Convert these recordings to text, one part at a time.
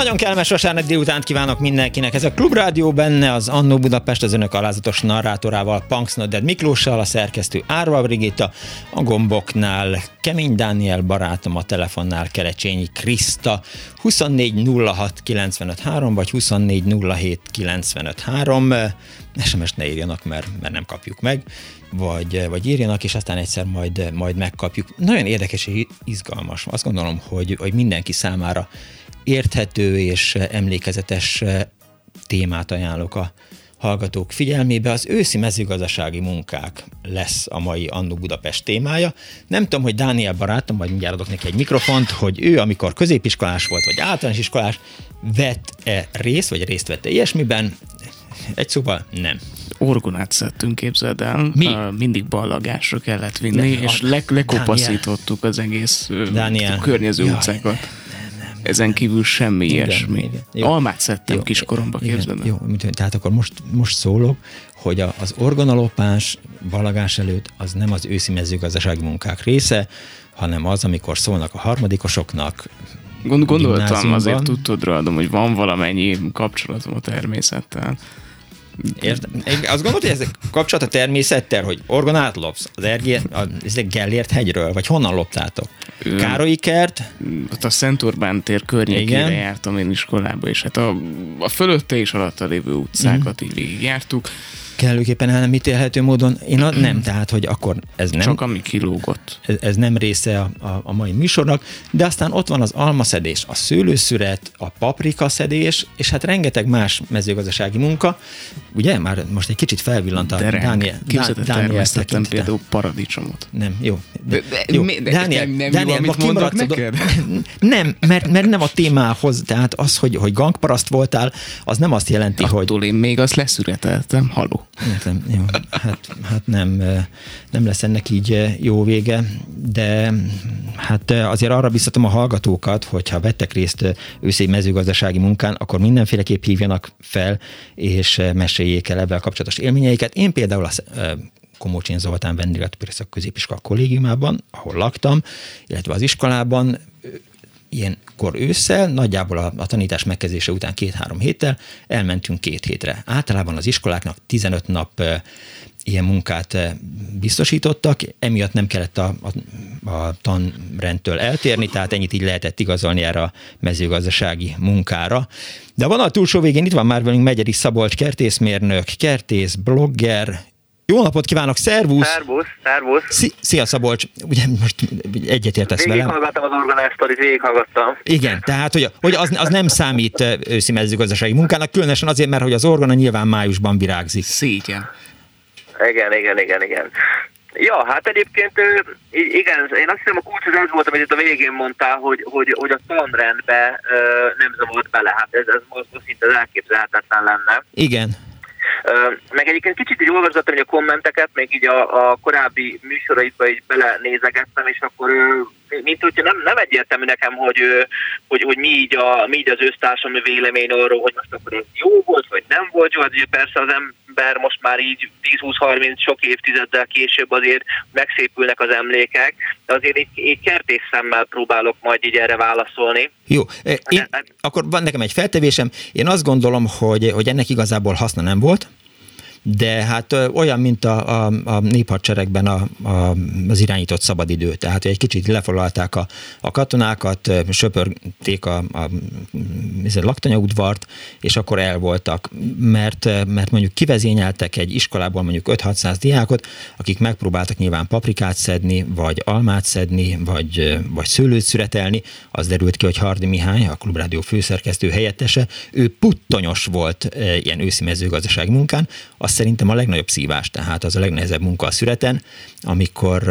Nagyon kellemes vasárnap délutánt kívánok mindenkinek. Ez a Klubrádió benne az Annó Budapest az önök alázatos narrátorával, Punks Nodded Miklóssal, a szerkesztő Árva Brigitta, a gomboknál Kemény Dániel barátom, a telefonnál Kerecsényi Kriszta, 2406953 vagy 2407953. SMS-t ne írjanak, mert, mert nem kapjuk meg, vagy, vagy írjanak, és aztán egyszer majd, majd megkapjuk. Nagyon érdekes és izgalmas. Azt gondolom, hogy, hogy mindenki számára érthető és emlékezetes témát ajánlok a hallgatók figyelmébe. Az őszi mezőgazdasági munkák lesz a mai Annu Budapest témája. Nem tudom, hogy Dániel barátom, vagy mindjárt adok neki egy mikrofont, hogy ő, amikor középiskolás volt, vagy általános iskolás, vett-e részt, vagy részt vette ilyesmiben? Egy szóval nem. Orgonát szedtünk, képzeld el. Mi? Mindig ballagásra kellett vinni, ne, és le, lekopaszítottuk az egész Daniel. környező Jaj. utcákat. Ezen kívül semmi igen, ilyesmi. Igen, jó. Almát szedtem jó, kiskoromba, képzeld Jó, tehát akkor most, most szólok, hogy a, az orgonalopás balagás előtt az nem az őszi mezőgazdasági munkák része, hanem az, amikor szólnak a harmadikosoknak, Gond, gondoltam, azért tudtod rádom, hogy van valamennyi kapcsolatom a természettel. Érde? Azt gondolod, hogy ez kapcsolat a természettel, hogy orgonát lopsz az Ergé, a, a Gellért hegyről, vagy honnan loptátok? Károlyi kert? Ott a Szent Orbán tér környékére Igen. jártam én iskolába, és hát a, a fölötte és alatta lévő utcákat mm. így végigjártuk kellőképpen el nem ítélhető módon. Én a, nem, tehát, hogy akkor ez nem... Csak ami kilógott. Ez, ez nem része a, a, a mai műsornak, de aztán ott van az almaszedés, a szőlőszüret, a paprikaszedés, és hát rengeteg más mezőgazdasági munka. Ugye, már most egy kicsit felvillant a de Dániel. Képzeld, Dániel például paradicsomot. Nem, jó. De, de, jó. De, Dániel, nem, nem Dániel, jó, amit neked? Nem, mert, mert nem a témához, tehát az, hogy, hogy gangparaszt voltál, az nem azt jelenti, Attól hogy... Én még azt leszüreteltem, haló. Értem, jó. Hát, hát nem, nem lesz ennek így jó vége, de hát azért arra biztatom a hallgatókat, hogyha vettek részt őszi mezőgazdasági munkán, akkor mindenféleképp hívjanak fel, és meséljék el ebben kapcsolatos élményeiket. Én például a Komócsin Zoltán vendéglátópérészek középiskola kollégiumában, ahol laktam, illetve az iskolában ilyenkor ősszel, nagyjából a, a tanítás megkezdése után két-három héttel elmentünk két hétre. Általában az iskoláknak 15 nap ilyen munkát biztosítottak, emiatt nem kellett a, a, a tanrendtől eltérni, tehát ennyit így lehetett igazolni erre a mezőgazdasági munkára. De van a túlsó végén, itt van már velünk Megyeri Szabolcs kertészmérnök, kertész, blogger, jó napot kívánok, szervusz! Szervusz, szervusz! Szia Szabolcs, ugye most egyetértesz velem? Végighallgattam az organásztorit, végighallgattam. Igen, tehát hogy, hogy az, az nem számít őszi mezőgazdasági munkának, különösen azért, mert hogy az orgona nyilván májusban virágzik. Szégyen. Igen, igen, igen, igen. Ja, hát egyébként igen, én azt hiszem a kulcs az az volt, amit itt a végén mondtál, hogy, hogy, hogy a tanrendbe nem zavart bele. Hát ez, ez most szinte elképzelhetetlen lenne. Igen. Meg egyébként kicsit így olvasgattam hogy a kommenteket, még így a, a korábbi műsoraitba így belenézegettem, és akkor mint hogyha nem, nem egyértelmű nekem, hogy, hogy, hogy mi, így a, mi így az össztársadalmi vélemény arról, hogy most akkor ez jó volt, vagy nem volt jó, hát ugye persze az ember most már így 10-20-30 sok évtizeddel később azért megszépülnek az emlékek, de azért így, így kertész szemmel próbálok majd így erre válaszolni. Jó, én, akkor van nekem egy feltevésem, én azt gondolom, hogy, hogy ennek igazából haszna nem volt, de hát olyan, mint a, a, a néphadseregben a, a, az irányított szabadidő. Tehát egy kicsit lefoglalták a, a katonákat, söpörték a, a, a laktanyaudvart, és akkor el voltak, mert, mert mondjuk kivezényeltek egy iskolából mondjuk 5-600 diákot, akik megpróbáltak nyilván paprikát szedni, vagy almát szedni, vagy, vagy szőlőt szüretelni. Az derült ki, hogy Hardi Mihály, a Klubrádió főszerkesztő helyettese, ő puttonyos volt ilyen őszi mezőgazdasági munkán, az szerintem a legnagyobb szívás, tehát az a legnehezebb munka a szüreten, amikor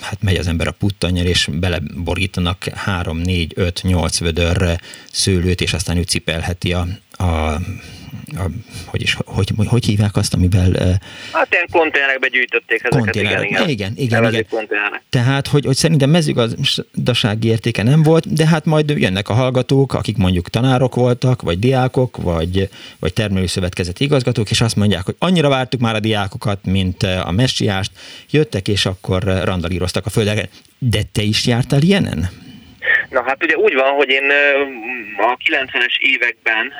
hát megy az ember a puttonnyal, és beleborítanak 3, 4, 5, 8 vödör szőlőt, és aztán ő cipelheti a, a a, hogy is, hogy, hogy, hogy hívják azt, amivel... Hát ilyen konténerekbe gyűjtötték ezeket, konténerek. igen, igen. igen, igen, igen. Tehát, hogy, hogy szerintem mezőgazdasági értéke nem volt, de hát majd jönnek a hallgatók, akik mondjuk tanárok voltak, vagy diákok, vagy, vagy termelőszövetkezeti igazgatók, és azt mondják, hogy annyira vártuk már a diákokat, mint a messiást, jöttek, és akkor randalíroztak a földeken. De te is jártál ilyenen? Na hát ugye úgy van, hogy én a 90-es években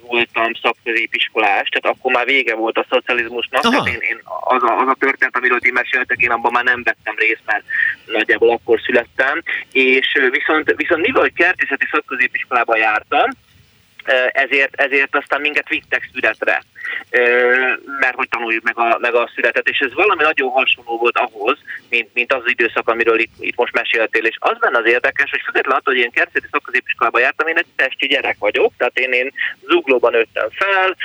voltam szakközépiskolás, tehát akkor már vége volt a szocializmusnak, Aha. tehát én, én az, a, az a történet, amiről ti meséltek, én abban már nem vettem részt, mert nagyjából akkor születtem, és viszont, viszont mivel, hogy kertészeti szakközépiskolában jártam, ezért, ezért aztán minket vittek születre, mert hogy tanuljuk meg a, meg a születet, és ez valami nagyon hasonló volt ahhoz, mint, mint az, az időszak, amiről itt, itt most meséltél, és az benne az érdekes, hogy függetlenül attól, hogy én kertészeti szakközépiskolába jártam, én egy testi gyerek vagyok, tehát én, én zuglóban nőttem fel,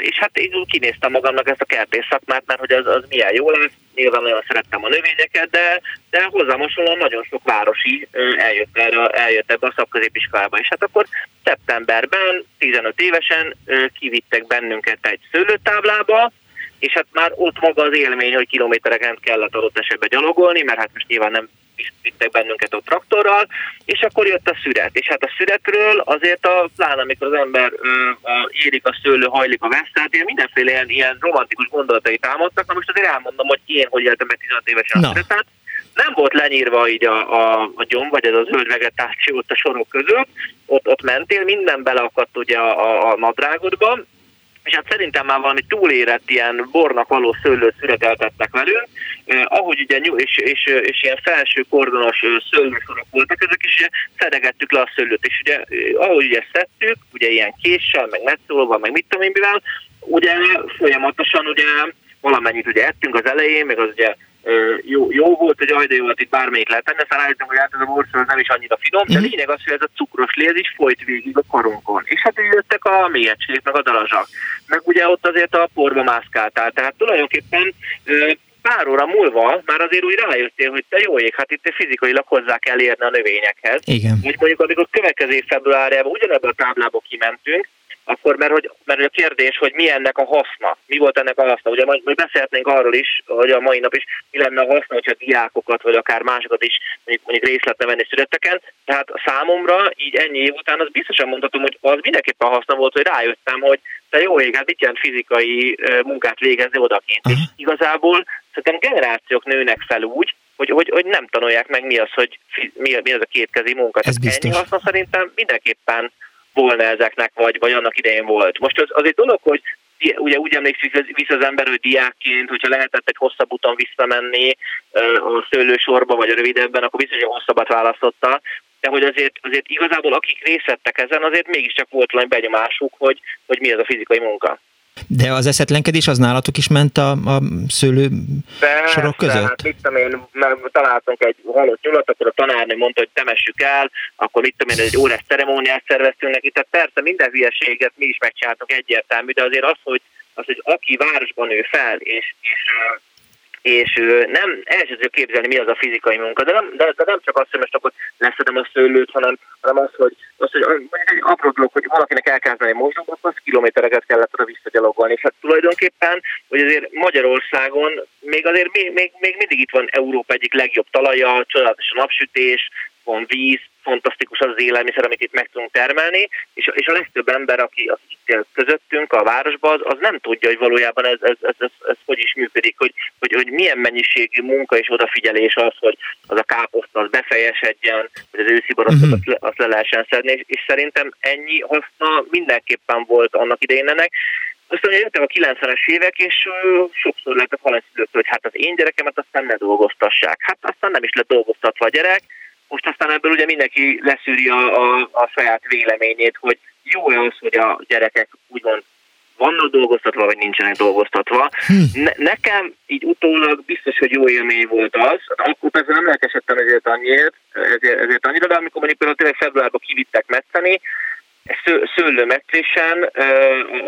és hát én kinéztem magamnak ezt a kertész szakmát, mert hogy az, az milyen jó lesz, nyilván nagyon szerettem a növényeket, de, de hozzám hasonlóan nagyon sok városi eljött, erre, eljött ebbe a szakközépiskolába, és hát akkor szeptemberben, 15 évesen kivittek bennünket egy szőlőtáblába, és hát már ott maga az élmény, hogy kilométereken kellett adott esetben gyalogolni, mert hát most nyilván nem vittek bennünket ott traktorral, és akkor jött a szüret. És hát a szüretről azért a pláne, amikor az ember ö, a, érik a szőlő, hajlik a vesztát, ilyen mindenféle ilyen, ilyen romantikus gondolatai támadtak. Na most azért elmondom, hogy én hogy éltem meg 15 évesen a szüretet. Nem volt lenyírva így a, a, a gyom, vagy ez a zöld vegetáció ott a sorok között, ott, ott mentél, minden beleakadt ugye a, a, a nadrágodba, és hát szerintem már valami túlérett ilyen bornak való szőlőt születeltettek velünk, eh, ahogy ugye és, és, és ilyen felső kordonos szőlősorok voltak, ezek is szedegettük le a szőlőt, és ugye ahogy ugye szedtük, ugye ilyen késsel, meg metszolva, meg mit tudom én mivel, ugye folyamatosan ugye valamennyit ugye ettünk az elején, meg az ugye jó, jó volt, hogy ajde jó volt itt bármelyik lehet tenni, aztán állítom, hogy hát ez a borszor nem is annyira finom, de mhm. lényeg az, hogy ez a cukros lé, ez is folyt végig a karunkon. És hát így jöttek a mélyegségek, meg a darazsak. Meg ugye ott azért a porba mászkáltál. Tehát tulajdonképpen pár óra múlva már azért úgy rájöttél, hogy te jó ég, hát itt fizikailag hozzá kell érni a növényekhez. Igen. Úgy mondjuk, amikor következő februárjában ugyanebben a táblába kimentünk, akkor mert hogy, mert a kérdés, hogy mi ennek a haszna, mi volt ennek a haszna. Ugye majd, majd beszélhetnénk arról is, hogy a mai nap is mi lenne a haszna, hogyha diákokat, vagy akár másokat is mondjuk, mondjuk részt lehetne venni születeken. Tehát számomra így ennyi év után az biztosan mondhatom, hogy az mindenképpen haszna volt, hogy rájöttem, hogy te jó ég, hát mit jelent fizikai munkát végezni odakint. Uh-huh. És igazából szerintem generációk nőnek fel úgy, hogy, hogy, hogy nem tanulják meg mi az, hogy mi, mi az a kétkezi munka. Ez biztos. Ennyi haszna szerintem mindenképpen volna ezeknek, vagy, vagy annak idején volt. Most az, az egy dolog, hogy ugye úgy emlékszik vissza az ember, hogy diákként, hogyha lehetett egy hosszabb úton visszamenni a szőlősorba, vagy a rövidebben, akkor biztos, hogy hosszabbat választotta. De hogy azért, azért igazából akik részt vettek ezen, azért mégiscsak volt valami benyomásuk, hogy, hogy mi ez a fizikai munka. De az eszetlenkedés az nálatok is ment a, a szőlő Persze, sorok között? Hát mit tudom én, mert találtunk egy halott nyulat, akkor a tanárnő mondta, hogy temessük el, akkor mit tudom én, egy órás ceremóniát szerveztünk neki, tehát persze minden hülyeséget mi is megcsináltunk egyértelmű, de azért az, hogy, az, hogy aki városban nő fel, és, és és nem el képzelni, mi az a fizikai munka, de nem, de, de nem csak az, hogy most akkor leszedem a szőlőt, hanem, hanem az, hogy, az, hogy egy apró dolog, hogy valakinek el kell venni akkor az kilométereket kellett oda visszagyalogolni. És hát tulajdonképpen, hogy azért Magyarországon még azért még, még, még mindig itt van Európa egyik legjobb talaja, csodálatos a napsütés, van víz, fantasztikus az, az élelmiszer, amit itt meg tudunk termelni, és, és a legtöbb ember, aki, aki itt él közöttünk a városban, az, az nem tudja, hogy valójában ez, ez, ez, ez, ez hogy is működik, hogy, hogy, hogy milyen mennyiségű munka és odafigyelés az, hogy az a káposzta az befejesedjen, hogy az őszi borosztot mm-hmm. azt, le, azt le lehessen szedni, és, és szerintem ennyi haszna mindenképpen volt annak idején ennek, Aztán jöttek a 90-es évek, és sokszor lehetett hallani hogy hát az én gyerekemet aztán ne dolgoztassák. Hát aztán nem is lett dolgoztatva a gyerek, most aztán ebből ugye mindenki leszűri a, a, a saját véleményét, hogy jó-e az, hogy a gyerekek úgymond vannak dolgoztatva, vagy nincsenek dolgoztatva. Hm. Ne, nekem így utólag biztos, hogy jó élmény volt az. Akkor persze nem lelkesedtem ezért annyira, ezért, ezért annyira, de amikor mondjuk például tényleg februárban kivittek metszeni, szőlőmetszésen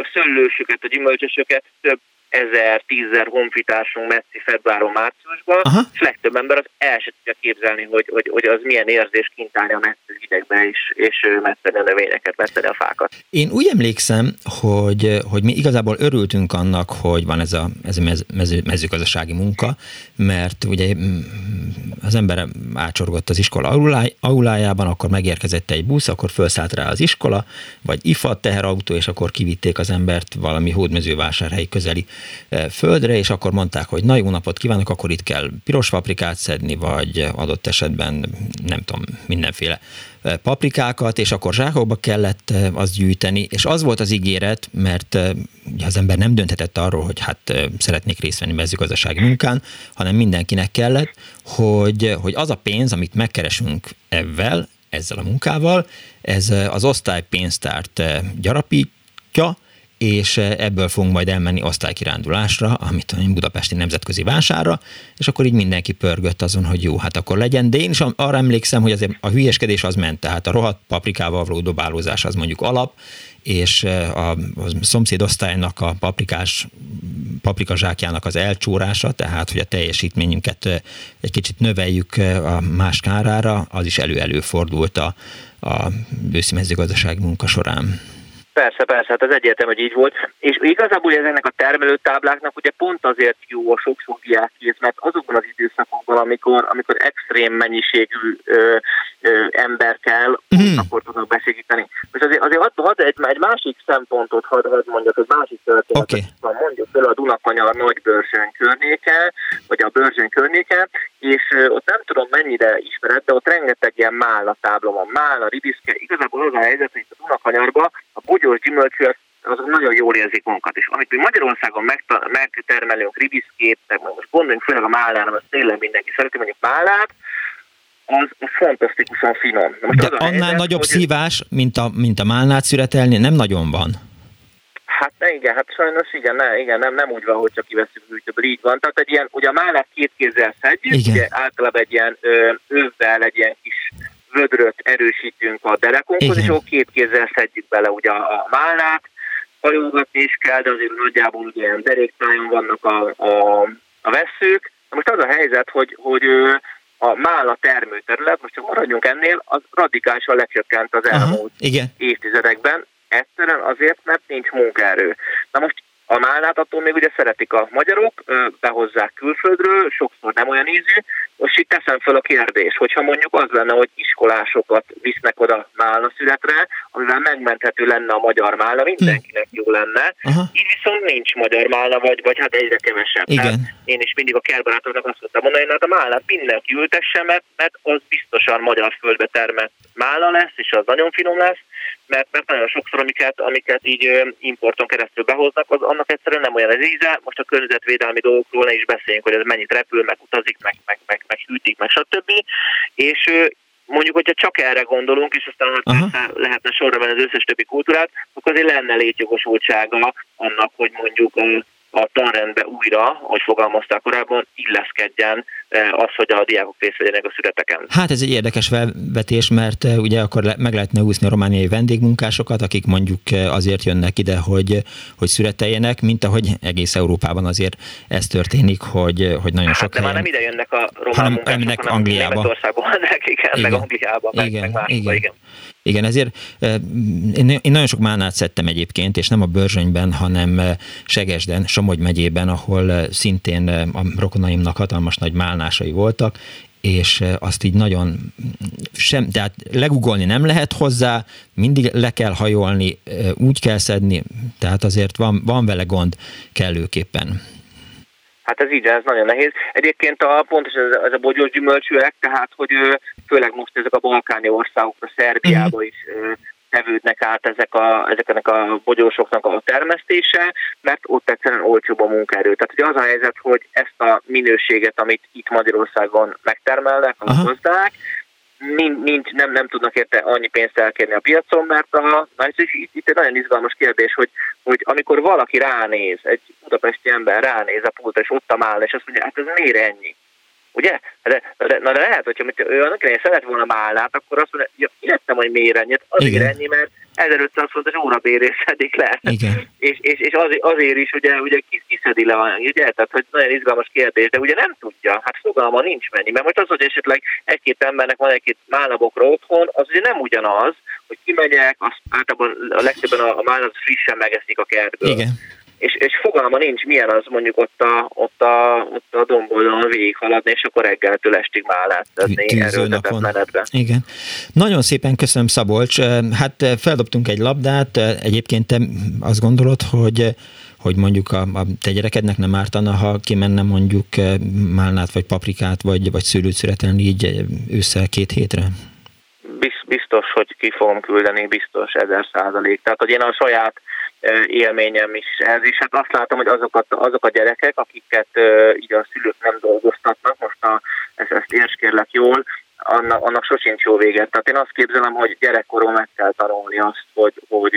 a szőlősöket, a gyümölcsösöket több ezer, tízezer honfitársunk messzi februáron, márciusban, Aha. és legtöbb ember az el sem tudja képzelni, hogy, hogy, hogy az milyen érzés kint állni a messzű hidegbe, és, és messzeni a növényeket, messzeni a fákat. Én úgy emlékszem, hogy, hogy mi igazából örültünk annak, hogy van ez a, ez a mez, mező, mezőgazdasági munka, mert ugye az ember átsorgott az iskola aulájában, akkor megérkezett egy busz, akkor felszállt rá az iskola, vagy ifat teherautó, és akkor kivitték az embert valami hódmezővásárhelyi közeli földre, és akkor mondták, hogy na jó napot kívánok, akkor itt kell piros paprikát szedni, vagy adott esetben nem tudom, mindenféle paprikákat, és akkor zsákokba kellett azt gyűjteni, és az volt az ígéret, mert ugye az ember nem dönthetett arról, hogy hát szeretnék részt venni mezőgazdasági munkán, hanem mindenkinek kellett, hogy, hogy az a pénz, amit megkeresünk ebben, ezzel a munkával, ez az osztálypénztárt gyarapítja, és eh, ebből fogunk majd elmenni osztálykirándulásra, amit a Budapesti Nemzetközi Vásárra, és akkor így mindenki pörgött azon, hogy jó, hát akkor legyen, de én is arra emlékszem, hogy azért a hülyeskedés az ment, tehát a rohadt paprikával való dobálózás az mondjuk alap, és eh, a, a szomszéd osztálynak a paprikás paprikazsákjának az elcsórása, tehát hogy a teljesítményünket eh, egy kicsit növeljük a más kárára, az is elő-előfordult a, a őszi mezőgazdasági munka során. Persze, persze, hát ez egyértelmű, hogy így volt. És igazából ezeknek a termelőtábláknak ugye pont azért jó a sok-sok diákkéz, mert azokban az időszakokban, amikor, amikor extrém mennyiségű ö, ö, ember kell, mm. akkor tudnak besegíteni. És azért, azért hadd had egy, egy másik szempontot hadd had mondjak, egy másik történetet. Okay. Mondjuk például a Dunakanyar nagy bőrsön környéke, vagy a bőrsön környéke, és ott nem tudom mennyire ismered, de ott rengeteg ilyen málna tábla van, málna, ribiszke. Igazából az a helyzet, hogy a Dunakanyarba a bogyós gyümölcsű azok nagyon jól érzik magukat. És amit mi Magyarországon megtermelünk ribiszkét, meg most gondoljunk főleg a mállára, mert tényleg mindenki szereti mondjuk mállát, az, az fantasztikusan finom. most De az annál helyzet, nagyobb szívás, mint a, mint a málnát szüretelni, nem nagyon van. Hát ne, igen, hát sajnos igen, ne, igen nem, nem úgy van, hogy csak kiveszünk hűtőből, így van. Tehát egy ilyen, ugye a málát két kézzel szedjük, igen. ugye általában egy ilyen ö, övvel, egy ilyen kis vödröt erősítünk a derekunkhoz, és akkor két kézzel szedjük bele ugye a, a málnát, hajógatni is kell, de azért nagyjából ugye ilyen deréktájon vannak a, a, a veszők. Most az a helyzet, hogy, hogy a mála termőterület, most csak maradjunk ennél, az radikálisan lecsökkent az elmúlt Aha, évtizedekben. Egyszerűen azért, mert nincs munkaerő. Na most a málnát attól még ugye szeretik a magyarok, behozzák külföldről, sokszor nem olyan ízű. Most itt teszem fel a kérdés, hogyha mondjuk az lenne, hogy iskolásokat visznek oda málna születre, amivel megmenthető lenne a magyar málna, mindenkinek jó lenne. Aha. Így viszont nincs magyar málna, vagy, vagy hát egyre kevesebb. Igen. Hát én is mindig a kertbarátoknak azt mondtam mondani, hogy hát a málnát mindenki ültesse, mert, mert az biztosan magyar földbe termett málna lesz, és az nagyon finom lesz, mert, mert nagyon sokszor, amiket, amiket így importon keresztül behoznak, az annak egyszerűen nem olyan az íze. Most a környezetvédelmi dolgokról ne is beszéljünk, hogy ez mennyit repül, meg utazik, meg, meg, meg, meg hűtik, meg stb. És mondjuk, hogyha csak erre gondolunk, és aztán hát lehetne sorra venni az összes többi kultúrát, akkor azért lenne létjogosultsága annak, hogy mondjuk a tanrendbe újra, ahogy fogalmazták korábban, illeszkedjen eh, az, hogy a diákok részt vegyenek a születeken. Hát ez egy érdekes felvetés, mert eh, ugye akkor meg lehetne úszni a romániai vendégmunkásokat, akik mondjuk eh, azért jönnek ide, hogy, hogy születeljenek, mint ahogy egész Európában azért ez történik, hogy, hogy nagyon hát, sok de helyen... már nem ide jönnek a román hanem munkások, hanem Angliába. Németországban, igen, igen, meg Angliába, meg, igen, meg másba, igen. igen. Igen, ezért én, nagyon sok málnát szedtem egyébként, és nem a Börzsönyben, hanem Segesden, Somogy megyében, ahol szintén a rokonaimnak hatalmas nagy málnásai voltak, és azt így nagyon sem, tehát legugolni nem lehet hozzá, mindig le kell hajolni, úgy kell szedni, tehát azért van, van vele gond kellőképpen. Hát ez így, ez nagyon nehéz. Egyébként a, pontosan ez, ez a bogyós gyümölcsűek, tehát hogy főleg most ezek a balkáni országokra, Szerbiába uh-huh. is tevődnek át ezek a, ezeknek a bogyósoknak a termesztése, mert ott egyszerűen olcsóbb a munkaerő. Tehát ugye az a helyzet, hogy ezt a minőséget, amit itt Magyarországon megtermelnek a gazdák, nincs, nem, nem tudnak érte annyi pénzt elkérni a piacon, mert a, na, és itt, itt egy nagyon izgalmas kérdés, hogy, hogy amikor valaki ránéz, egy budapesti ember ránéz a pultra, és ott áll, és azt mondja, hát ez miért ennyi? Ugye? De, de, na de lehet, hogyha ő annak idején szeret volna málnát, akkor azt mondja, ja, értem, hogy miért ennyi. Azért Igen. ennyi, mert 1500 fontos órabérés szedik le. Igen. És, és, és azért, azért is ugye, ugye kiszedi le, ugye? Tehát, hogy nagyon izgalmas kérdés, de ugye nem tudja, hát fogalma nincs mennyi. Mert most az, hogy esetleg egy-két embernek van egy-két málnabokra otthon, az ugye nem ugyanaz, hogy kimegyek, azt általában a legtöbben a, a málnat frissen megeszik a kertből. Igen és, és fogalma nincs, milyen az mondjuk ott a, ott a, ott a domboldalon végighaladni, és akkor reggeltől estig már látszani erőltetett menetben. Igen. Nagyon szépen köszönöm Szabolcs. Hát feldobtunk egy labdát, egyébként te azt gondolod, hogy hogy mondjuk a, a te gyerekednek nem ártana, ha kimenne mondjuk málnát, vagy paprikát, vagy, vagy szőlőt születelni így ősszel két hétre? Biztos, hogy ki fogom küldeni, biztos ezer százalék. Tehát, hogy én a saját élményem is ez, és hát azt látom, hogy azokat, azok a gyerekek, akiket így a szülők nem dolgoztatnak, most a, ezt, ezt érskérlek jól, annak, annak sosincs jó véget. Tehát én azt képzelem, hogy gyerekkoron meg kell tanulni azt, hogy, hogy,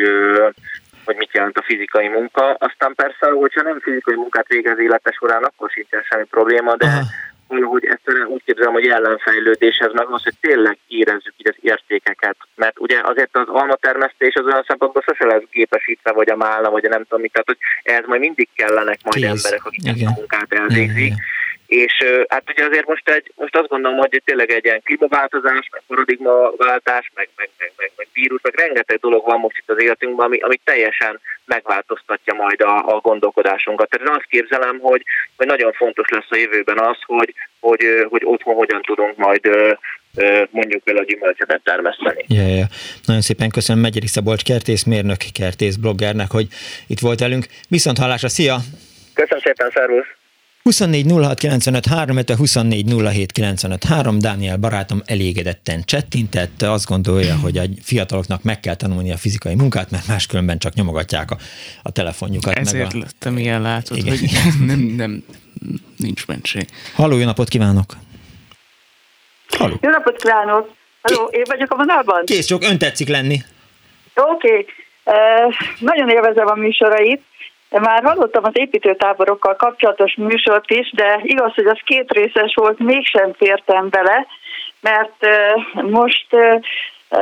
hogy mit jelent a fizikai munka. Aztán persze, hogyha nem fizikai munkát végez élete során, akkor sincsen semmi probléma, de valahogy egyszerűen úgy képzelem, hogy ellenfejlődéshez meg az, hogy tényleg érezzük így az értékeket. Mert ugye azért az almatermesztés az olyan szempontból sose lesz gépesítve, vagy a málna, vagy a nem tudom mit, tehát hogy ehhez majd mindig kellenek majd Tíz. emberek, akik ezt a munkát elvégzik. És hát ugye azért most, egy, most azt gondolom, hogy tényleg egy ilyen klímaváltozás, meg paradigmaváltás, meg, meg, meg, meg, meg vírus, meg rengeteg dolog van most itt az életünkben, ami, ami teljesen megváltoztatja majd a, a gondolkodásunkat. Tehát én azt képzelem, hogy, hogy nagyon fontos lesz a jövőben az, hogy, hogy, hogy otthon hogyan tudunk majd mondjuk a gyümölcsöket termeszteni. Ja, ja. Nagyon szépen köszönöm Megyeri Szabolcs kertész, mérnök kertész bloggernek, hogy itt volt velünk. Viszont hallásra, szia! Köszönöm szépen, szervusz! 24 06 95 3, 24 07 95 3, Dániel barátom elégedetten csettintett, azt gondolja, hogy a fiataloknak meg kell tanulni a fizikai munkát, mert máskülönben csak nyomogatják a, a telefonjukat. Ezért meg a... lettem ilyen látod, Igen. hogy nem, nem, nincs mentség. Halló, jó napot kívánok! Halló. Jó napot kívánok! Halló, én vagyok a vonalban? Kész, csak ön tetszik lenni. Oké, okay. uh, nagyon élvezem a műsorait, már hallottam az építőtáborokkal kapcsolatos műsort is, de igaz, hogy az két részes volt, mégsem fértem bele, mert most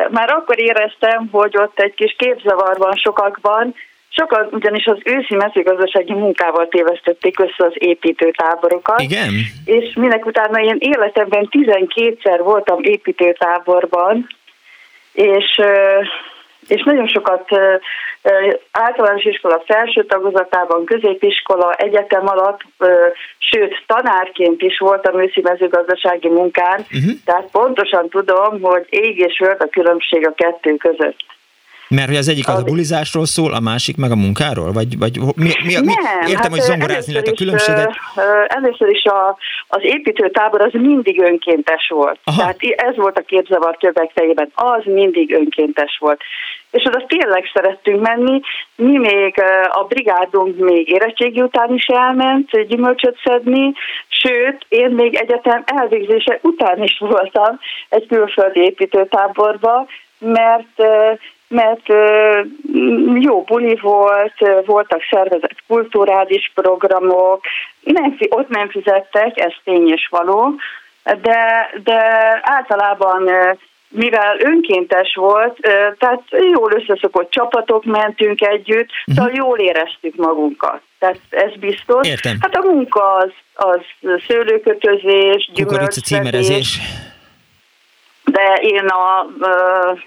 már akkor éreztem, hogy ott egy kis képzavar van sokakban, Sokan ugyanis az őszi mezőgazdasági munkával tévesztették össze az építőtáborokat. Igen? És minek utána én életemben 12-szer voltam építőtáborban, és és nagyon sokat általános iskola felső tagozatában, középiskola, egyetem alatt, sőt tanárként is voltam őszi mezőgazdasági munkán, uh-huh. tehát pontosan tudom, hogy ég és vörd a különbség a kettő között. Mert hogy az egyik az a bulizásról szól, a másik meg a munkáról? Vagy, vagy mi, mi, mi, Nem, értem, hát hogy zongorázni lehet a különbséget. először is a, az építőtábor az mindig önkéntes volt. Aha. Tehát ez volt a képzavar többek fejében, az mindig önkéntes volt. És oda tényleg szerettünk menni, mi még a brigádunk még érettségi után is elment gyümölcsöt szedni, sőt, én még egyetem elvégzése után is voltam egy külföldi építőtáborba, mert mert jó buli volt, voltak szervezett kulturális programok, nem, ott nem fizettek, ez tény és való, de, de általában mivel önkéntes volt, tehát jól összeszokott csapatok mentünk együtt, uh-huh. szóval jól éreztük magunkat. Tehát ez biztos. Értem. Hát a munka az, az szőlőkötözés, gyümölcsözés de én a uh,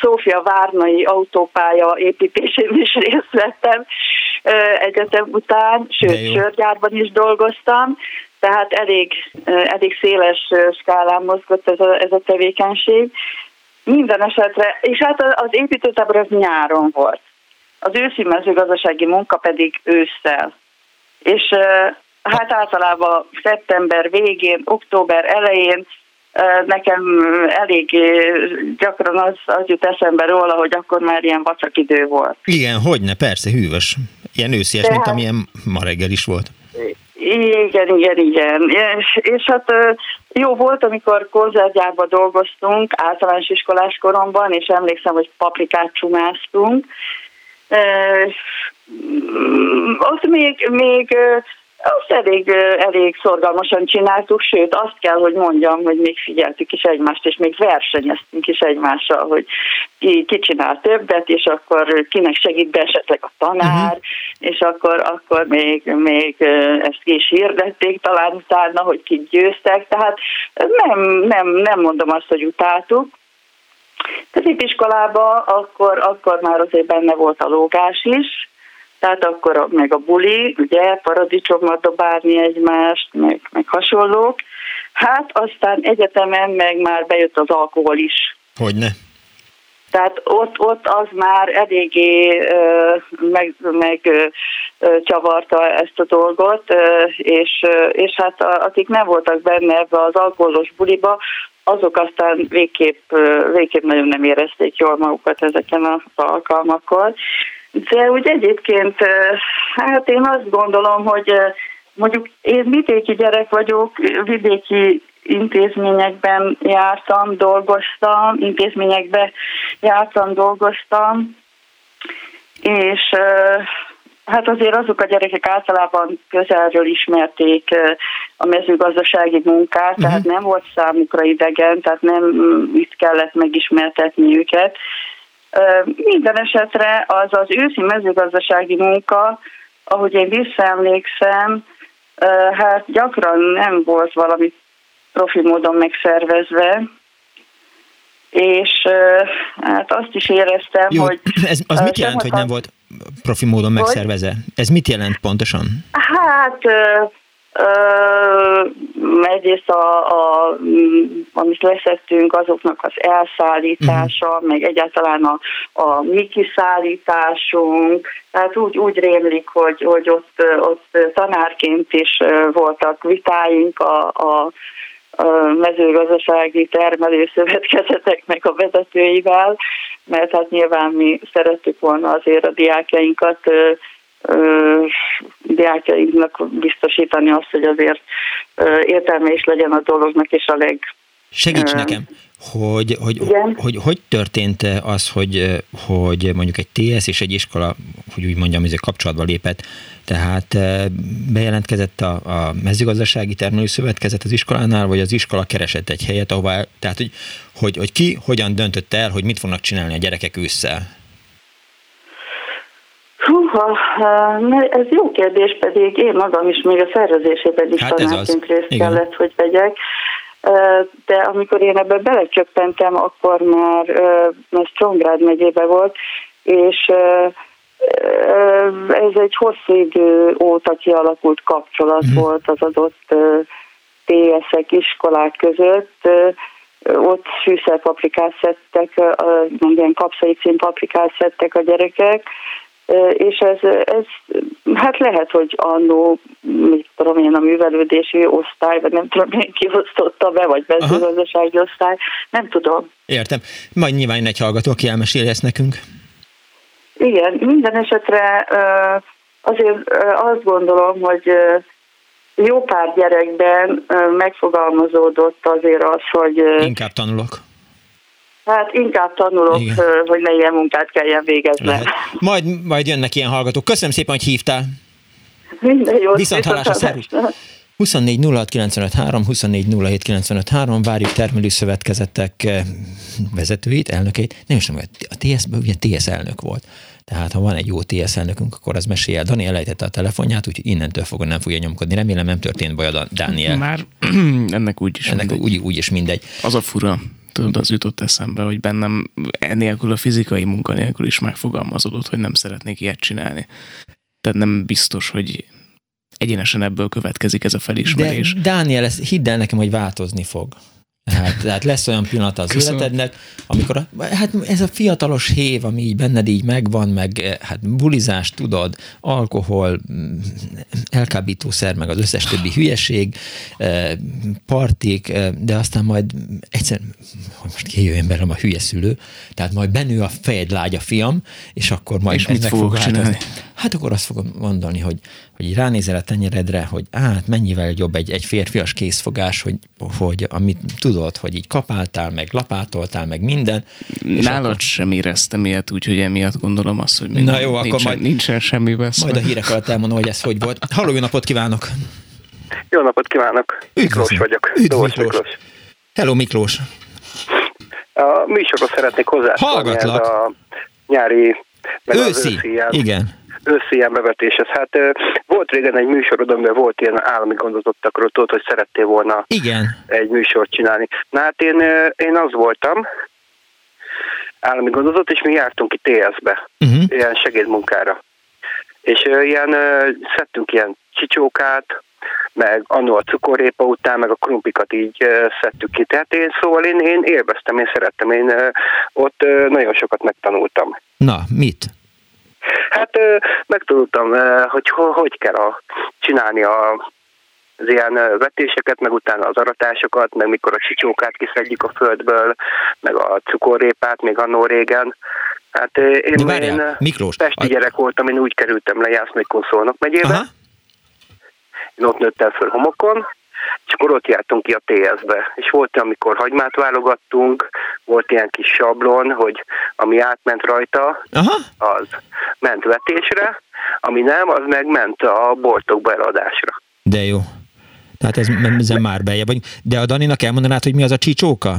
Szófia Várnai autópálya építésén is részt vettem uh, egyetem után, sőt, sörgyárban is dolgoztam, tehát elég, elég széles skálán mozgott ez a, ez a tevékenység. Minden esetre, és hát az építőtábor az nyáron volt. Az őszi mezőgazdasági munka pedig ősszel. És hát általában szeptember végén, október elején nekem elég gyakran az, az jut eszembe róla, hogy akkor már ilyen vacak idő volt. Igen, hogyne, persze, hűvös. Ilyen őszies, mint amilyen ma reggel is volt. Igen, igen, igen. És, és hát jó volt, amikor konzervgyárban dolgoztunk általános iskolás koromban, és emlékszem, hogy paprikát csumáztunk. Ott még, még azt elég, elég szorgalmasan csináltuk, sőt azt kell, hogy mondjam, hogy még figyeltük is egymást, és még versenyeztünk is egymással, hogy ki, ki csinál többet, és akkor kinek segít be esetleg a tanár, uh-huh. és akkor, akkor még, még ezt ki is hirdették talán utána, hogy ki győztek, tehát nem, nem, nem mondom azt, hogy utáltuk, középiskolában akkor, akkor már azért benne volt a lógás is, tehát akkor a, meg a buli, ugye, paradicsomot dobálni egymást, meg, meg hasonlók. Hát aztán egyetemen meg már bejött az alkohol is. Hogyne? Tehát ott, ott az már eléggé meg, meg csavarta ezt a dolgot, és, és hát akik nem voltak benne ebbe az alkoholos buliba, azok aztán végképp, végképp nagyon nem érezték jól magukat ezeken az alkalmakon. De úgy egyébként, hát én azt gondolom, hogy mondjuk én vidéki gyerek vagyok, vidéki intézményekben jártam, dolgoztam, intézményekbe jártam, dolgoztam, és hát azért azok a gyerekek általában közelről ismerték a mezőgazdasági munkát, uh-huh. tehát nem volt számukra idegen, tehát nem itt kellett megismertetni őket, minden esetre az az őszi mezőgazdasági munka, ahogy én visszaemlékszem, hát gyakran nem volt valami profi módon megszervezve, és hát azt is éreztem, Jó, hogy... Ez, az mit jelent, hogy nem volt profi módon megszervezve? Ez mit jelent pontosan? Hát egyrészt a, a, amit leszettünk, azoknak az elszállítása, uh-huh. meg egyáltalán a, a mi kiszállításunk, tehát úgy, úgy rémlik, hogy, hogy ott, ott tanárként is voltak vitáink a, a, a mezőgazdasági termelőszövetkezeteknek a vezetőivel, mert hát nyilván mi szerettük volna azért a diákjainkat diákjainknak biztosítani azt, hogy azért értelme is legyen a dolognak, és a leg... Segíts nekem, hogy hogy, hogy hogy történt az, hogy, hogy mondjuk egy TS és egy iskola, hogy úgy mondjam, ez kapcsolatba lépett, tehát bejelentkezett a, a mezőgazdasági termelőszövetkezet az iskolánál, vagy az iskola keresett egy helyet, ahová, tehát hogy, hogy, hogy ki hogyan döntött el, hogy mit fognak csinálni a gyerekek ősszel? Húha, ez jó kérdés, pedig én magam is még a szervezésében is hát tanárként részt Igen. kellett, hogy vegyek. De amikor én ebben belecsöppentem, akkor már ez Csongrád megyébe volt, és ez egy hosszú idő óta kialakult kapcsolat uh-huh. volt az adott TS-ek, iskolák között. Ott fűszerpaprikát szedtek, ilyen kapszai paprikát szedtek a gyerekek, és ez, ez hát lehet, hogy annó, mit tudom én, a művelődési osztály, vagy nem tudom én kiosztotta be, vagy mezőgazdasági osztály, nem tudom. Értem. Majd nyilván egy hallgató, aki elmeséli ezt nekünk. Igen, minden esetre azért azt gondolom, hogy jó pár gyerekben megfogalmazódott azért az, hogy... Inkább tanulok. Hát inkább tanulok, Igen. hogy ne ilyen munkát kelljen végeznem. Majd, majd jönnek ilyen hallgatók. Köszönöm szépen, hogy hívtál. Minden jót. Viszont hallásra, szervusz. 24 06 24 várjuk termelőszövetkezetek vezetőit, elnökeit. Nem is tudom, a TS-ből ugye TS elnök volt. Tehát ha van egy jó TS elnökünk, akkor az mesélje el. Dani elejtette a telefonját, úgyhogy innentől fogva nem fogja nyomkodni. Remélem nem történt baj a Dániel. Már ennek úgy is ennek mindegy. Úgy, úgy is mindegy. Az a fura, tudod, az jutott eszembe, hogy bennem enélkül a fizikai munka nélkül is megfogalmazódott, hogy nem szeretnék ilyet csinálni. Tehát nem biztos, hogy egyenesen ebből következik ez a felismerés. De Dániel, ezt hidd el nekem, hogy változni fog. Hát, tehát lesz olyan pillanat az Köszönöm. életednek, amikor a, hát ez a fiatalos hév, ami így benned így megvan, meg eh, hát bulizást tudod, alkohol, mm, elkábítószer, meg az összes többi hülyeség, eh, partik, eh, de aztán majd egyszer, hogy most kijöjjön belem a hülye szülő, tehát majd benő a fejed lágya fiam, és akkor majd és mit fogok csinálni? Hát akkor azt fogom mondani, hogy, hogy ránézel a tenyeredre, hogy hát mennyivel jobb egy, egy férfias készfogás, hogy, hogy amit tudod, hogy így kapáltál, meg lapátoltál, meg minden. Nálad akkor... sem éreztem ilyet, úgyhogy emiatt gondolom azt, hogy Na jó, nincsen, akkor majd, nincsen semmi vesz. Majd a hírek alatt elmondom, hogy ez hogy volt. Halló, jó napot kívánok! Jó napot kívánok! Miklós vagyok. Üdv, Miklós. Miklós. Hello, Miklós! A műsorhoz szeretnék hozzászólni. Hallgatlak! Ez a nyári, meg őszi, az őszi igen. Őszi ilyen bevetéshez. Hát volt régen egy műsorod, amiben volt ilyen állami gondozottakról, tudod, hogy szerettél volna igen. egy műsort csinálni. Na hát én, én az voltam, állami gondozott, és mi jártunk ki TS-be, uh-huh. ilyen segédmunkára. És ilyen szedtünk ilyen csicsókát, meg annó a cukorrépa után, meg a krumpikat így szedtük ki. Tehát én szóval én, én élveztem, én szerettem, én ott nagyon sokat megtanultam. Na, mit? Hát megtanultam, uh, hogy ho, hogy kell a, csinálni a az ilyen vetéseket, meg utána az aratásokat, meg mikor a sicsókát kiszedjük a földből, meg a cukorrépát, még annó régen. Hát én, várjál, én Miklós, pesti a... gyerek voltam, én úgy kerültem le Jászmikon Szolnok megyébe. Aha. Én ott nőttem föl homokon, és akkor ott jártunk ki a TS-be. És volt, amikor hagymát válogattunk, volt ilyen kis sablon, hogy ami átment rajta, Aha. az ment vetésre, ami nem, az meg ment a boltokba eladásra. De jó. Tehát ez, ez már beje vagy. De a Daninak elmondanád, hogy mi az a csicsóka?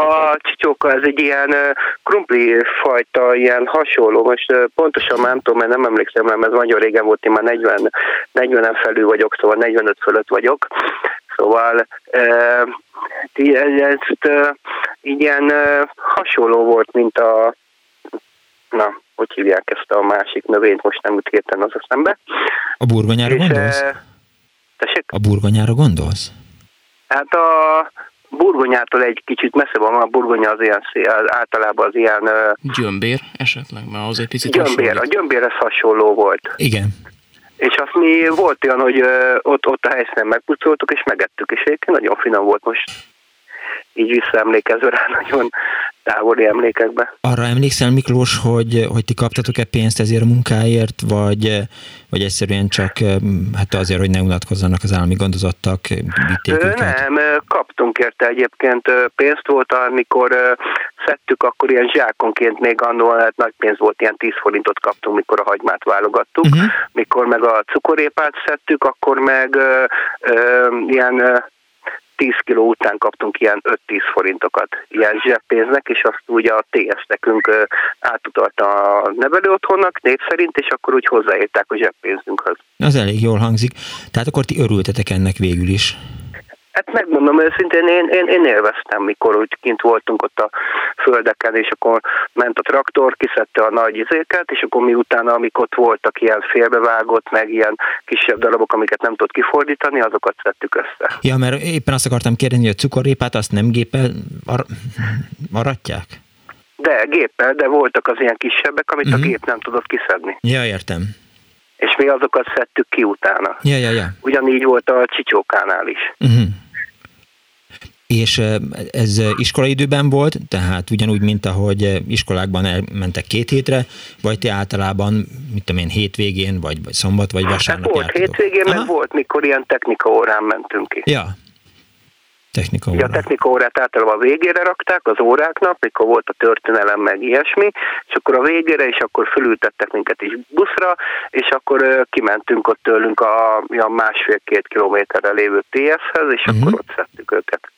A csicsóka ez egy ilyen krumpli fajta, ilyen hasonló, most pontosan nem tudom, mert nem emlékszem, mert ez nagyon régen volt, én már 40, 40 felül vagyok, szóval 45 fölött vagyok. Szóval ez, ilyen hasonló volt, mint a na, hogy hívják ezt a másik növényt, most nem jut az a szembe. A burgonyára és, gondolsz? Tessék? A burgonyára gondolsz? Hát a burgonyától egy kicsit messze van, a burgonya az ilyen általában az ilyen... Gyömbér esetleg, mert az egy picit Gyömbér, hasonlít. a gyömbérhez hasonló volt. Igen. És azt mi volt olyan, hogy ott, ott a helyszínen megpucoltuk, és megettük, és egyébként nagyon finom volt most így visszaemlékezve rá nagyon távoli emlékekbe. Arra emlékszel, Miklós, hogy, hogy ti kaptatok-e pénzt ezért a munkáért, vagy, vagy egyszerűen csak hát azért, hogy ne unatkozzanak az állami gondozottak? Nem, kaptunk érte egyébként pénzt volt, amikor szedtük, akkor ilyen zsákonként még annól, hát nagy pénz volt, ilyen 10 forintot kaptunk, mikor a hagymát válogattuk, uh-huh. mikor meg a cukorépát szedtük, akkor meg ö, ö, ilyen 10 kiló után kaptunk ilyen 5-10 forintokat ilyen zseppénznek, és azt ugye a TS nekünk átutalta a nevelő otthonnak név szerint, és akkor úgy hozzáérták a zseppénzünkhöz. Az elég jól hangzik. Tehát akkor ti örültetek ennek végül is. Hát megmondom őszintén, én, én, én élveztem, mikor úgy kint voltunk ott a földeken, és akkor ment a traktor, kiszedte a nagy izéket, és akkor mi utána, amik ott voltak ilyen félbevágott, meg ilyen kisebb darabok, amiket nem tudott kifordítani, azokat szedtük össze. Ja, mert éppen azt akartam kérdezni, hogy a cukorrépát azt nem géppel ar- aratják? De géppel, de voltak az ilyen kisebbek, amit uh-huh. a mhm. gép nem tudott kiszedni. Ja, értem. És mi azokat szedtük ki utána. Ja, ja, ja. Ugyanígy volt a csicsókánál is. Uh-huh. És ez iskolai időben volt, tehát ugyanúgy, mint ahogy iskolákban elmentek két hétre, vagy te általában, mit tudom én, hétvégén, vagy, vagy szombat, vagy vasárnap hát volt jártatok? hétvégén, Aha. meg volt, mikor ilyen technika órán mentünk ki. Ja, technika óra. Ja, a technika órát általában a végére rakták az óráknak, mikor volt a történelem, meg ilyesmi, és akkor a végére, és akkor fölültettek minket is buszra, és akkor kimentünk ott tőlünk a, a másfél-két kilométerre lévő TS-hez, és uh-huh. akkor ott szedtük őket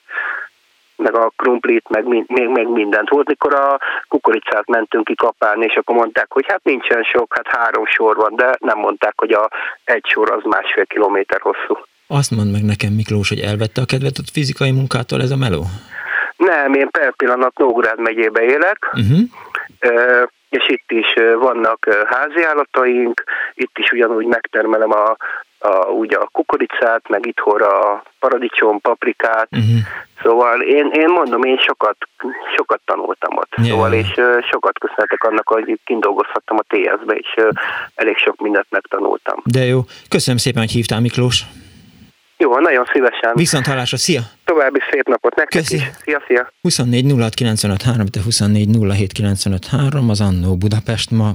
meg a krumplit, meg, még, meg mindent. Volt, mikor a kukoricát mentünk ki kapálni, és akkor mondták, hogy hát nincsen sok, hát három sor van, de nem mondták, hogy a egy sor az másfél kilométer hosszú. Azt mondd meg nekem, Miklós, hogy elvette a kedvet a fizikai munkától ez a meló? Nem, én per pillanat Nógrád megyébe élek, uh-huh. és itt is vannak háziállataink, itt is ugyanúgy megtermelem a a, úgy a kukoricát, meg itthon a paradicsom, paprikát, uh-huh. szóval én, én mondom, én sokat, sokat tanultam ott, yeah. szóval és sokat köszönhetek annak, hogy kindolgozhattam a TS-be, és elég sok mindent megtanultam. De jó, köszönöm szépen, hogy hívtál Miklós. Jó, nagyon szívesen. Viszont hallásra, szia! További szép napot nektek Köszi. is. Szia, szia! 24 06 de 24 az Annó Budapest ma,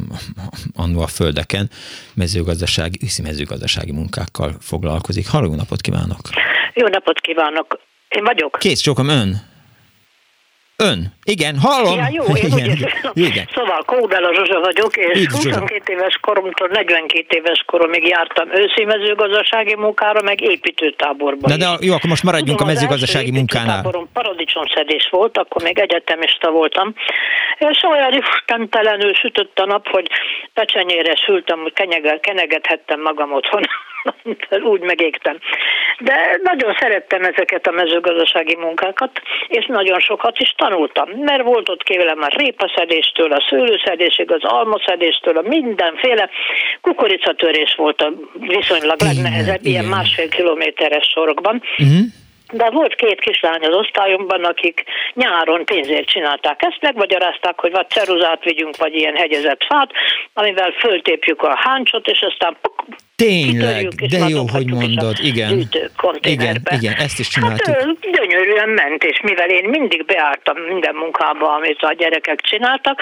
Annó a földeken mezőgazdasági, üszi mezőgazdasági munkákkal foglalkozik. Halló napot kívánok! Jó napot kívánok! Én vagyok. Kész csókom ön! Ön? Igen, hallom. Ja, jó, én igen, igen. igen. Szóval Kódela Zsuzsa vagyok, és Így, 22 éves koromtól 42 éves koromig jártam őszi mezőgazdasági munkára, meg építőtáborban. De, de jó, akkor most maradjunk Tudom, a mezőgazdasági munkánál. Paradicsomszedés volt, akkor még egyetemista voltam. És olyan istentelenül sütött a nap, hogy pecsenyére sültem, hogy kenegethettem magam otthon. Úgy megégtem. De nagyon szerettem ezeket a mezőgazdasági munkákat, és nagyon sokat is tanultam, mert volt ott kívülem a répaszedéstől, a szőlőszedésig, az almaszedéstől, a mindenféle kukoricatörés volt a viszonylag legnehezebb, ilyen másfél kilométeres sorokban. Uh-huh de volt két kislány az osztályomban, akik nyáron pénzért csinálták ezt, megmagyarázták, hogy vagy ceruzát vigyünk, vagy ilyen hegyezett fát, amivel föltépjük a háncsot, és aztán Tényleg, de jó, hogy mondod, igen. Igen, igen, ezt is csináltuk. Hát, gyönyörűen ment, és mivel én mindig beálltam minden munkába, amit a gyerekek csináltak,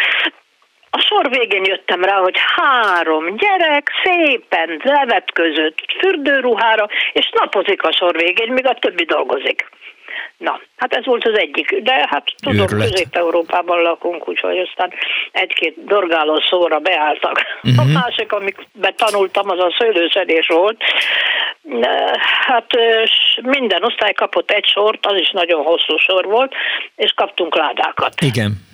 a sor végén jöttem rá, hogy három gyerek szépen levetközött fürdőruhára, és napozik a sor végén, míg a többi dolgozik. Na, hát ez volt az egyik, de hát tudom, Közép-Európában lakunk, úgyhogy aztán egy-két dorgáló szóra beálltak. Uh-huh. A mhm. másik, amit tanultam, az a szőlőszedés volt. Hát minden osztály kapott egy sort, az is nagyon hosszú sor volt, és kaptunk ládákat. Igen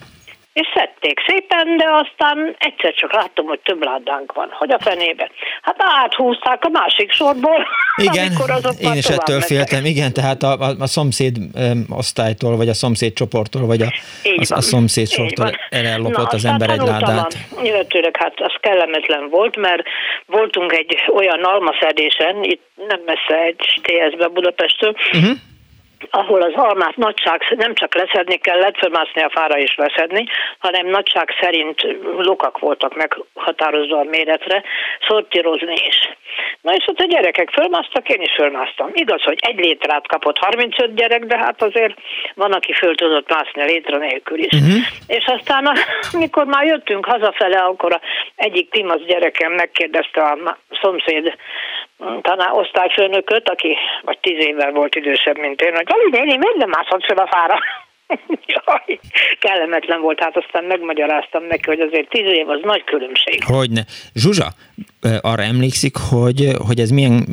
és szedték szépen, de aztán egyszer csak láttam, hogy több ládánk van. Hogy a fenébe? Hát áthúzták a másik sorból, igen, én is ettől mentek. féltem, igen, tehát a, a, a szomszéd um, osztálytól, vagy a szomszéd csoporttól, vagy a, a, a szomszéd sortól elellopott az ember egy ládát. Illetőleg hát az kellemetlen volt, mert voltunk egy olyan almaszedésen, itt nem messze egy TS-be Budapestől, uh-huh ahol az almát nagyság nem csak leszedni kellett, fölmászni a fára is leszedni, hanem nagyság szerint lukak voltak meghatározva a méretre, szortírozni is. Na és ott a gyerekek fölmásztak, én is fölmásztam. Igaz, hogy egy létrát kapott 35 gyerek, de hát azért van, aki föl tudott mászni a létre nélkül is. Uh-huh. És aztán, amikor már jöttünk hazafele, akkor a egyik Timasz gyerekem megkérdezte a szomszéd tanár osztályfőnököt, aki vagy tíz évvel volt idősebb, mint én, hogy Gali néni, miért nem mászott fel a fára? Jaj, kellemetlen volt, hát aztán megmagyaráztam neki, hogy azért tíz év az nagy különbség. Hogyne. Zsuzsa, arra emlékszik, hogy, hogy ez milyen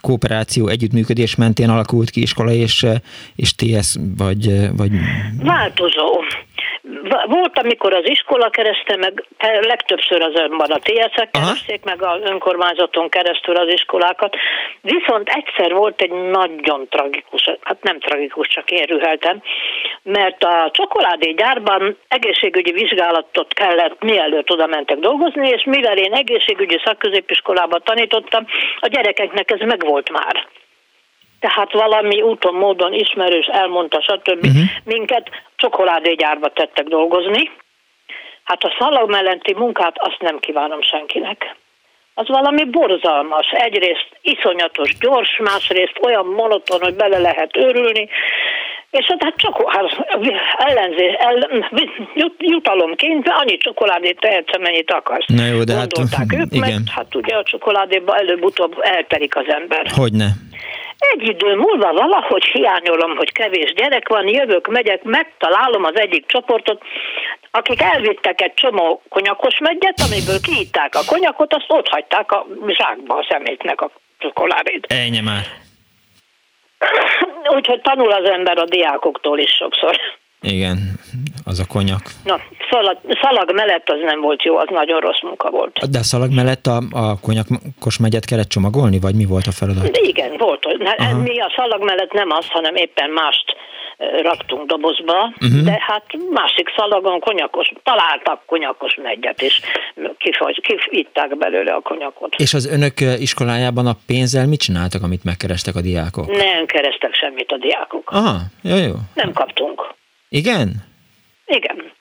kooperáció, együttműködés mentén alakult ki iskola és, és TS, vagy, vagy... Változó. Volt, amikor az iskola kereszte meg, legtöbbször azonban a TSZ-ek keresték meg az önkormányzaton keresztül az iskolákat, viszont egyszer volt egy nagyon tragikus, hát nem tragikus, csak én rüheltem, mert a csokoládé gyárban egészségügyi vizsgálatot kellett, mielőtt oda mentek dolgozni, és mivel én egészségügyi szakközépiskolában tanítottam, a gyerekeknek ez megvolt már tehát valami úton, módon ismerős elmondta, stb. Uh-huh. Minket csokoládégyárba tettek dolgozni. Hát a szalag melletti munkát azt nem kívánom senkinek. Az valami borzalmas. Egyrészt iszonyatos gyors, másrészt olyan monoton, hogy bele lehet őrülni, és hát csak hát, ellenzé, el, jutalomként annyi csokoládét tehetsz, amennyit akarsz. Na jó, de hát, ők, igen. mert hát ugye a csokoládéba előbb-utóbb elterik az ember. Hogyne. Egy idő múlva valahogy hiányolom, hogy kevés gyerek van, jövök, megyek, megtalálom az egyik csoportot, akik elvittek egy csomó konyakos megyet, amiből kiitták a konyakot, azt ott hagyták a zsákba a szemétnek a csokoládét. Ennyi már. Úgyhogy tanul az ember a diákoktól is sokszor. Igen, az a konyak. Na, szalag, szalag mellett az nem volt jó, az nagyon rossz munka volt. De szalag mellett a, a konyakos megyet kellett csomagolni, vagy mi volt a feladat? De igen, volt. Aha. Mi a szalag mellett nem az, hanem éppen mást raktunk dobozba, uh-huh. de hát másik szalagon konyakos, találtak konyakos negyet, és kifagy, kifitták belőle a konyakot. És az önök iskolájában a pénzzel mit csináltak, amit megkerestek a diákok? Nem kerestek semmit a diákok. Aha, jó, jó. Nem kaptunk. Igen? Igen.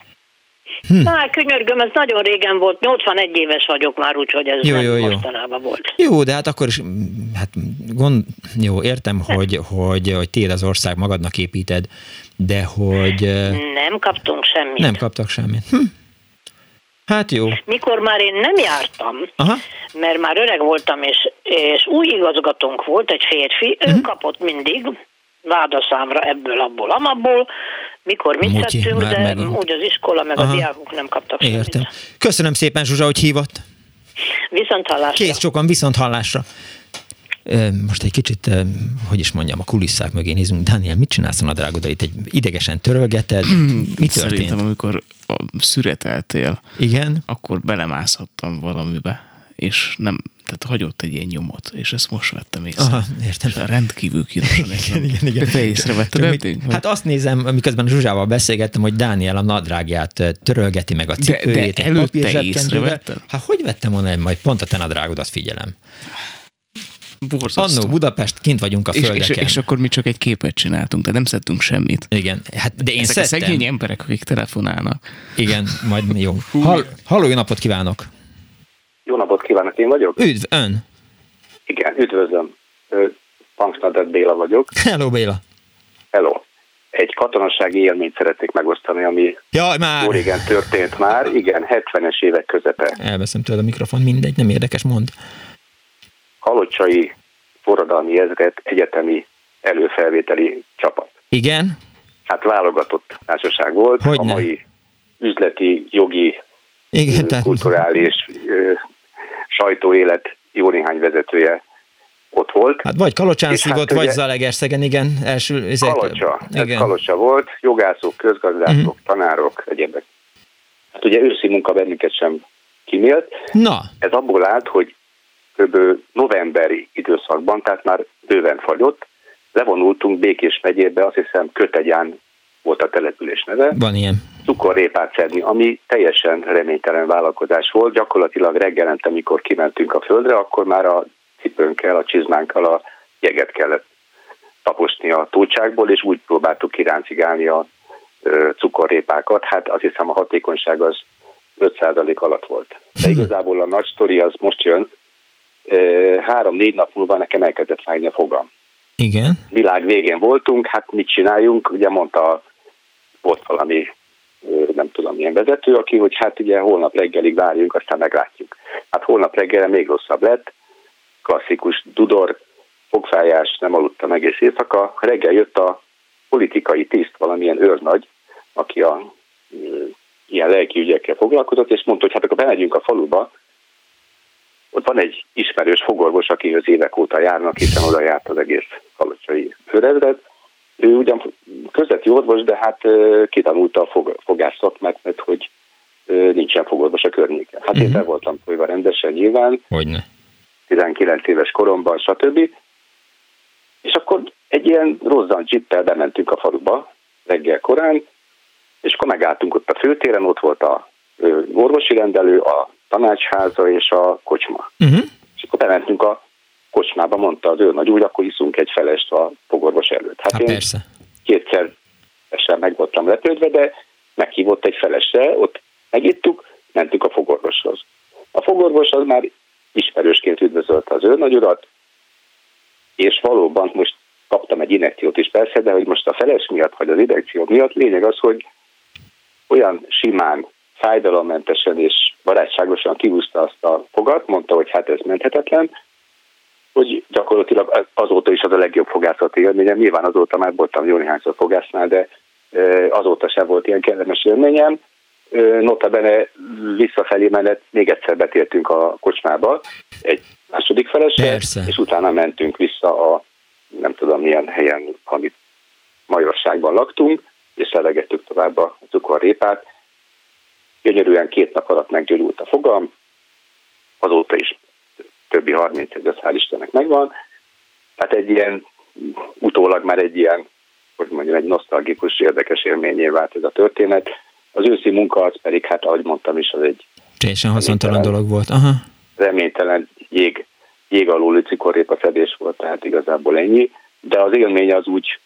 Hm. Na, könyörgöm, ez nagyon régen volt, 81 éves vagyok már, úgyhogy ez jó, jó, jó. mostanában volt. Jó, de hát akkor is, hát gond, jó, értem, hogy, hogy, hogy tiéd az ország magadnak építed, de hogy... Nem kaptunk semmit. Nem kaptak semmit. Hm. Hát jó. Mikor már én nem jártam, Aha. mert már öreg voltam, és, és új igazgatónk volt, egy férfi, uh-huh. ő mhm. kapott mindig vádaszámra ebből, abból, amabból, mikor mit Mutyi, tettünk, de meg... úgy az iskola, meg Aha. a diákok nem kaptak Értem. semmit. Köszönöm szépen, Zsuzsa, hogy hívott. Viszont hallásra. Kész sokan, viszont hallásra. Most egy kicsit, hogy is mondjam, a kulisszák mögé nézünk. Daniel, mit csinálsz a nadrágodait? Egy idegesen törölgeted? Mi történt? Szerintem, amikor szüreteltél, Igen? akkor belemászhattam valamibe, és nem, tehát hagyott egy ilyen nyomot, és ezt most vettem észre. Aha, értem. És rendkívül kínosan igen, igen, igen. Te észrevetted mit, Hát azt nézem, miközben Zsuzsával beszélgettem, hogy Dániel a nadrágját törölgeti meg a cipőjét. De, de előtte észrevetted? Hát hogy vettem volna, majd pont a te nadrágodat figyelem. Borzasztó. Annó Budapest, kint vagyunk a és, földeken. És, és, akkor mi csak egy képet csináltunk, de nem szedtünk semmit. Igen, hát de én Ezek szedtem. a szegény emberek, akik telefonálnak. Igen, majd jó. Hall, halló, jó napot kívánok! Jó napot kívánok, én vagyok? Üdv, ön! Igen, üdvözlöm. Punksnadet Béla vagyok. Hello, Béla! Hello! Egy katonasági élményt szeretnék megosztani, ami Jaj, már. régen történt már. Igen, 70-es évek közepe. Elveszem tőled a mikrofon, mindegy, nem érdekes, mond. Halocsai forradalmi ezret egyetemi előfelvételi csapat. Igen? Hát válogatott társaság volt. Hogyne? A mai üzleti, jogi, Igen, tehát... sajtóélet jó néhány vezetője ott volt. Hát vagy Kalocsán szívott, hát vagy Zalegerszegen, igen. Első, ezek, Kalocsa, igen. ez Kalocsa volt, jogászok, közgazdászok, uh-huh. tanárok, egyébek. Hát ugye őszi munka bennünket sem kimélt. Na. Ez abból állt, hogy kb. novemberi időszakban, tehát már bőven fagyott, levonultunk Békés megyébe, azt hiszem Kötegyán volt a település neve. Van ilyen. Cukorrépát szedni, ami teljesen reménytelen vállalkozás volt. Gyakorlatilag reggelente, amikor kimentünk a földre, akkor már a cipőnkkel, a csizmánkkal a jeget kellett taposni a túlcságból, és úgy próbáltuk kiráncigálni a cukorrépákat. Hát azt hiszem a hatékonyság az 5% alatt volt. De igazából a nagy sztori az most jön, három-négy nap múlva nekem elkezdett fájni a fogam. Igen. Világ végén voltunk, hát mit csináljunk? Ugye mondta, volt valami, nem tudom milyen vezető, aki, hogy hát ugye holnap reggelig várjunk, aztán meglátjuk. Hát holnap reggelre még rosszabb lett, klasszikus dudor, fogfájás, nem aludtam egész éjszaka. Reggel jött a politikai tiszt, valamilyen őrnagy, aki a ilyen lelki ügyekkel foglalkozott, és mondta, hogy hát akkor bemegyünk a faluba, ott van egy ismerős fogorvos, akihez évek óta járnak, hiszen oda járt az egész kalocsai főrezred. Ő ugyan közveti orvos, de hát kitanulta a fog, fogászat, mert, mert hogy nincsen fogorvos a környéken. Hát uh-huh. én mhm. be voltam folyva rendesen nyilván. Hogyne. 19 éves koromban, stb. És akkor egy ilyen rozzan csippel bementünk a faluba reggel korán, és akkor megálltunk ott a főtéren, ott volt a orvosi rendelő, a tanácsháza és a kocsma. Uh-huh. És akkor bementünk a kocsmába, mondta az ő nagy úr, akkor iszunk egy felest a fogorvos előtt. Hát, hát én persze. kétszer sem meg voltam lepődve, de meghívott egy felesre, ott megittuk, mentünk a fogorvoshoz. A fogorvos az már ismerősként üdvözölte az ő nagy urat, és valóban most kaptam egy inekciót is persze, de hogy most a feles miatt, vagy az inekció miatt lényeg az, hogy olyan simán, fájdalommentesen és barátságosan kihúzta azt a fogat, mondta, hogy hát ez menthetetlen, hogy gyakorlatilag azóta is az a legjobb fogászati élményem. Nyilván azóta már voltam jó néhányszor fogásznál, de azóta sem volt ilyen kellemes élményem. Notabene visszafelé menet még egyszer betértünk a kocsmába egy második felesre, és utána mentünk vissza a nem tudom milyen helyen, amit Majorságban laktunk, és szelegettük tovább a cukorrépát. Gyönyörűen két nap alatt meggyógyult a fogam, azóta is többi 30 ezer, hál' Istennek megvan. Tehát egy ilyen, utólag már egy ilyen hogy mondjam, egy nosztalgikus, érdekes élményé vált ez a történet. Az őszi munka az pedig, hát ahogy mondtam is, az egy Teljesen haszontalan dolog volt. Aha. Reménytelen jég, jég alul a fedés volt, tehát igazából ennyi. De az élmény az úgy,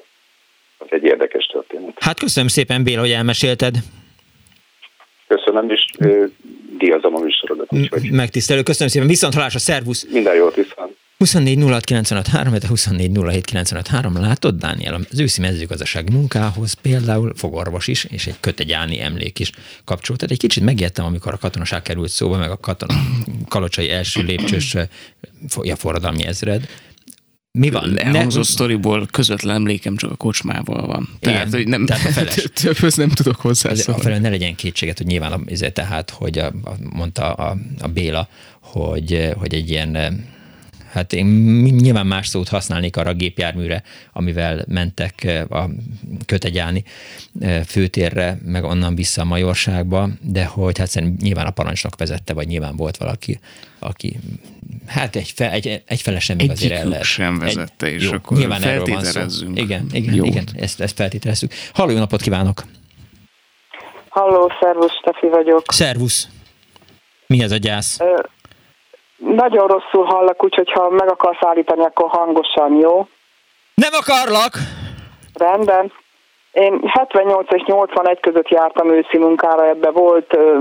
az egy érdekes történet. Hát köszönöm szépen, Béla, hogy elmesélted. Köszönöm, és díjazom a műsorodat. Megtisztelő, köszönöm szépen. Viszont halásra, szervusz! Minden jót, viszont! 24 06 de 24 Látod, Dániel, az őszi mezőgazdasági munkához például fogorvos is, és egy kötegyáni emlék is kapcsolt. Tehát egy kicsit megijedtem, amikor a katonaság került szóba, meg a katona, kalocsai első lépcsős ja, forradalmi ezred. Mi van? Elhangzott sztoriból közvetlen emlékem csak a kocsmával van. Tehát, Igen, hogy nem, tehát többhöz nem tudok hozzászólni. Afelől ne legyen kétséget, hogy nyilván tehát, hogy a, a, mondta a, a Béla, hogy, hogy egy ilyen Hát én nyilván más szót használnék arra a gépjárműre, amivel mentek a kötegyáni főtérre, meg onnan vissza a Majorságba, de hogy hát szerintem nyilván a parancsnok vezette, vagy nyilván volt valaki, aki hát egy, fe, egy, egy felesen még azért el lehet. sem vezette, egy, és jó, akkor nyilván feltételezzünk. Igen, igen, Jót. igen, ezt, ezt feltételezzük. Halló, jó napot kívánok! Halló, szervusz, Stefi vagyok. Szervusz! Mi ez a gyász? Ö, nagyon rosszul hallak, úgyhogy ha meg akarsz állítani, akkor hangosan, jó? Nem akarlak! Rendben. Én 78 és 81 között jártam őszi munkára, ebbe volt ö,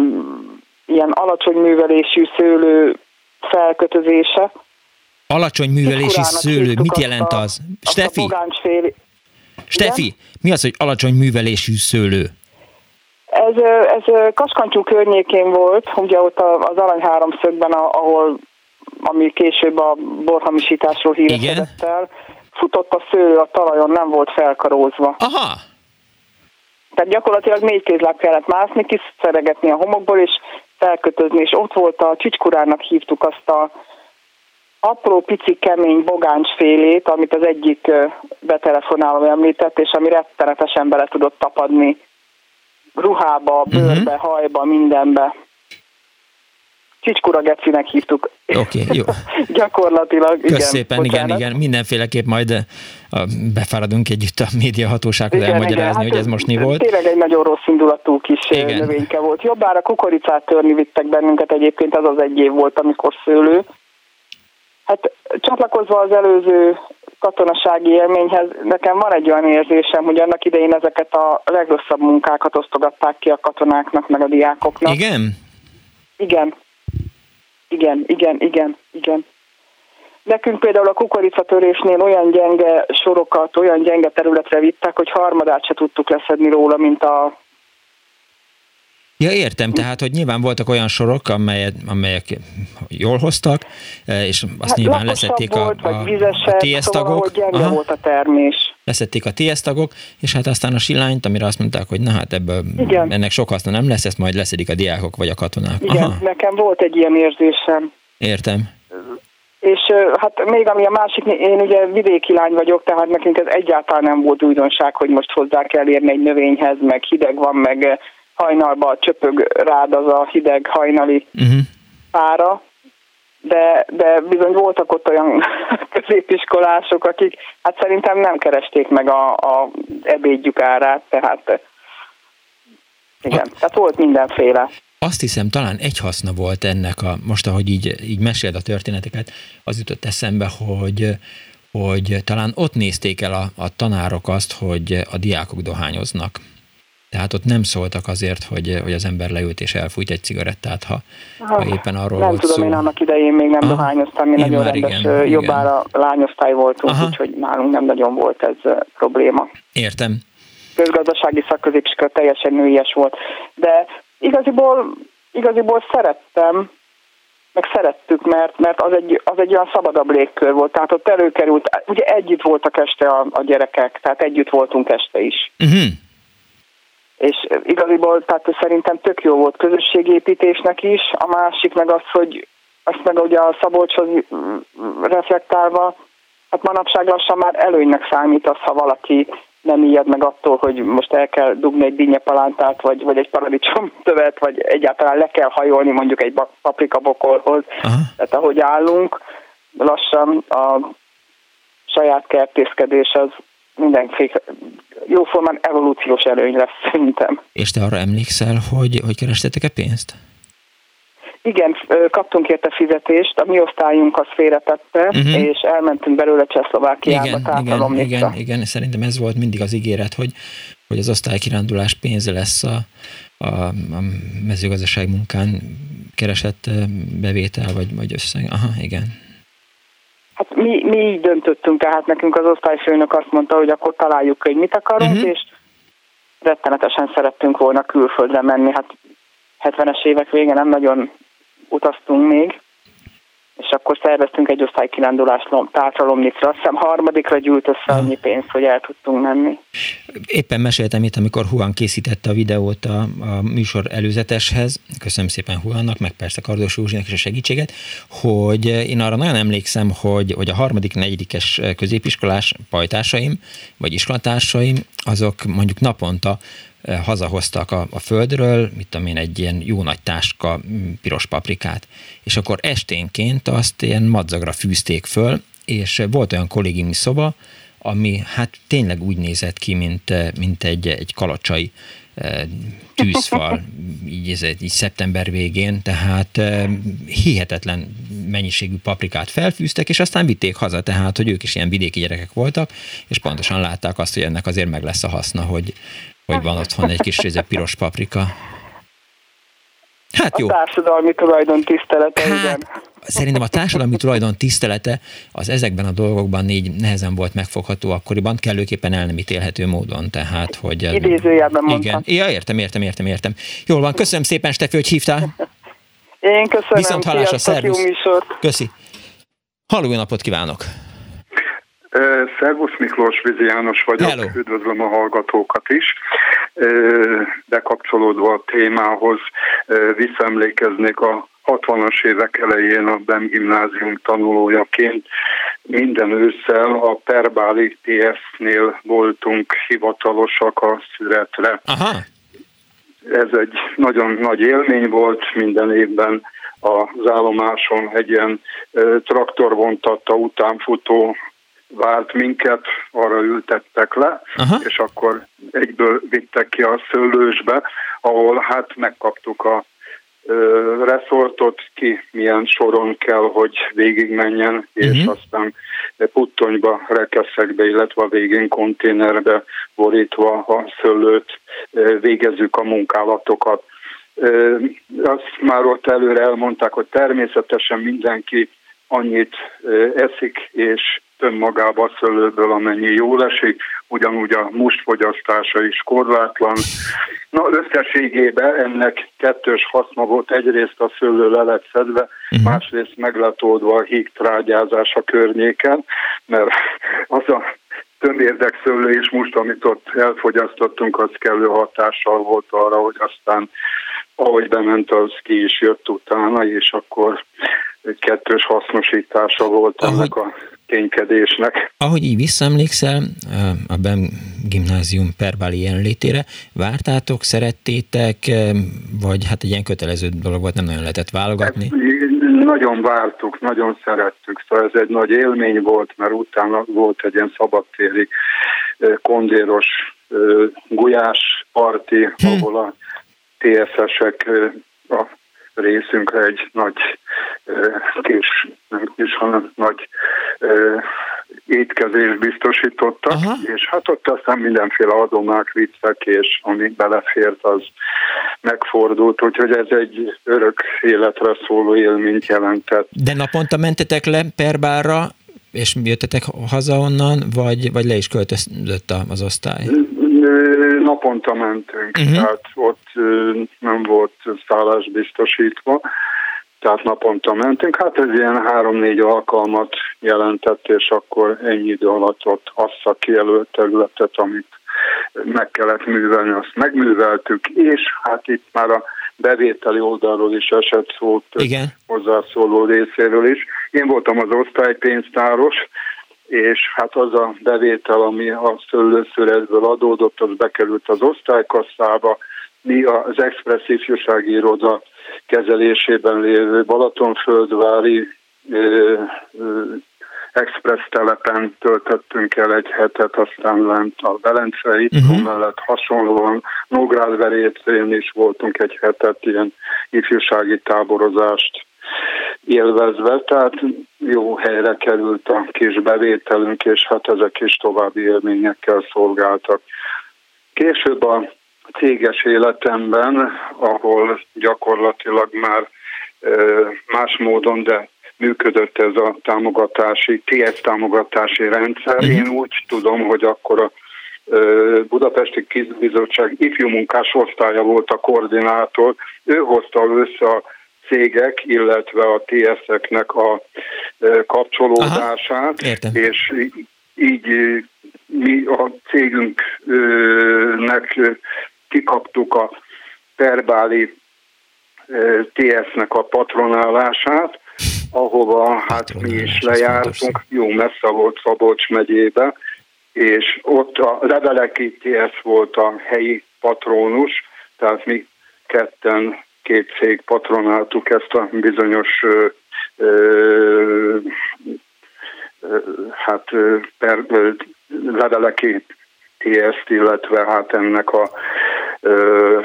ilyen alacsony művelésű szőlő felkötözése. Alacsony művelésű szőlő, mit jelent az? az? Stefi? Stefi, mi az, hogy alacsony művelésű szőlő? Ez, ez Kaskantyú környékén volt, ugye ott az Arany háromszögben, ahol ami később a borhamisításról híresedett el, futott a szőlő a talajon, nem volt felkarózva. Aha! Tehát gyakorlatilag négy kézláb kellett mászni, kiszeregetni a homokból, és felkötözni, és ott volt a csicskurárnak hívtuk azt a apró, pici, kemény bogáncsfélét, amit az egyik betelefonáló említett, és ami rettenetesen bele tudott tapadni ruhába, bőrbe, uh-huh. hajba, mindenbe. Csicskura Gecinek hívtuk. Oké, okay, jó. Gyakorlatilag, Kösz igen. szépen, igen, igen. Mindenféleképp majd eh, befáradunk együtt a médiahatósághoz elmagyarázni, igen. Hát hogy ez most mi volt. Tényleg egy nagyon rossz indulatú kis eh, igen. növényke volt. Jobbára kukoricát törni vittek bennünket egyébként, az az egy év volt, amikor szőlő. Hát csatlakozva az előző katonasági élményhez, nekem van egy olyan érzésem, hogy annak idején ezeket a legrosszabb munkákat osztogatták ki a katonáknak, meg a diákoknak. Igen? Igen. Igen, igen, igen, igen. Nekünk például a kukoricatörésnél olyan gyenge sorokat, olyan gyenge területre vittek, hogy harmadát se tudtuk leszedni róla, mint a Ja, értem, tehát, hogy nyilván voltak olyan sorok, amelyek, amelyek jól hoztak, e, és azt hát nyilván leszették volt, a, a, a TS tagok. Szóval, volt a termés. Leszették a TS tagok, és hát aztán a silányt, amire azt mondták, hogy na hát ebből Igen. ennek sok haszna nem lesz, ezt majd leszedik a diákok vagy a katonák. Igen, Aha. nekem volt egy ilyen érzésem. Értem. És hát még ami a másik, én ugye vidéki lány vagyok, tehát nekünk ez egyáltalán nem volt újdonság, hogy most hozzá kell érni egy növényhez, meg hideg van, meg hajnalba csöpög rád az a hideg hajnali uh-huh. pára, de, de bizony voltak ott olyan középiskolások, akik hát szerintem nem keresték meg a, a ebédjük árát, tehát igen, a... tehát volt mindenféle. Azt hiszem, talán egy haszna volt ennek, a, most ahogy így, így meséld a történeteket, az jutott eszembe, hogy, hogy talán ott nézték el a, a tanárok azt, hogy a diákok dohányoznak. Tehát ott nem szóltak azért, hogy, hogy az ember leült és elfújt egy cigarettát, ha, ha ah, éppen arról nem volt tudom, szó. én annak idején még nem Aha, dohányoztam, mi nagyon rendes igen, jobbára igen. lányosztály voltunk, Aha. úgyhogy nálunk nem nagyon volt ez probléma. Értem. Közgazdasági szakközépiskola teljesen nőies volt. De igaziból, igaziból szerettem, meg szerettük, mert, mert az, egy, az egy olyan szabadabb légkör volt. Tehát ott előkerült, ugye együtt voltak este a, a gyerekek, tehát együtt voltunk este is. Uh-huh és igaziból tehát szerintem tök jó volt közösségépítésnek is, a másik meg az, hogy azt meg ugye a Szabolcshoz reflektálva, hát manapság lassan már előnynek számít az, ha valaki nem ijed meg attól, hogy most el kell dugni egy dinnyepalántát, vagy, vagy egy paradicsom tövet, vagy egyáltalán le kell hajolni mondjuk egy paprikabokolhoz. Tehát ahogy állunk, lassan a saját kertészkedés az mindenféle jóformán evolúciós előny lesz szerintem. És te arra emlékszel, hogy, hogy kerestetek-e pénzt? Igen, kaptunk érte fizetést, a mi osztályunk az félretette, uh-huh. és elmentünk belőle Csehszlovákiába igen, igen, igen, igen, szerintem ez volt mindig az ígéret, hogy, hogy az osztálykirándulás pénze lesz a, a, a mezőgazdaság munkán keresett bevétel, vagy, vagy összeg. Aha, igen. Hát mi, mi így döntöttünk, tehát nekünk az osztályfőnök azt mondta, hogy akkor találjuk, hogy mit akarunk, uh-huh. és rettenetesen szerettünk volna külföldre menni. Hát 70-es évek vége nem nagyon utaztunk még, és akkor szerveztünk egy osztálykirándulást Tátra Lomnicra. Azt hiszem harmadikra gyűlt össze annyi pénzt, hogy el tudtunk menni. Éppen meséltem itt, amikor Huan készítette a videót a, a műsor előzeteshez, köszönöm szépen Huannak, meg persze Kardos Józsinak is a segítséget, hogy én arra nagyon emlékszem, hogy, hogy a harmadik, negyedikes középiskolás pajtásaim, vagy iskolatársaim, azok mondjuk naponta hazahoztak a, a földről, mit tudom én, egy ilyen jó nagy táska piros paprikát, és akkor esténként azt ilyen madzagra fűzték föl, és volt olyan kollégiumi szoba, ami hát tényleg úgy nézett ki, mint, mint egy, egy kalacsai tűzfal, így, ez, így szeptember végén, tehát hihetetlen mennyiségű paprikát felfűztek, és aztán vitték haza, tehát, hogy ők is ilyen vidéki gyerekek voltak, és pontosan látták azt, hogy ennek azért meg lesz a haszna, hogy, hogy van otthon egy kis réze piros paprika. Hát jó. A társadalmi tulajdon tisztelete, hát, igen. Szerintem a társadalmi tulajdon tisztelete az ezekben a dolgokban így nehezen volt megfogható akkoriban, kellőképpen el nem ítélhető módon, tehát, hogy... Idézőjelben mondtam. Igen, ja, értem, értem, értem, értem. Jól van, köszönöm szépen, Stefi, hogy hívtál. Én köszönöm, Viszont hallásra, szervusz. Köszi. Halló, napot kívánok! Szervusz Miklós, Vizi János vagyok, Hello. üdvözlöm a hallgatókat is. Bekapcsolódva a témához visszaemlékeznék a 60-as évek elején a BEM gimnázium tanulójaként minden ősszel a Perbáli TS-nél voltunk hivatalosak a szüretre. Aha. Ez egy nagyon nagy élmény volt, minden évben az állomáson egy ilyen traktorvontatta utánfutó várt minket, arra ültettek le, Aha. és akkor egyből vittek ki a szőlősbe, ahol hát megkaptuk a ö, reszortot, ki milyen soron kell, hogy végigmenjen, uh-huh. és mhm. aztán puttonyba, rekeszekbe, illetve a végén konténerbe borítva a szőlőt végezzük a munkálatokat. Azt már ott előre elmondták, hogy természetesen mindenki annyit eszik és önmagába a szőlőből, amennyi jól esik, ugyanúgy a mustfogyasztása is korlátlan. Na összességében ennek kettős haszna volt, egyrészt a szőlő le lett szedve, uh-huh. másrészt meg lett oldva a híg trágyázás a környéken, mert az a tömérdek és must, amit ott elfogyasztottunk, az kellő hatással volt arra, hogy aztán ahogy bement, az ki is jött utána, és akkor kettős hasznosítása volt ennek a kénykedésnek. Ahogy így visszaemlékszel a BEM gimnázium perbáli jelenlétére, vártátok, szerettétek, vagy hát egy ilyen kötelező dolog volt, nem nagyon lehetett válogatni? Hát, nagyon vártuk, nagyon szerettük, szóval ez egy nagy élmény volt, mert utána volt egy ilyen szabadtéri kondéros gulyás parti, hm. ahol a TSS-ek a részünkre egy nagy kis, nem kis, hanem nagy étkezést biztosítottak, Aha. és hát ott aztán mindenféle adomák, viccek, és ami belefért, az megfordult, úgyhogy ez egy örök életre szóló élményt jelentett. De naponta mentetek le Perbára, és jöttetek haza onnan, vagy, vagy le is költözött az osztály? Naponta mentünk, uh-huh. tehát ott nem volt szállás biztosítva, tehát naponta mentünk. Hát ez ilyen három-négy alkalmat jelentett, és akkor ennyi idő alatt ott azt a kijelölt területet, amit meg kellett művelni, azt megműveltük, és hát itt már a bevételi oldalról is esett szó Igen. hozzászóló részéről is. Én voltam az osztálypénztáros, és hát az a bevétel, ami a szőlőszüretből adódott, az bekerült az osztálykasszába. Mi az Express ifjúsági iroda kezelésében lévő Balatonföldvári ö, ö, Express telepen töltöttünk el egy hetet, aztán lent a Belencei uh-huh. mellett hasonlóan Nógrádverétén is voltunk egy hetet, ilyen ifjúsági táborozást élvezve, tehát jó helyre került a kis bevételünk, és hát ezek is további élményekkel szolgáltak. Később a céges életemben, ahol gyakorlatilag már más módon, de működött ez a támogatási, TS támogatási rendszer. Mhm. Én úgy tudom, hogy akkor a Budapesti Kizbizottság ifjú munkás osztálya volt a koordinátor, ő hozta össze a cégek, illetve a TS-eknek a kapcsolódását, és így mi a cégünknek kikaptuk a Perbáli TS-nek a patronálását, ahova hát mi is lejártunk, jó messze volt Szabolcs megyébe, és ott a Leveleki TS volt a helyi patronus, tehát mi ketten két cég patronáltuk ezt a bizonyos hát per, leveleki TS-t, illetve hát ennek a ö,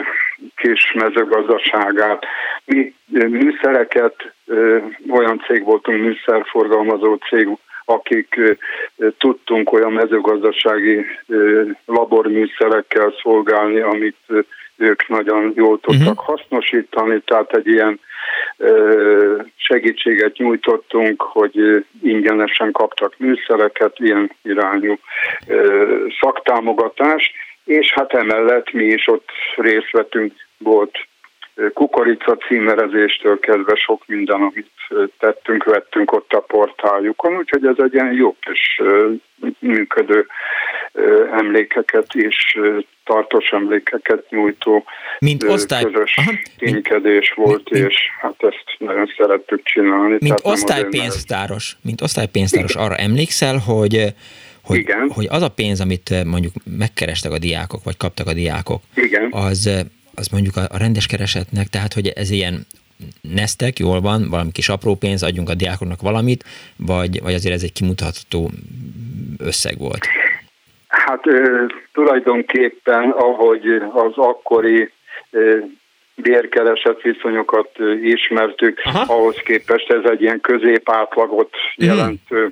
kis mezőgazdaságát. Mi műszereket, ö, olyan cég voltunk, műszerforgalmazó cég, akik ö, tudtunk olyan mezőgazdasági ö, laborműszerekkel szolgálni, amit ők nagyon jól tudtak uh-huh. hasznosítani, tehát egy ilyen segítséget nyújtottunk, hogy ingyenesen kaptak műszereket, ilyen irányú szaktámogatást, és hát emellett mi is ott részt vettünk, volt kukorica címerezéstől kezdve sok minden, amit tettünk, vettünk ott a portáljukon, úgyhogy ez egy ilyen jó kis működő emlékeket és tartós emlékeket nyújtó mint osztály... közös Aha. ténykedés mint, volt, mint, és hát ezt nagyon szerettük csinálni. Mint osztálypénztáros, mint osztálypénztáros arra emlékszel, hogy hogy, Igen. hogy az a pénz, amit mondjuk megkerestek a diákok, vagy kaptak a diákok, Igen. az az mondjuk a, rendes keresetnek, tehát hogy ez ilyen nesztek, jól van, valami kis apró pénz, adjunk a diákoknak valamit, vagy, vagy azért ez egy kimutatható összeg volt? Hát tulajdonképpen, ahogy az akkori bérkereset viszonyokat ismertük, Aha. ahhoz képest ez egy ilyen középátlagot mhm. jelentő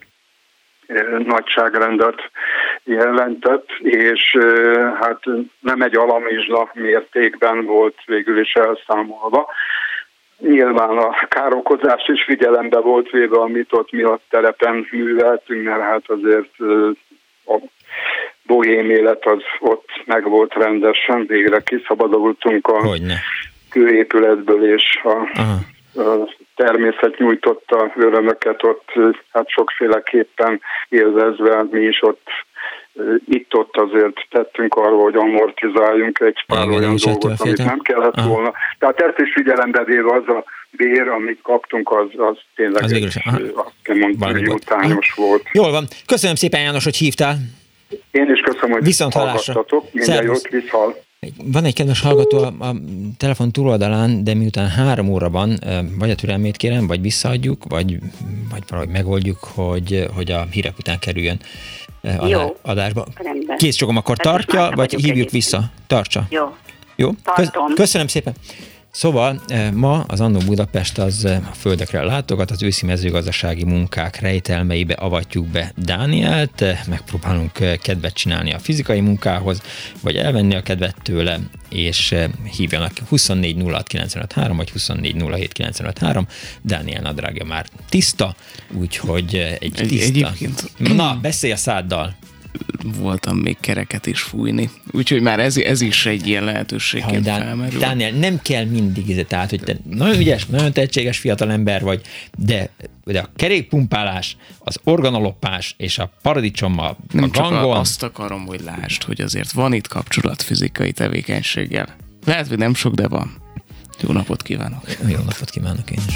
nagyságrendet jelentett, és hát nem egy alamizsla mértékben volt végül is elszámolva. Nyilván a károkozás is figyelembe volt véve, amit ott mi a terepen műveltünk, mert hát azért a bohém élet az ott meg volt rendesen, végre kiszabadultunk a Hogyne. kőépületből és a Aha természet nyújtotta örömöket ott, hát sokféleképpen élvezve, mi is ott itt-ott azért tettünk arról, hogy amortizáljunk egy pár Igen, olyan dolgot, amit nem kellett Aha. volna. Tehát ezt is figyelembe véve az a bér, amit kaptunk, az, az tényleg az egy, azt kell mondani, hogy utányos volt. Jól van. Köszönöm szépen János, hogy hívtál. Én is köszönöm, hogy Viszont hallásra. Minden jót, viszhal. Van egy kedves hallgató a, a telefon túloldalán, de miután három óra van, vagy a türelmét kérem, vagy visszaadjuk, vagy, vagy valahogy megoldjuk, hogy, hogy a hírek után kerüljön Jó. adásba. Rendben. Kész csokom, akkor tartja, vagy hívjuk vissza? Tartsa. Jó. Jó? Tartom. Köszönöm szépen. Szóval eh, ma az Annó Budapest az eh, a földekre látogat, az őszi mezőgazdasági munkák rejtelmeibe avatjuk be Dánielt, eh, megpróbálunk kedvet csinálni a fizikai munkához, vagy elvenni a kedvet tőle, és hívjanak 24 vagy 24 Dániel nadrágja már tiszta, úgyhogy egy tiszta. Egyébként... Na, beszélj a száddal! Voltam még kereket is fújni. Úgyhogy már ez, ez is egy ilyen lehetőségként Dán, felmerül. Dániel, nem kell mindig, tehát, hogy te nagyon ügyes, nagyon tehetséges fiatal ember vagy, de, de a kerékpumpálás, az organoloppás és a paradicsommal, nem a gangon... Csak azt akarom, hogy lásd, hogy azért van itt kapcsolat fizikai tevékenységgel. Lehet, hogy nem sok, de van. Jó napot kívánok! Jó napot kívánok én is!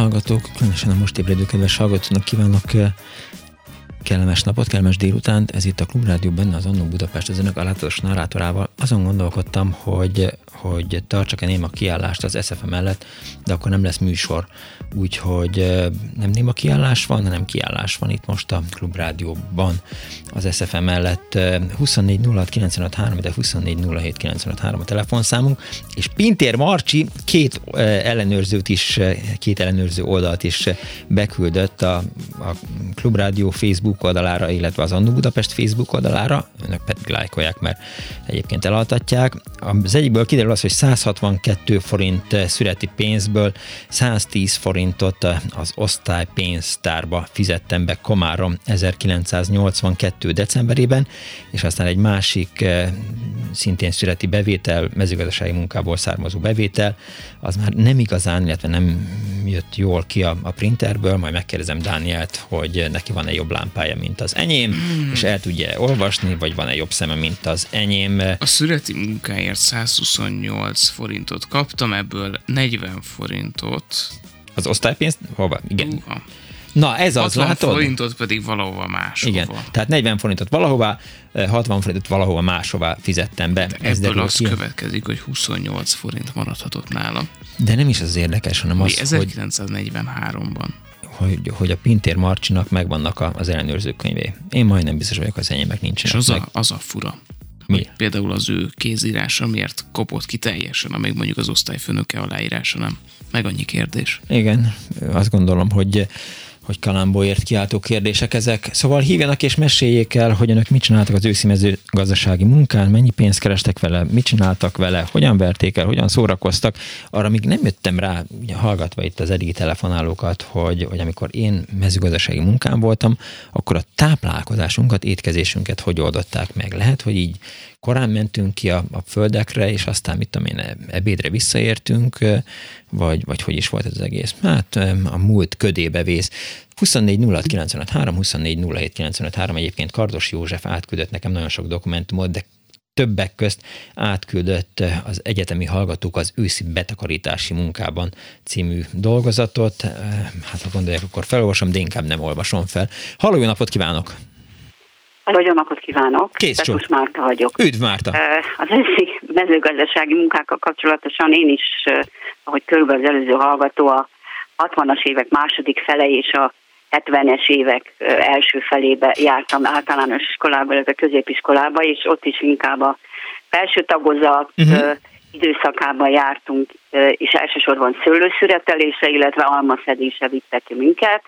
Hallgatók, különösen a most ébredő kedves hallgatóknak kívánok kellemes napot, kellemes délutánt. Ez itt a Klubrádió benne az Annó Budapest, az önök alátatos narrátorával. Azon gondolkodtam, hogy, hogy tartsak-e néma kiállást az SFM mellett, de akkor nem lesz műsor. Úgyhogy nem néma kiállás van, hanem kiállás van itt most a Klubrádióban az SFM mellett 24 de 24 a telefonszámunk, és Pintér Marcsi két ellenőrzőt is, két ellenőrző oldalt is beküldött a, a Klubrádió Facebook oldalára, illetve az Annu Budapest Facebook oldalára, önök pedig lájkolják, mert egyébként elaltatják. Az egyikből kiderül az, hogy 162 forint születi pénzből 110 forintot az osztálypénztárba fizettem be Komárom 1982 decemberében, és aztán egy másik szintén születi bevétel, mezőgazdasági munkából származó bevétel, az már nem igazán, illetve nem jött jól ki a, a printerből, majd megkérdezem Dánielt, hogy neki van-e jobb lámpája, mint az enyém, hmm. és el tudja olvasni, vagy van-e jobb szeme, mint az enyém. A születi munkáért 128 forintot kaptam, ebből 40 forintot. Az osztálypénzt? Hova? Igen. Uh-ha. Na, ez az, 60 látod? forintot pedig valahova máshova. Igen, tehát 40 forintot valahova, 60 eh, forintot valahova máshova fizettem be. De ebből az ki. következik, hogy 28 forint maradhatott nálam. De nem is az érdekes, hanem az, 1943-ban. Hogy, hogy a Pintér Marcsinak megvannak az ellenőrző könyvé. Én majdnem biztos vagyok, az enyémek nincsenek. És az, meg. a, az a fura. Mi? Például az ő kézírása miért kopott ki teljesen, amíg mondjuk az osztályfőnöke aláírása nem. Meg annyi kérdés. Igen, azt gondolom, hogy hogy Kalambóért kiáltó kérdések ezek. Szóval hívjanak és meséljék el, hogy önök mit csináltak az őszi mezőgazdasági munkán, mennyi pénzt kerestek vele, mit csináltak vele, hogyan verték el, hogyan szórakoztak. Arra még nem jöttem rá, ugye, hallgatva itt az eddigi telefonálókat, hogy, hogy amikor én mezőgazdasági munkán voltam, akkor a táplálkozásunkat, étkezésünket hogy oldották meg. Lehet, hogy így korán mentünk ki a, a földekre, és aztán mit tudom én, ebédre visszaértünk, vagy, vagy hogy is volt ez az egész? Hát a múlt ködébe vész. 24 06 3, 24 07 3, egyébként Kardos József átküldött nekem nagyon sok dokumentumot, de többek közt átküldött az egyetemi hallgatók az őszi betakarítási munkában című dolgozatot. Hát ha gondolják, akkor felolvasom, de inkább nem olvasom fel. Halló, napot kívánok! Jó napot kívánok! Kész Most Márta vagyok. Üdv Márta! Az őszi mezőgazdasági munkákkal kapcsolatosan én is, ahogy körülbelül az előző hallgató, a 60-as évek második fele és a 70-es évek első felébe jártam általános iskolába, illetve középiskolába, és ott is inkább a felső tagozat uh-huh. időszakában jártunk, és elsősorban szőlőszüretelésre, illetve almaszedésre vittek ki minket.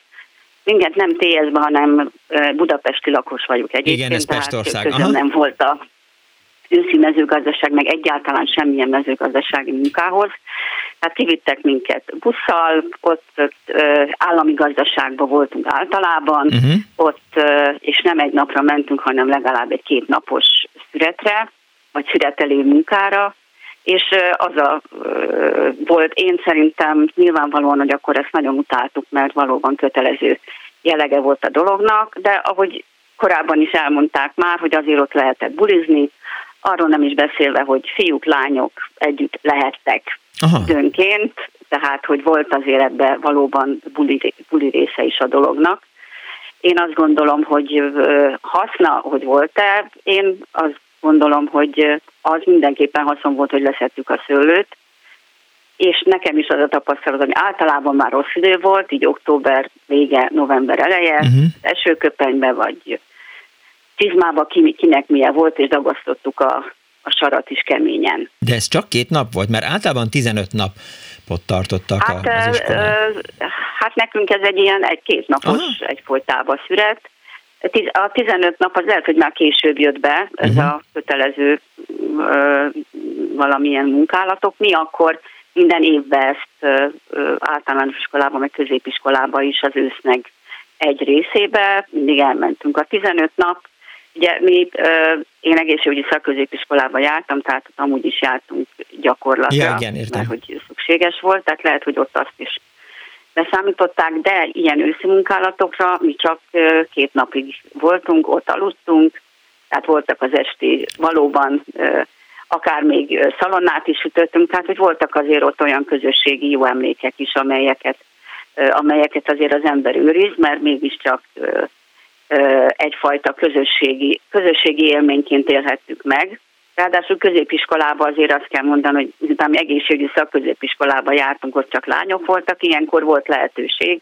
Minket nem TS-be, hanem budapesti lakos vagyok egyébként. Igen, ez Pestország. nem volt a őszi mezőgazdaság, meg egyáltalán semmilyen mezőgazdasági munkához. Hát kivittek minket busszal, ott, ott állami gazdaságban voltunk általában, uh-huh. ott, és nem egy napra mentünk, hanem legalább egy két napos szüretre, vagy szüretelő munkára, és az a volt, én szerintem nyilvánvalóan, hogy akkor ezt nagyon utáltuk, mert valóban kötelező jellege volt a dolognak, de ahogy korábban is elmondták már, hogy azért ott lehetett bulizni, arról nem is beszélve, hogy fiúk, lányok együtt lehettek időnként, tehát hogy volt azért ebbe valóban buli, buli része is a dolognak. Én azt gondolom, hogy haszna, hogy volt-e, én azt gondolom, hogy az mindenképpen haszon volt, hogy leszettük a szőlőt, és nekem is az a tapasztalat, hogy általában már rossz idő volt, így október vége, november eleje, uh-huh. esőköpenybe vagy csizmába kinek milyen volt, és dagasztottuk a, a sarat is keményen. De ez csak két nap volt, mert általában 15 napot tartottak hát, az iskolán. Hát nekünk ez egy ilyen egy-két napos Aha. egyfolytában szüret. A 15 nap az lehet, hogy már később jött be, ez uh-huh. a kötelező ö, valamilyen munkálatok. Mi akkor minden évben ezt ö, ö, általános iskolában, meg középiskolában is az ősznek egy részébe, mindig elmentünk. A 15 nap Ugye mi, én egészségügyi szakközépiskolában jártam, tehát ott amúgy is jártunk gyakorlatra, ja, igen, értem. mert hogy szükséges volt, tehát lehet, hogy ott azt is beszámították, de ilyen őszi munkálatokra mi csak két napig voltunk, ott aludtunk, tehát voltak az esti valóban akár még szalonnát is sütöttünk, tehát hogy voltak azért ott olyan közösségi jó emlékek is, amelyeket, amelyeket azért az ember őriz, mert mégiscsak egyfajta közösségi, közösségi élményként élhettük meg. Ráadásul középiskolában azért azt kell mondani, hogy miután mi egészségügyi szakközépiskolában jártunk, ott csak lányok voltak, ilyenkor volt lehetőség,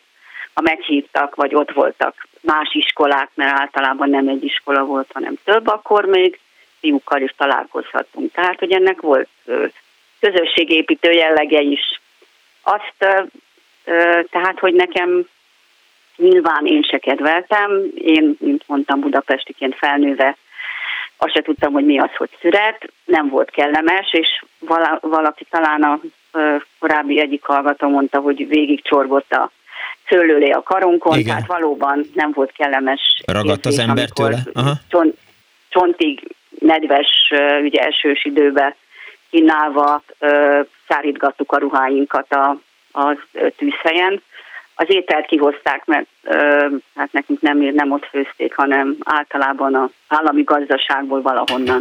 ha meghívtak, vagy ott voltak más iskolák, mert általában nem egy iskola volt, hanem több, akkor még fiúkkal is találkozhattunk. Tehát, hogy ennek volt közösségépítő jellege is. Azt, tehát, hogy nekem Nyilván én se kedveltem, én, mint mondtam, budapestiként felnőve azt se tudtam, hogy mi az, hogy szüret, nem volt kellemes, és vala, valaki talán a korábbi egyik hallgató mondta, hogy végig csorgott a szőlőlé a karunkon, Igen. tehát valóban nem volt kellemes. Ragadt az ember tőle? Aha. Csont, csontig nedves, ugye esős időbe kínálva szárítgattuk a ruháinkat a, a tűzhelyen, az ételt kihozták, mert ö, hát nekünk nem, nem ott főzték, hanem általában az állami gazdaságból valahonnan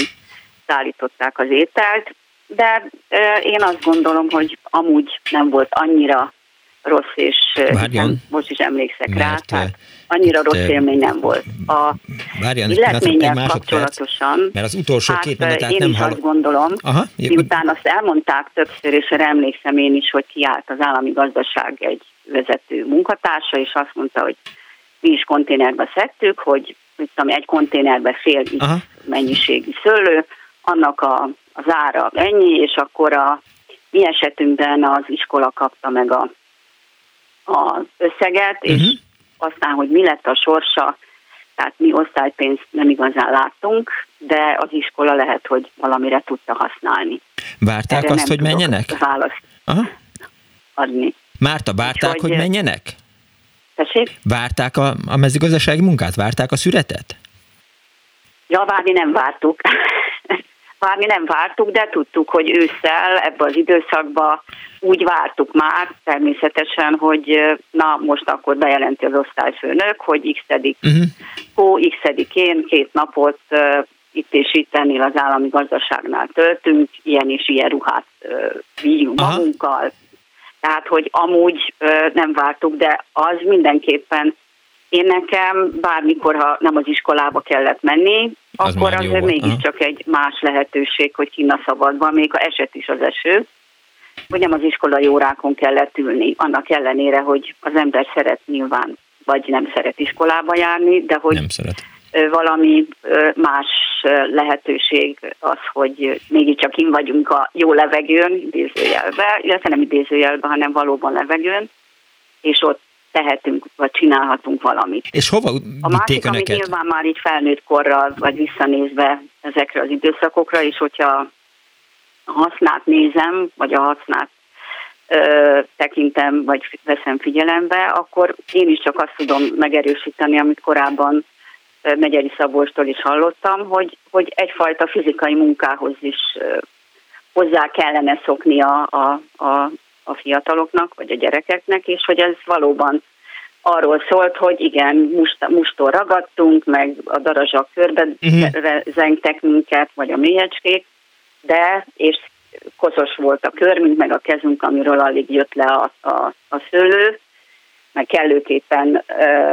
szállították az ételt, de ö, én azt gondolom, hogy amúgy nem volt annyira rossz, és Várjon, most is emlékszek mert, rá, tehát annyira rossz élmény nem volt. A Várjon, illetménnyel kapcsolatosan, mert az utolsó hát, két mondatát én nem is hall... azt gondolom, Aha, miután azt elmondták többször, és erre emlékszem én is, hogy kiállt az állami gazdaság egy vezető munkatársa, és azt mondta, hogy mi is konténerbe szedtük, hogy tudom, egy konténerbe fél Aha. mennyiségű szőlő, annak a, az ára ennyi, és akkor a mi esetünkben az iskola kapta meg a, a összeget, uh-huh. és mhm. aztán, hogy mi lett a sorsa, tehát mi osztálypénzt nem igazán láttunk, de az iskola lehet, hogy valamire tudta használni. Várták Erre azt, hogy menjenek? Választ Aha. adni. Márta, várták, hogy, hogy menjenek? Tessék? Várták a, a mezőgazdasági munkát? Várták a szüretet? Ja, várni nem vártuk. várni nem vártuk, de tudtuk, hogy ősszel ebbe az időszakba úgy vártuk már természetesen, hogy na most akkor bejelenti az osztályfőnök, hogy x-edik uh-huh. hó, x-edikén két napot uh, itt és itt ennél az állami gazdaságnál töltünk, ilyen és ilyen ruhát uh, vigyünk magunkkal, tehát, hogy amúgy nem vártuk, de az mindenképpen én nekem bármikor, ha nem az iskolába kellett menni, az akkor azért mégiscsak egy más lehetőség, hogy kinn a szabadban, még ha eset is az eső, hogy nem az iskolai órákon kellett ülni, annak ellenére, hogy az ember szeret nyilván, vagy nem szeret iskolába járni, de hogy nem szeret valami más lehetőség az, hogy mégiscsak kim vagyunk a jó levegőn, idézőjelbe, illetve nem idézőjelbe, hanem valóban levegőn, és ott tehetünk, vagy csinálhatunk valamit. És hova A másik, amit nyilván már így felnőtt korral, vagy visszanézve ezekre az időszakokra, és hogyha a hasznát nézem, vagy a hasznát ö, tekintem, vagy veszem figyelembe, akkor én is csak azt tudom megerősíteni, amit korábban Megyeri Szabolcstól is hallottam, hogy, hogy egyfajta fizikai munkához is hozzá kellene szokni a, a, a, a fiataloknak, vagy a gyerekeknek, és hogy ez valóban arról szólt, hogy igen, must, mustól ragadtunk, meg a darazsak körbe uh-huh. zengtek minket, vagy a mélyecskék, de, és koszos volt a körmünk, meg a kezünk, amiről alig jött le a, a, a szőlő, meg kellőképpen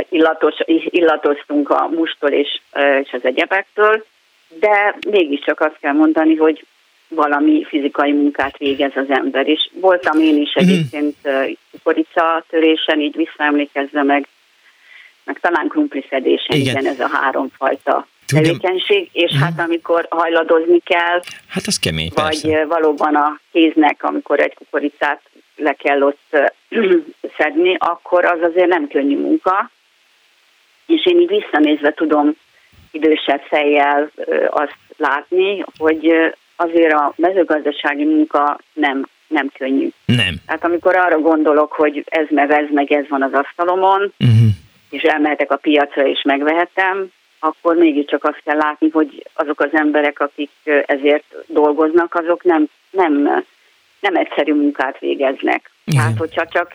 illatos, illatoztunk a mustól és, és az egyebektől, de mégiscsak azt kell mondani, hogy valami fizikai munkát végez az ember. És voltam én is mhm. egyébként kukoricatörésen, így visszaemlékezve meg, meg talán krumpliszedésen, igen. igen, ez a háromfajta Tudom. tevékenység, és hát amikor hajladozni kell, hát az kemény, vagy persze. valóban a kéznek, amikor egy kukoricát le kell ott szedni, akkor az azért nem könnyű munka, és én így visszanézve tudom idősebb fejjel azt látni, hogy azért a mezőgazdasági munka nem, nem könnyű. Nem. Hát amikor arra gondolok, hogy ez meg ez meg ez van az asztalomon, uh-huh. és elmehetek a piacra és megvehetem, akkor mégiscsak azt kell látni, hogy azok az emberek, akik ezért dolgoznak, azok nem, nem, nem egyszerű munkát végeznek. Igen. Hát, hogyha csak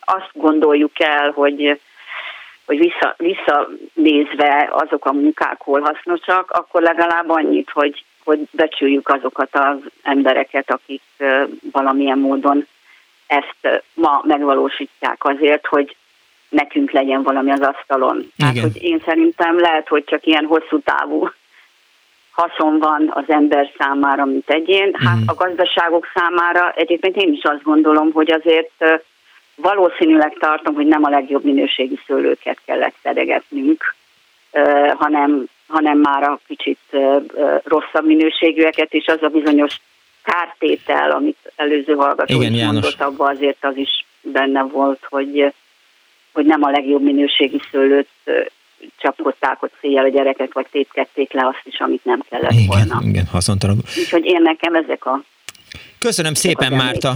azt gondoljuk el, hogy hogy vissza, visszanézve azok a munkák hol hasznosak, akkor legalább annyit, hogy, hogy becsüljük azokat az embereket, akik valamilyen módon ezt ma megvalósítják azért, hogy nekünk legyen valami az asztalon. Hát, hogy én szerintem lehet, hogy csak ilyen hosszú távú haszon van az ember számára, mint egyén. Hát mm. a gazdaságok számára egyébként én is azt gondolom, hogy azért valószínűleg tartom, hogy nem a legjobb minőségi szőlőket kellett szedegetnünk, hanem, hanem már a kicsit rosszabb minőségűeket, és az a bizonyos kártétel, amit előző hallgató Igen, is mondott, abban azért az is benne volt, hogy, hogy nem a legjobb minőségi szőlőt csapkodták ott széjjel a gyerekek, vagy tétkedték le azt is, amit nem kellett igen, volna. Igen, haszontalan. Úgyhogy én nekem ezek a... Köszönöm szépen, Márta.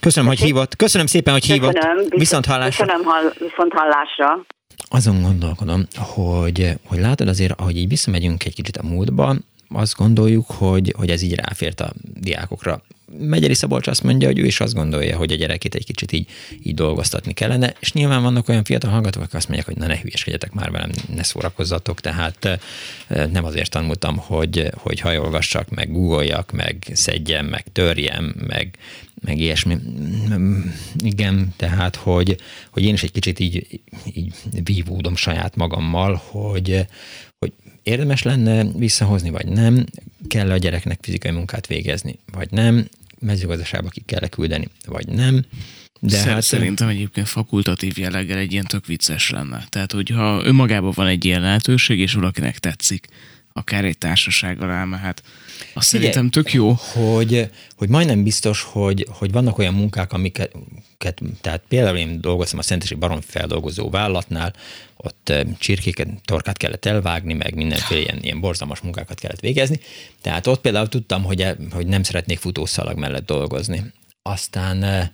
Köszönöm, hogy hívott. Köszönöm szépen, hogy hívott. Köszönöm, viszont hallásra. Köszönöm, hall, viszont hallásra. Azon gondolkodom, hogy, hogy látod azért, ahogy így visszamegyünk egy kicsit a múltba, azt gondoljuk, hogy, hogy ez így ráfért a diákokra. Megyeri Szabolcs azt mondja, hogy ő is azt gondolja, hogy a gyerekét egy kicsit így, így dolgoztatni kellene, és nyilván vannak olyan fiatal hallgatók, akik azt mondják, hogy na ne hülyeskedjetek már velem, ne szórakozzatok, tehát eh, nem azért tanultam, hogy, hogy hajolgassak, meg googoljak, meg szedjem, meg törjem, meg, meg ilyesmi. Igen, tehát, hogy, hogy én is egy kicsit így, így vívódom saját magammal, hogy, hogy érdemes lenne visszahozni, vagy nem, kell a gyereknek fizikai munkát végezni, vagy nem, mezőgazdaságba ki kell küldeni, vagy nem. De Szer- hát, szerintem egyébként fakultatív jelleggel egy ilyen tök vicces lenne. Tehát, hogyha önmagában van egy ilyen lehetőség, és valakinek tetszik, akár egy társasággal elmehet, azt Figyelj, szerintem tök jó. Hogy, hogy majdnem biztos, hogy, hogy vannak olyan munkák, amiket, tehát például én dolgoztam a Szentesi Baron feldolgozó vállalatnál, ott csirkéket, torkát kellett elvágni, meg mindenféle ilyen, ilyen borzalmas munkákat kellett végezni. Tehát ott például tudtam, hogy, e, hogy nem szeretnék futószalag mellett dolgozni. Aztán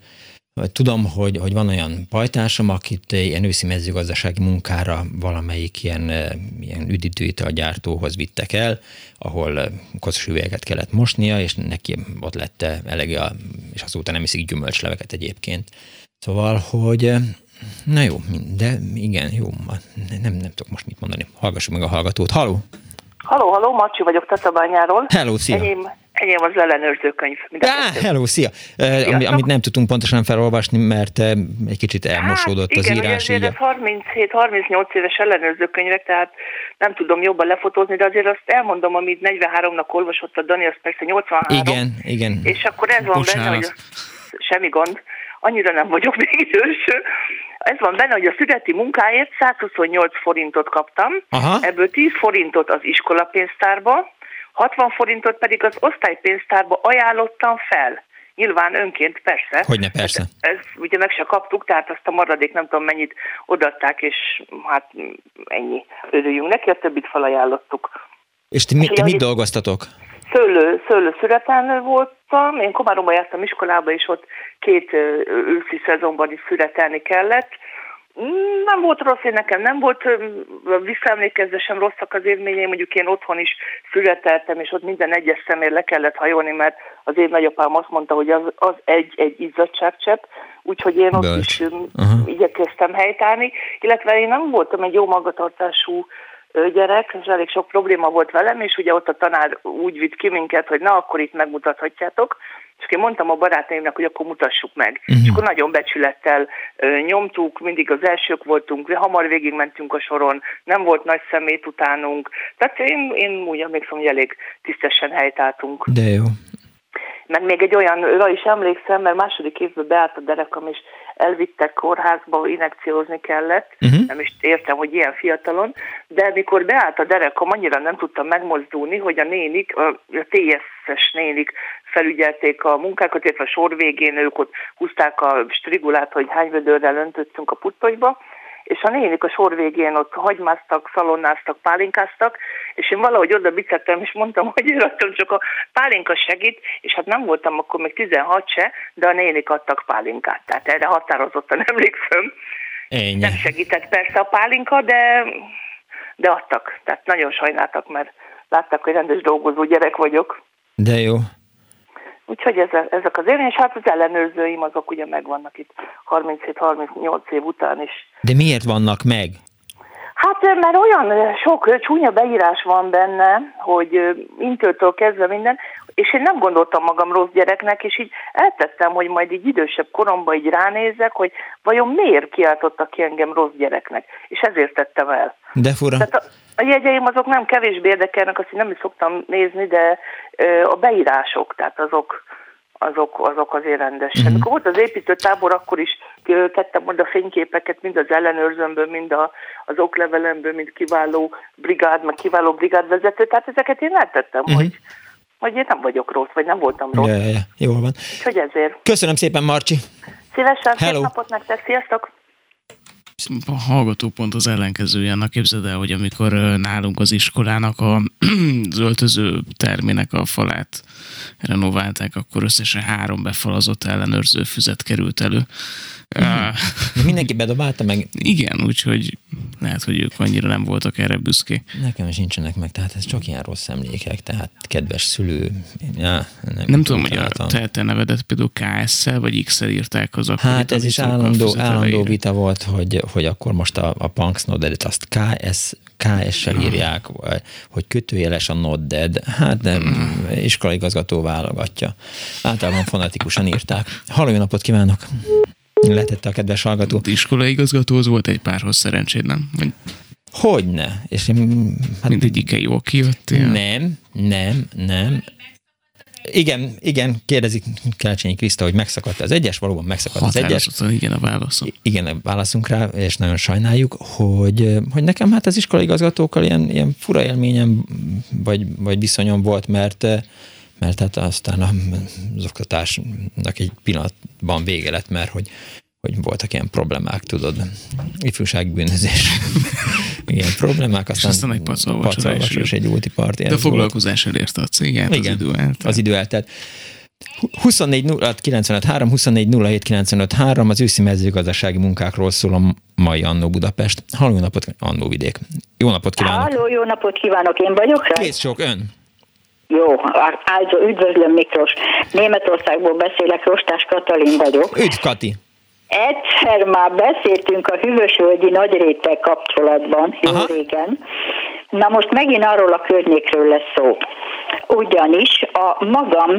Tudom, hogy, hogy van olyan pajtásom, akit ilyen őszi mezőgazdasági munkára valamelyik ilyen, ilyen gyártóhoz vittek el, ahol koszos üvegeket kellett mosnia, és neki ott lett elege, és azóta nem iszik gyümölcsleveket egyébként. Szóval, hogy na jó, de igen, jó, nem, nem tudok most mit mondani. Hallgassuk meg a hallgatót. Haló! Haló, haló, Macsi vagyok Tatabányáról. Hello, szia! Enyém, enyém az ellenőrzőkönyv. Á, hello, szia! Uh, amit nem tudtunk pontosan felolvasni, mert uh, egy kicsit elmosódott hát, az igen, írás. Igen, ez 37-38 éves ellenőrzőkönyvek, tehát nem tudom jobban lefotózni, de azért azt elmondom, amit 43-nak olvasott a Dani, az persze 83. Igen, igen. És akkor ez van Bocsánat. benne, hogy semmi gond, annyira nem vagyok még idős, ez van benne, hogy a születi munkáért 128 forintot kaptam, Aha. ebből 10 forintot az iskolapénztárba, 60 forintot pedig az osztálypénztárba ajánlottam fel. Nyilván önként, persze. Hogyne, persze. Ez, ez ugye meg se kaptuk, tehát azt a maradék nem tudom mennyit odatták, és hát ennyi. Örüljünk neki, a többit felajánlottuk. És ti, mi, ti mit dolgoztatok? Szőlő, szőlő születelnő voltam, én Komáromba jártam iskolába, és ott két őszi szezonban is születelni kellett. Nem volt rossz, én nekem nem volt visszaemlékezve sem rosszak az élményeim, mondjuk én otthon is születeltem, és ott minden egyes személy le kellett hajolni, mert az én nagyapám azt mondta, hogy az, az egy, egy izzadságcsepp, úgyhogy én ott Bölcs. is uh-huh. igyekeztem helytállni, illetve én nem voltam egy jó magatartású gyerek, és elég sok probléma volt velem, és ugye ott a tanár úgy vitt ki minket, hogy na, akkor itt megmutathatjátok, és én mondtam a barátaimnak, hogy akkor mutassuk meg. Uh-huh. És akkor nagyon becsülettel ö, nyomtuk, mindig az elsők voltunk, hamar végigmentünk a soron, nem volt nagy szemét utánunk. Tehát én, én úgy emlékszem, hogy elég tisztesen helytáltunk. De jó. Meg még egy olyanra is emlékszem, mert második évben beállt a derekam, és elvittek kórházba, inekciózni kellett. Uh-huh. Nem is értem, hogy ilyen fiatalon. De mikor beállt a derekam, annyira nem tudtam megmozdulni, hogy a nénik, a, TSS nénik felügyelték a munkákat, illetve a sor végén ők ott húzták a strigulát, hogy hány vödörrel öntöttünk a puttonyba, és a nénik a sor végén ott hagymáztak, szalonnáztak, pálinkáztak, és én valahogy oda bicettem, és mondtam, hogy írottam csak a pálinka segít, és hát nem voltam akkor még 16 se, de a nénik adtak pálinkát, tehát erre határozottan emlékszem. Ennyi. Nem segített persze a pálinka, de, de adtak, tehát nagyon sajnáltak, mert látták, hogy rendes dolgozó gyerek vagyok. De jó. Úgyhogy ezek az élmény, és hát az ellenőrzőim azok ugye megvannak itt 37-38 év után is. De miért vannak meg? Hát mert olyan sok csúnya beírás van benne, hogy intőtől kezdve minden, és én nem gondoltam magam rossz gyereknek, és így eltettem, hogy majd így idősebb koromban így ránézek, hogy vajon miért kiáltottak ki engem rossz gyereknek, és ezért tettem el. De fura. Tehát a, a jegyeim azok nem kevésbé érdekelnek, azt én nem is szoktam nézni, de a beírások, tehát azok, azok, azok azért rendesen. Uh-huh. Volt az építőtábor, akkor is tettem majd a fényképeket, mind az ellenőrzőmből, mind a, az oklevelemből, mind kiváló brigád, meg kiváló brigádvezető, tehát ezeket én eltettem, uh-huh. hogy, hogy én nem vagyok rossz, vagy nem voltam rossz. Ja, ja, ja. Jól van. Úgyhogy ezért. Köszönöm szépen, Marcsi. Szívesen, Hello. szép napot nektek, sziasztok! a hallgató pont az ellenkezője. Annak képzeld el, hogy amikor nálunk az iskolának a, az öltöző termének a falát renoválták, akkor összesen három befalazott ellenőrző füzet került elő. Uh, Mindenki bedobálta meg? Igen, úgyhogy lehet, hogy ők annyira nem voltak erre büszkék. Nekem is nincsenek meg, tehát ez csak ilyen rossz emlékek, tehát kedves szülő. Ja, nem, nem tudom, hogy a te, te nevedet például KS-szel vagy X-el írták az akkor. Hát ez is állandó, állandó vita volt, hogy, hogy akkor most a, a Punks Nodedet azt KS, KS-sel írják, hogy kötőjeles a Nodded. Hát nem, iskolaigazgató válogatja. Általában fonetikusan írták. Halló, napot kívánok! Letette a kedves hallgató. Az iskolai igazgatóhoz volt egy párhoz szerencséd, nem? Vagy... Hogyne. És én, hát, Mindegyike jól kijöttél? Nem, nem, nem. Igen, igen, kérdezik Kelcsényi Kriszta, hogy megszakadt az egyes, valóban megszakadt az egyes. igen a válasz. Igen, válaszunk rá, és nagyon sajnáljuk, hogy, hogy nekem hát az iskolai igazgatókkal ilyen, ilyen fura élményem, vagy, vagy viszonyom volt, mert mert hát aztán az oktatásnak egy pillanatban vége lett, mert hogy, hogy voltak ilyen problémák, tudod, ifjúságbűnözés, ilyen problémák, aztán, aztán egy pacolvacsora és egy úti parti. De a foglalkozás elérte a cégét, Igen, az idő eltelt. Az idő eltelt. 24 0 95 3, 24 07 95 3, az őszi mezőgazdasági munkákról szól a mai Annó Budapest. Halló, napot, Annó vidék. Jó napot kívánok! Halló, jó napot kívánok, én vagyok rá? Kész sok, ön. Jó, áldó, üdvözlöm Miklós. Németországból beszélek, Rostás Katalin vagyok. Üdv Kati! Egyszer már beszéltünk a hűvösvölgyi nagyréttel kapcsolatban, jó Aha. régen. Na most megint arról a környékről lesz szó. Ugyanis a magam,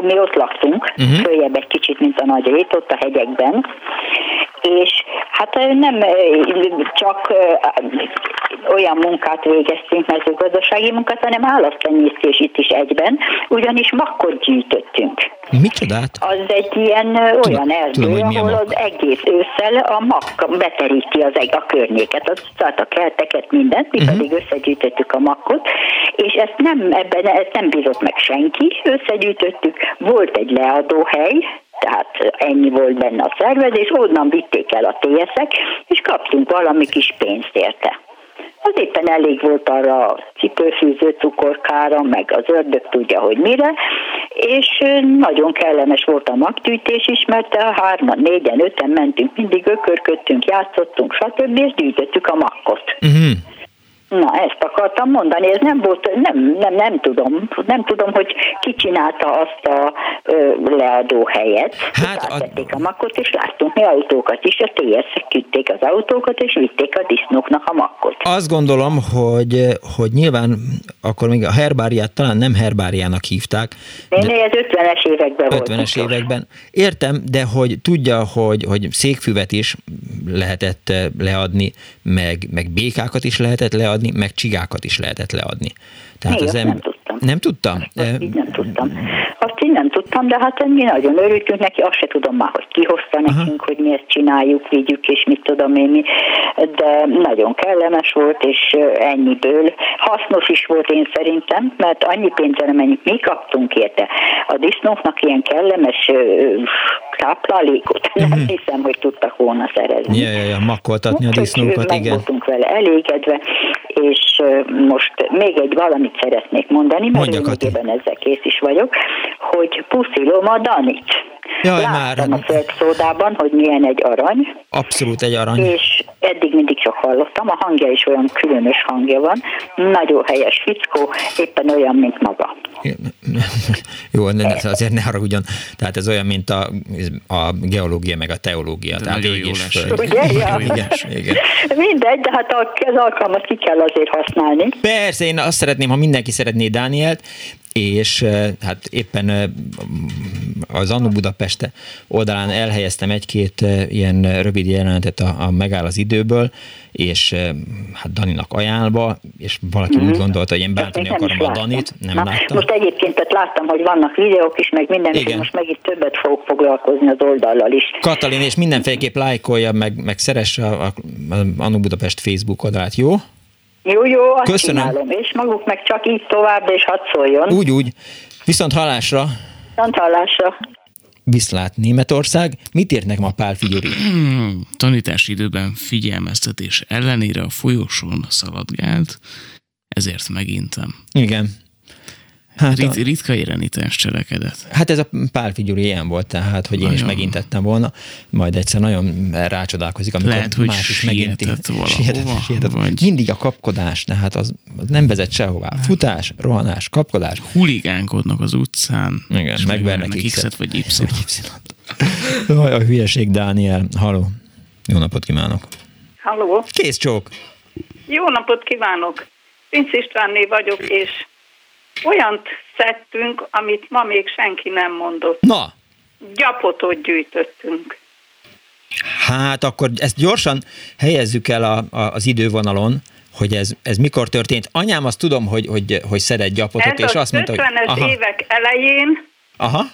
mi ott laktunk, uh-huh. följebb egy kicsit, mint a nagy rét, ott a hegyekben, és hát nem csak olyan munkát végeztünk, mezőgazdasági munkát, hanem állattenyésztés itt is egyben, ugyanis makkot gyűjtöttünk. Micsodát? Az egy ilyen olyan erdő, tudom, ahol az egész ősszel a mak beteríti az egy a környéket, az, tehát a kerteket, mindent, mi uh-huh. pedig összegyűjtöttük a makkot, és ezt nem, ebben ezt nem bízott meg senki, összegyűjtöttük, volt egy leadóhely, tehát ennyi volt benne a szervezés, onnan vitték el a TSZ-ek, és kaptunk valami kis pénzt érte. Az éppen elég volt arra a cipőfűző cukorkára, meg az ördög tudja, hogy mire, és nagyon kellemes volt a maggyűjtés is, mert a hárman, négyen, öten mentünk, mindig ökörködtünk, játszottunk, stb. és gyűjtöttük a makkot. Uh-huh. Na, ezt akartam mondani, ez nem volt, nem, nem, nem tudom, nem tudom, hogy ki csinálta azt a ö, leadó helyet. Hát a... a makkot, és láttunk mi autókat is, a TS-ek küldték az autókat, és vitték a disznóknak a makkot. Azt gondolom, hogy, hogy nyilván akkor még a herbáriát talán nem herbáriának hívták. Én de... az 50-es években 50-es években. Értem, de hogy tudja, hogy, hogy székfüvet is lehetett leadni, meg, meg békákat is lehetett leadni, leadni, meg csigákat is lehetett leadni. Tehát az em... nem tudtam. Nem tudtam? Azt így nem tudtam. Azt nem tudtam, de hát mi nagyon örültünk neki, azt se tudom már, hogy kihozta nekünk, Aha. hogy mi ezt csináljuk, vigyük, és mit tudom én mi, de nagyon kellemes volt, és ennyiből hasznos is volt én szerintem, mert annyi pénzre mennyit mi kaptunk érte. A disznóknak ilyen kellemes táplálékot nem uh-huh. hiszem, hogy tudtak volna szerezni. Ja, ja, ja, makkoltatni a disznókat, igen. voltunk vele elégedve, és most még egy valamit szeretnék mondani, mert én ezzel kész is vagyok, hogy puszilom a Danit. Jaj, Láttam már. a földszódában, hogy milyen egy arany. Abszolút egy arany. És eddig mindig csak hallottam, a hangja is olyan különös hangja van. Nagyon helyes fickó, éppen olyan, mint maga. Jó, de azért ne haragudjon. Tehát ez olyan, mint a, a geológia meg a teológia. De tehát nagyon jó lesz. Ugye? Ja. Igen, igen. Mindegy, de hát az alkalmat ki kell azért használni. Persze, én azt szeretném, ha mindenki szeretné Dánielt, és hát éppen az Annu Budapeste oldalán elhelyeztem egy-két ilyen rövid jelenetet a, a Megáll az időből, és hát Daninak ajánlva, és valaki mm-hmm. úgy mhm. gondolta, hogy én bántani akarom a Danit, nem Na, láttam. Most egyébként tehát láttam, hogy vannak videók is, meg minden, és most meg itt többet fogok foglalkozni az oldallal is. Katalin, és mindenféleképp lájkolja, meg, meg szeresse a, a, a Anu Budapest Facebook oldalát, jó? Jó, jó, azt Köszönöm. csinálom, és maguk meg csak így tovább, és hadd szóljon. Úgy, úgy. Viszont hallásra. Viszont hallásra. Viszlát Németország. Mit érnek ma Pál Figyori? Hmm, tanítási időben figyelmeztetés ellenére a folyosón szaladgált, ezért megintem. Igen. Hát Rit, a... ritka érenítens cselekedet. Hát ez a Pál Figyuri ilyen volt, tehát, hogy nagyon. én is megintettem volna, majd egyszer nagyon rácsodálkozik, amikor Lehet, hogy más is. Sietett, sietett. Vagy... Mindig a kapkodás, tehát az, az nem vezet sehová. Hát. Futás, rohanás, kapkodás. Huligánkodnak az utcán. Igen, megvernek X-et vagy Y-t. a hülyeség, Dániel. Haló. Jó napot kívánok. Halló. Kész csók. Jó napot kívánok. Pinc Istvánné vagyok, és Olyant szedtünk, amit ma még senki nem mondott. Na! Gyapotot gyűjtöttünk. Hát akkor ezt gyorsan helyezzük el a, a, az idővonalon, hogy ez, ez mikor történt. Anyám azt tudom, hogy, hogy, hogy szedett gyapotot, ez és azt mondta, hogy... 50-es évek elején aha.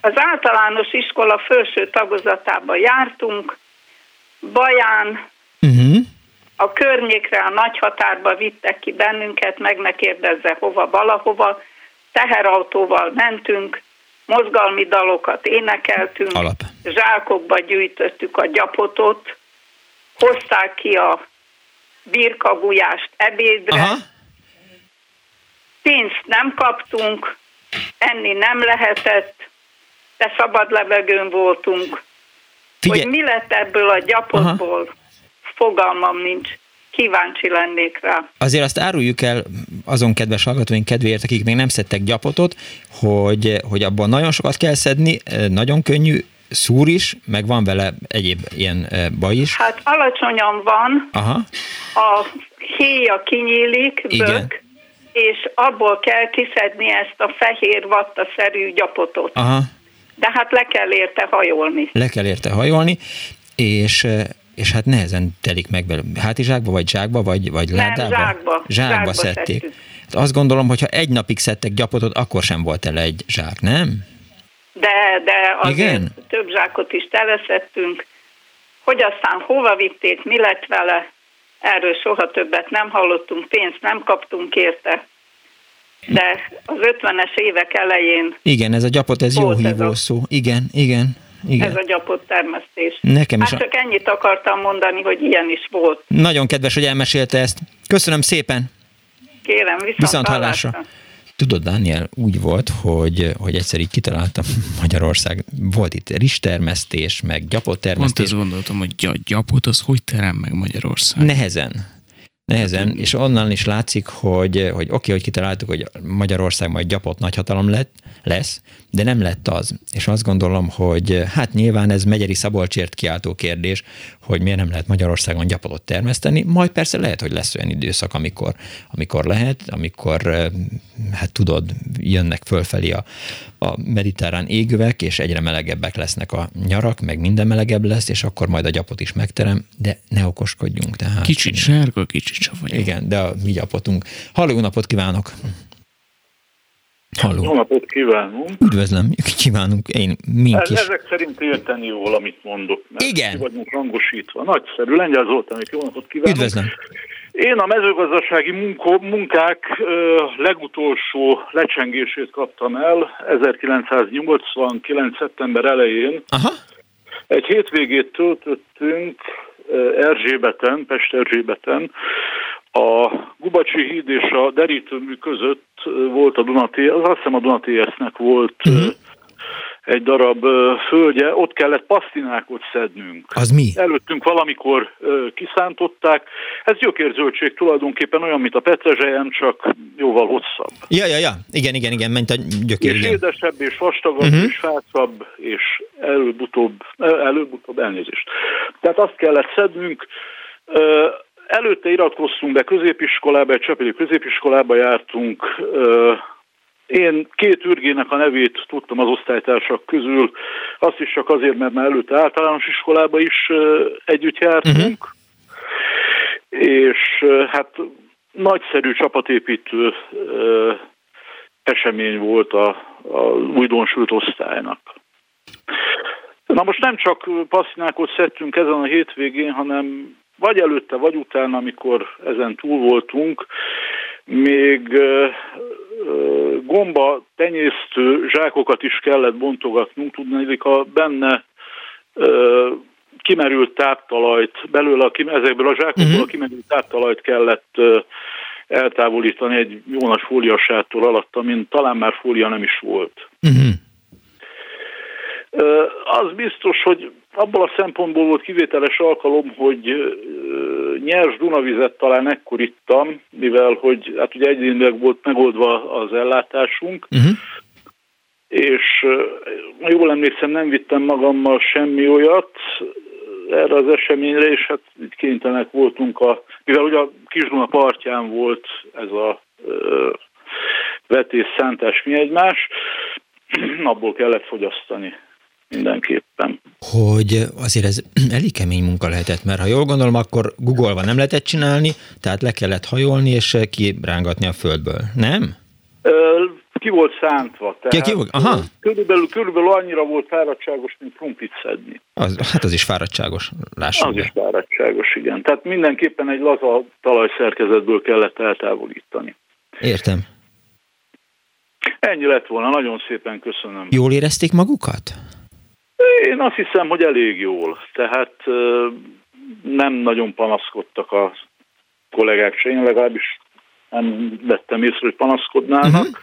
az általános iskola felső tagozatában jártunk, Baján, uh-huh a környékre, a nagy határba vittek ki bennünket, meg ne kérdezze hova, valahova. Teherautóval mentünk, mozgalmi dalokat énekeltünk, Alap. zsákokba gyűjtöttük a gyapotot, hozták ki a birkagulyást ebédre, Aha. pénzt nem kaptunk, enni nem lehetett, de szabad levegőn voltunk. Figyelj. Hogy mi lett ebből a gyapotból? Aha fogalmam nincs. Kíváncsi lennék rá. Azért azt áruljuk el azon kedves hallgatóink kedvéért, akik még nem szedtek gyapotot, hogy, hogy abban nagyon sokat kell szedni, nagyon könnyű, szúr is, meg van vele egyéb ilyen baj is. Hát alacsonyan van, Aha. a héja kinyílik, bök, Igen. és abból kell kiszedni ezt a fehér vattaszerű gyapotot. Aha. De hát le kell érte hajolni. Le kell érte hajolni, és és hát nehezen telik meg belőle. Hátizsákba, vagy zsákba, vagy, vagy Nem, ládába? zsákba. Zsákba, zsákba szedték. Hát azt gondolom, hogy ha egy napig szedtek gyapotot, akkor sem volt el egy zsák, nem? De, de azért Igen? több zsákot is teleszettünk. Hogy aztán hova vitték, mi lett vele, erről soha többet nem hallottunk, pénzt nem kaptunk érte. De az 50-es évek elején... Igen, ez a gyapot, ez jó hívó szó. Igen, igen. Igen. ez a gyapott termesztés. Nekem is. Hát csak ennyit akartam mondani, hogy ilyen is volt. Nagyon kedves, hogy elmesélte ezt. Köszönöm szépen. Kérem, viszont, viszont hallásra. hallásra. Tudod, Dániel, úgy volt, hogy, hogy egyszer így kitaláltam Magyarország, volt itt rizstermesztés, meg gyapot termesztés. Pont ezt gondoltam, hogy gy- gyapot az hogy terem meg Magyarország? Nehezen. Nehezen, és onnan is látszik, hogy, hogy oké, okay, hogy kitaláltuk, hogy Magyarország majd gyapott nagyhatalom lett, lesz, de nem lett az. És azt gondolom, hogy hát nyilván ez Megyeri Szabolcsért kiáltó kérdés, hogy miért nem lehet Magyarországon gyapotot termeszteni, majd persze lehet, hogy lesz olyan időszak, amikor, amikor lehet, amikor hát tudod, jönnek fölfelé a, a mediterrán égövek, és egyre melegebbek lesznek a nyarak, meg minden melegebb lesz, és akkor majd a gyapot is megterem, de ne okoskodjunk. Tehát, kicsit sárga, kicsit savanyú. Igen, de a mi gyapotunk. Halló, napot kívánok! Halló. Jó napot kívánunk! Üdvözlöm, kívánunk, én mink is. Ezek szerint érteni jól, amit mondok. Mert Igen. Ki vagyunk hangosítva. Nagyszerű, Lengyel Zoltán, jó napot kívánok! Üdvözlöm! Én a mezőgazdasági munko, munkák ö, legutolsó lecsengését kaptam el 1989. szeptember elején. Aha. Egy hétvégét töltöttünk Erzsébeten, Pest Erzsébeten, a Gubacsi híd és a derítőmű között volt a Dunaté, az azt hiszem a Dunatéesznek volt uh-huh. Egy darab földje, ott kellett pasztinákot szednünk. Az mi? Előttünk valamikor kiszántották. Ez gyökérzöldség tulajdonképpen olyan, mint a petrezselyem, csak jóval hosszabb. Ja, ja, ja, igen, igen, igen, ment a gyökér. És igen. édesebb, és vastagabb, uh-huh. és fácabb, és előbb-utóbb, előbb-utóbb elnézést. Tehát azt kellett szednünk, Előtte iratkoztunk be középiskolába, egy csepeli középiskolába jártunk. Én két ürgének a nevét tudtam az osztálytársak közül, azt is csak azért, mert már előtte általános iskolába is együtt jártunk. Uh-huh. És hát nagyszerű csapatépítő esemény volt a, a újdonsült osztálynak. Na most nem csak passzinákot szedtünk ezen a hétvégén, hanem vagy előtte, vagy utána, amikor ezen túl voltunk, még gomba tenyésztő zsákokat is kellett bontogatnunk, tudni, a benne kimerült táptalajt, belőle a, ezekből a zsákokból uh-huh. a kimerült táptalajt kellett eltávolítani egy jó nagy fóliasától alatt, amin talán már fólia nem is volt. Uh-huh. Az biztos, hogy abból a szempontból volt kivételes alkalom, hogy nyers Dunavizet talán ekkor ittam, mivel hogy hát ugye egyénileg volt megoldva az ellátásunk, uh-huh. és jól emlékszem, nem vittem magammal semmi olyat erre az eseményre, és hát itt kénytelenek voltunk, a, mivel ugye a Kisduna partján volt ez a vetés szántás mi egymás, abból kellett fogyasztani mindenképpen. Hogy azért ez elég kemény munka lehetett, mert ha jól gondolom, akkor Google-va nem lehetett csinálni, tehát le kellett hajolni és kirángatni a földből, nem? Ki volt szántva. Tehát ki, ki volt? Aha. Körülbelül, körülbelül annyira volt fáradtságos, mint krumplit szedni. Az, hát az is fáradtságos, lássuk. Az be. is fáradtságos, igen. Tehát mindenképpen egy laza talajszerkezetből kellett eltávolítani. Értem. Ennyi lett volna, nagyon szépen köszönöm. Jól érezték magukat? Én azt hiszem, hogy elég jól. Tehát nem nagyon panaszkodtak a kollégák se, én legalábbis nem vettem észre, hogy panaszkodnának. Uh-huh.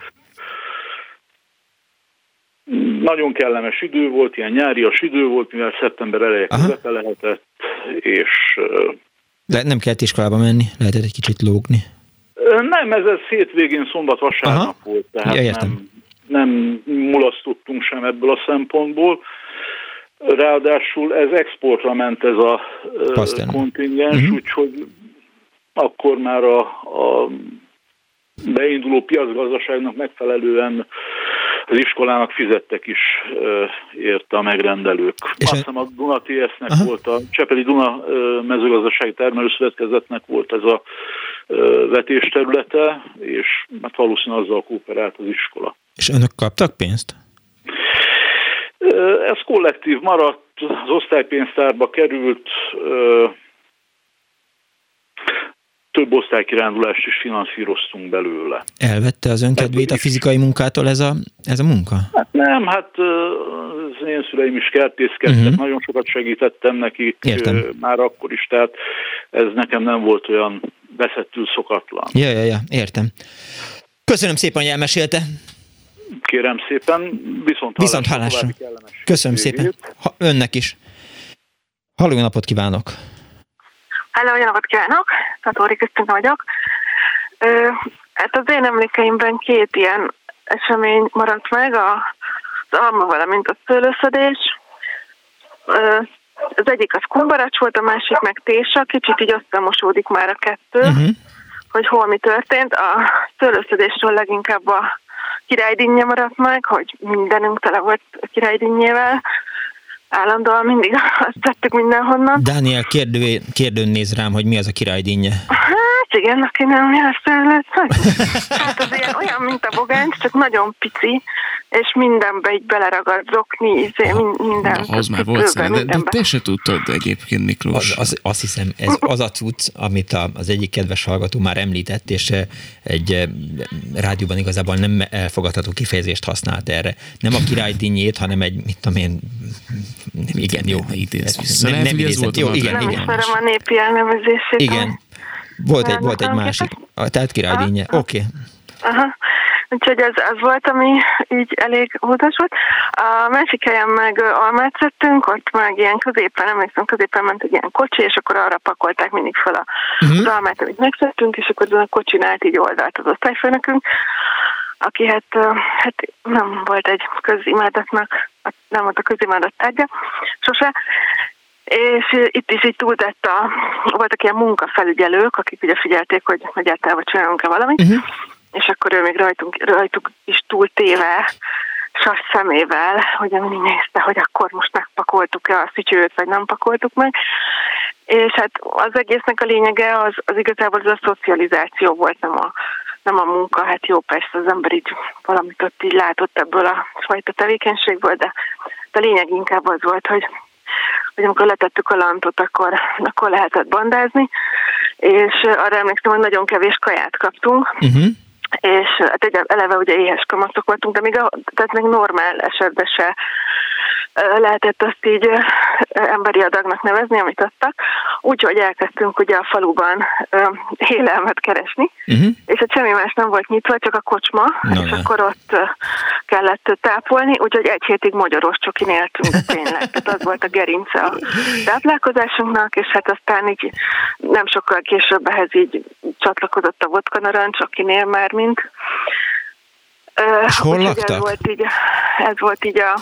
Nagyon kellemes idő volt, ilyen nyárias idő volt, mivel szeptember eleje közepe lehetett, és... De nem kellett iskolába menni, lehetett egy kicsit lógni? Nem, ez, ez hétvégén szombat-vasárnap volt, tehát ja, nem, nem mulasztottunk sem ebből a szempontból. Ráadásul ez exportra ment ez a Aztán. kontingens, uh-huh. úgyhogy akkor már a, a beinduló piacgazdaságnak megfelelően az iskolának fizettek is érte a megrendelők. És Azt hiszem a Duna TS-nek volt, a Csepeli Duna mezőgazdasági termelőszövetkezetnek volt ez a vetésterülete, és hát valószínűleg azzal kooperált az iskola. És önök kaptak pénzt? Ez kollektív maradt, az osztálypénztárba került, több osztálykirándulást is finanszíroztunk belőle. Elvette az önkedvét a fizikai munkától ez a, ez a munka? Hát nem, hát az én szüleim is kertészkedtek, uh-huh. nagyon sokat segítettem nekik Értem. már akkor is, tehát ez nekem nem volt olyan veszettül szokatlan. Ja, ja, ja, értem. Köszönöm szépen, hogy elmesélte. Kérem szépen, viszont, viszont hallásra. Köszönöm szépen. Ha, önnek is. Halló, napot kívánok! Halló, jó napot kívánok! Tatóri Krisztina vagyok. Hát az én emlékeimben két ilyen esemény maradt meg, a, az alma, valamint a szőlőszedés. Az egyik az kumbaracs volt, a másik meg tésa, kicsit így összemosódik már a kettő, uh-huh. hogy hol mi történt. A szőlőszedésről leginkább a királydínnye maradt meg, hogy mindenünk tele volt királydínnyével, állandóan mindig azt tettük mindenhonnan. Dániel kérdő, kérdőn néz rám, hogy mi az a királydínnye. Hát igen, aki nem nyelvszerűlet. Hát az ilyen olyan, mint a bogánc, csak nagyon pici, és mindenbe így beleragad zokni, izé, minden. Az már volt szám, de, de te se tudtad egyébként, Miklós. Az, az, azt hiszem, ez az a cucc, amit a, az egyik kedves hallgató már említett, és eh, egy eh, rádióban igazából nem elfogadható kifejezést használt erre. Nem a király dinnyét, hanem egy, mit tudom én, igen, jó. Idéz vissza. Nem, nem idéz, volt jó, igen, nem igen. Nem a népi elnevezését. Igen. Volt egy, volt egy másik. Tehát királydínje. Oké. Okay. Aha. Úgyhogy ez, ez volt, ami így elég hódos volt. A másik helyen meg almát szedtünk, ott meg ilyen középen, emlékszem, középen ment egy ilyen kocsi, és akkor arra pakolták mindig fel a, uh-huh. az almát, amit megszedtünk, és akkor a kocsinál így oldalt az osztályfőnökünk, aki hát, hát nem volt egy közimádatnak, nem volt a közimádat tárgya sose, és itt is így túltett a, voltak ilyen munkafelügyelők, akik ugye figyelték, hogy egyáltalán csinálunk-e valamit, uh-huh és akkor ő még rajtunk, rajtuk is túl téve sas szemével, hogy mindig nézte, hogy akkor most megpakoltuk-e a szütyőt, vagy nem pakoltuk meg. És hát az egésznek a lényege az, az igazából az a szocializáció volt, nem a, nem a munka. Hát jó, persze az ember így valamit ott így látott ebből a fajta tevékenységből, de, a lényeg inkább az volt, hogy hogy amikor letettük a lantot, akkor, akkor lehetett bandázni, és arra emlékszem, hogy nagyon kevés kaját kaptunk, uh-huh és hát egy eleve ugye éhes kamatok voltunk, de még, a, tehát még normál esetben se lehetett azt így emberi adagnak nevezni, amit adtak. Úgyhogy elkezdtünk ugye a faluban élelmet keresni, uh-huh. és a semmi más nem volt nyitva, csak a kocsma, no, és ne. akkor ott kellett tápolni, úgyhogy egy hétig magyaros csokin éltünk, de tényleg. Tehát az volt a gerince a táplálkozásunknak, és hát aztán így nem sokkal később ehhez így csatlakozott a vodka narancs, akinél már mint. És hol laktak? Ez volt így, ez volt így a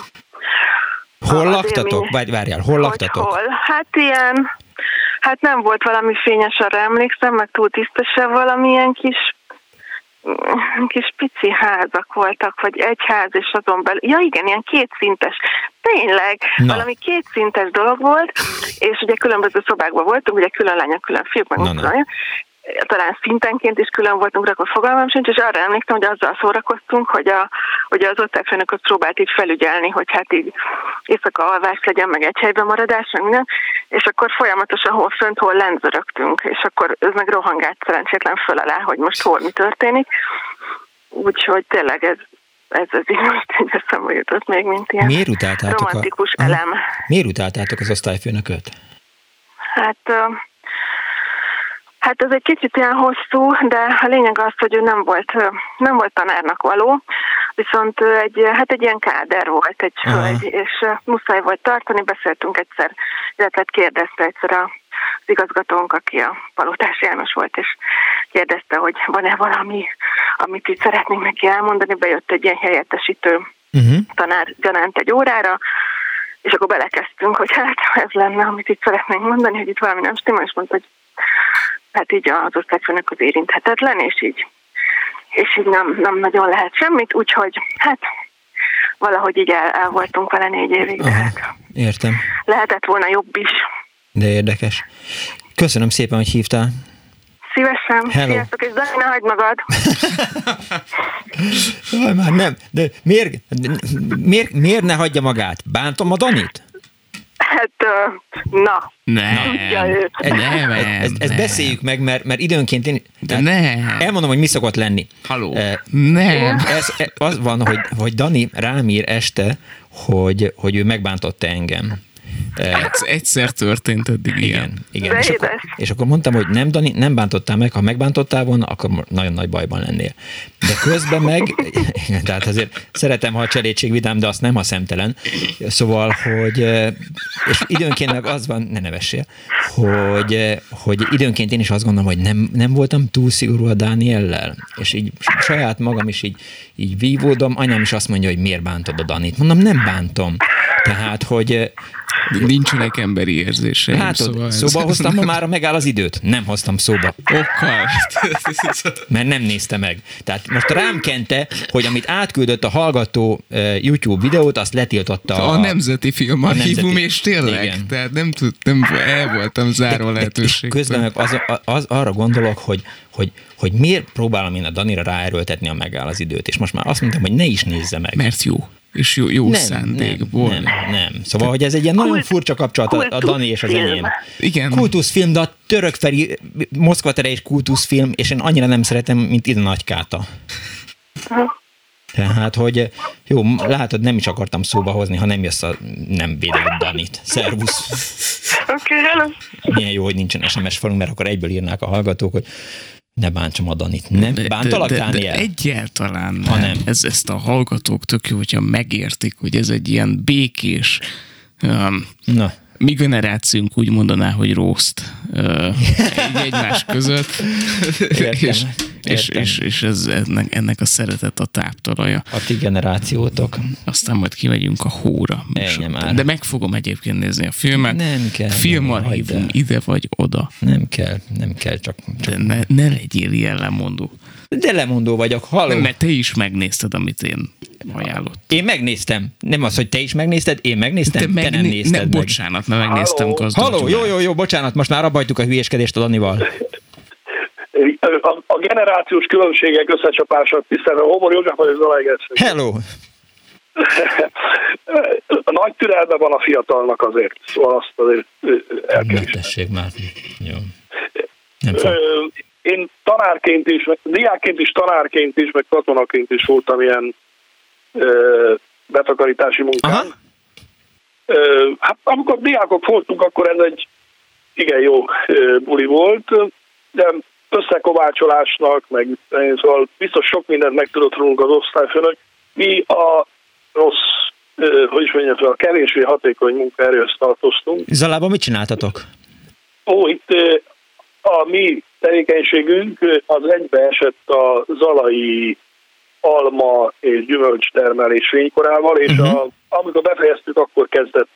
Hol laktatok? Vagy várjál, hol laktatok? Hol? Hát ilyen, hát nem volt valami fényes, arra emlékszem, meg túl tisztesebb valamilyen kis kis pici házak voltak, vagy egy ház, és azon belül, ja igen, ilyen kétszintes, tényleg, Na. valami kétszintes dolog volt, és ugye különböző szobákban voltunk, ugye külön lányok, külön fiúk, meg Na, talán szintenként is külön voltunk, akkor fogalmam sincs, és arra emlékszem, hogy azzal szórakoztunk, hogy, a, hogy az osztályfőnököt próbált így felügyelni, hogy hát így éjszaka alvás legyen, meg egy helyben maradás, meg minden, és akkor folyamatosan hol fönt, hol lenzörögtünk, és akkor ez meg rohangált szerencsétlen föl alá, hogy most hol mi történik. Úgyhogy tényleg ez, ez az így most így eszembe jutott még, mint ilyen Miért romantikus a... elem. Miért utáltátok az osztályfőnököt? Hát Hát ez egy kicsit ilyen hosszú, de a lényeg az, hogy ő nem volt, nem volt tanárnak való, viszont egy, hát egy ilyen káder volt egy hölgy, és muszáj volt tartani, beszéltünk egyszer, illetve kérdezte egyszer a az igazgatónk, aki a Palotás János volt, és kérdezte, hogy van-e valami, amit itt szeretnénk neki elmondani. Bejött egy ilyen helyettesítő uh-huh. tanár gyanánt egy órára, és akkor belekezdtünk, hogy hát ez lenne, amit itt szeretnénk mondani, hogy itt valami nem stimmel, és mondta, hogy hát így az osztályfőnök az érinthetetlen, és így, és így nem, nem nagyon lehet semmit, úgyhogy hát valahogy így el, el voltunk vele négy évig. Aha, értem. Lehetett volna jobb is. De érdekes. Köszönöm szépen, hogy hívtál. Szívesen. Hello. Sziasztok, és Dani, ne hagyd magad. Jaj, már nem. De miért, miért, miért ne hagyja magát? Bántom a Danit? Hát, na. Nem. Nem, nem, ezt, ezt beszéljük meg, mert, mert időnként én De nem. elmondom, hogy mi szokott lenni. Haló. Nem. Ez, az van, hogy, hogy Dani rám ír este, hogy, hogy ő megbántotta engem. Egyszer történt eddig igen. ilyen. Igen, és akkor, és akkor mondtam, hogy nem, Dani, nem bántottál meg, ha megbántottál volna, akkor nagyon nagy bajban lennél. De közben meg, igen, tehát azért szeretem, ha a cselédség vidám, de azt nem a szemtelen. Szóval, hogy, és időnként meg az van, ne nevessél, hogy, hogy időnként én is azt gondolom, hogy nem, nem voltam túl szigorú a Dániellel, és így saját magam is így, így vívódom, anyám is azt mondja, hogy miért bántod a Danit. Mondom, nem bántom. Tehát, hogy Nincsenek emberi érzéseim. Hát, szóval szóba ez... hoztam, ma már megáll az időt. Nem hoztam szóba. Okkal. Mert nem nézte meg. Tehát most rám kente, hogy amit átküldött a hallgató uh, YouTube videót, azt letiltotta a, a Nemzeti Filmarchívum, és tényleg. Igen. Tehát nem tudtam, el voltam zárva lehetőség. Közben az, az, arra gondolok, hogy, hogy, hogy miért próbálom én a Danira ráerőltetni a megáll az időt, és most már azt mondtam, hogy ne is nézze meg. Mert jó és jó, jó nem, szándékból. Nem, nem, nem. Szóval, hogy ez egy ilyen nagyon furcsa kapcsolat a, a Dani és az enyém. Igen. Kultuszfilm, de a török Feri Moszkva tere és kultuszfilm, és én annyira nem szeretem, mint ide Nagykáta. Tehát, hogy jó, látod, nem is akartam szóba hozni, ha nem jössz a nem védeled Danit. Szervusz! Oké, okay, hello! Milyen jó, hogy nincsen SMS falunk, mert akkor egyből írnák a hallgatók, hogy ne bántsam a Danit. Nem de, bántalak, de, de, de egyáltalán nem. Ha nem. Ez, ezt a hallgatók tök jó, hogyha megértik, hogy ez egy ilyen békés, um, Na mi generációnk úgy mondaná, hogy roast egy egymás között. Értem. és, és, és, és ez, ennek, ennek a szeretet a táptalaja. A ti generációtok. Aztán majd kimegyünk a hóra. De meg fogom egyébként nézni a filmet. Nem kell. Filmarchívum ide vagy oda. Nem kell, nem kell, csak... csak... De ne, ne legyél ilyen lemondó. De lemondó vagyok, halló. Nem, mert te is megnézted, amit én ajánlott. Én megnéztem. Nem az, hogy te is megnézted, én megnéztem, te, meg, te nem nézted ne, meg. Bocsánat, mert megnéztem Halló, jó, jó, jó, bocsánat, most már abbajtuk a hülyeskedést a Danival. A, a generációs különbségek összecsapása, hiszen a Homor József vagy az Hello! a nagy türelme van a fiatalnak azért, szóval azt azért el kell Tessék már. Jó. Nem fog. Én tanárként is, diákként is, tanárként is, meg katonaként is voltam ilyen betakarítási munkán. Aha. Hát amikor diákok voltunk, akkor ez egy igen jó buli volt, de összekovácsolásnak, meg szóval biztos sok mindent meg tudott rólunk az osztályfőnök. Mi a rossz, hogy is mondjam, a kevésbé hatékony munkaerőhöz tartoztunk. Zalában mit csináltatok? Ó, itt a mi tevékenységünk az egybeesett a zalai alma és gyümölcs termelés fénykorával, és uh-huh. a, amikor befejeztük, akkor kezdett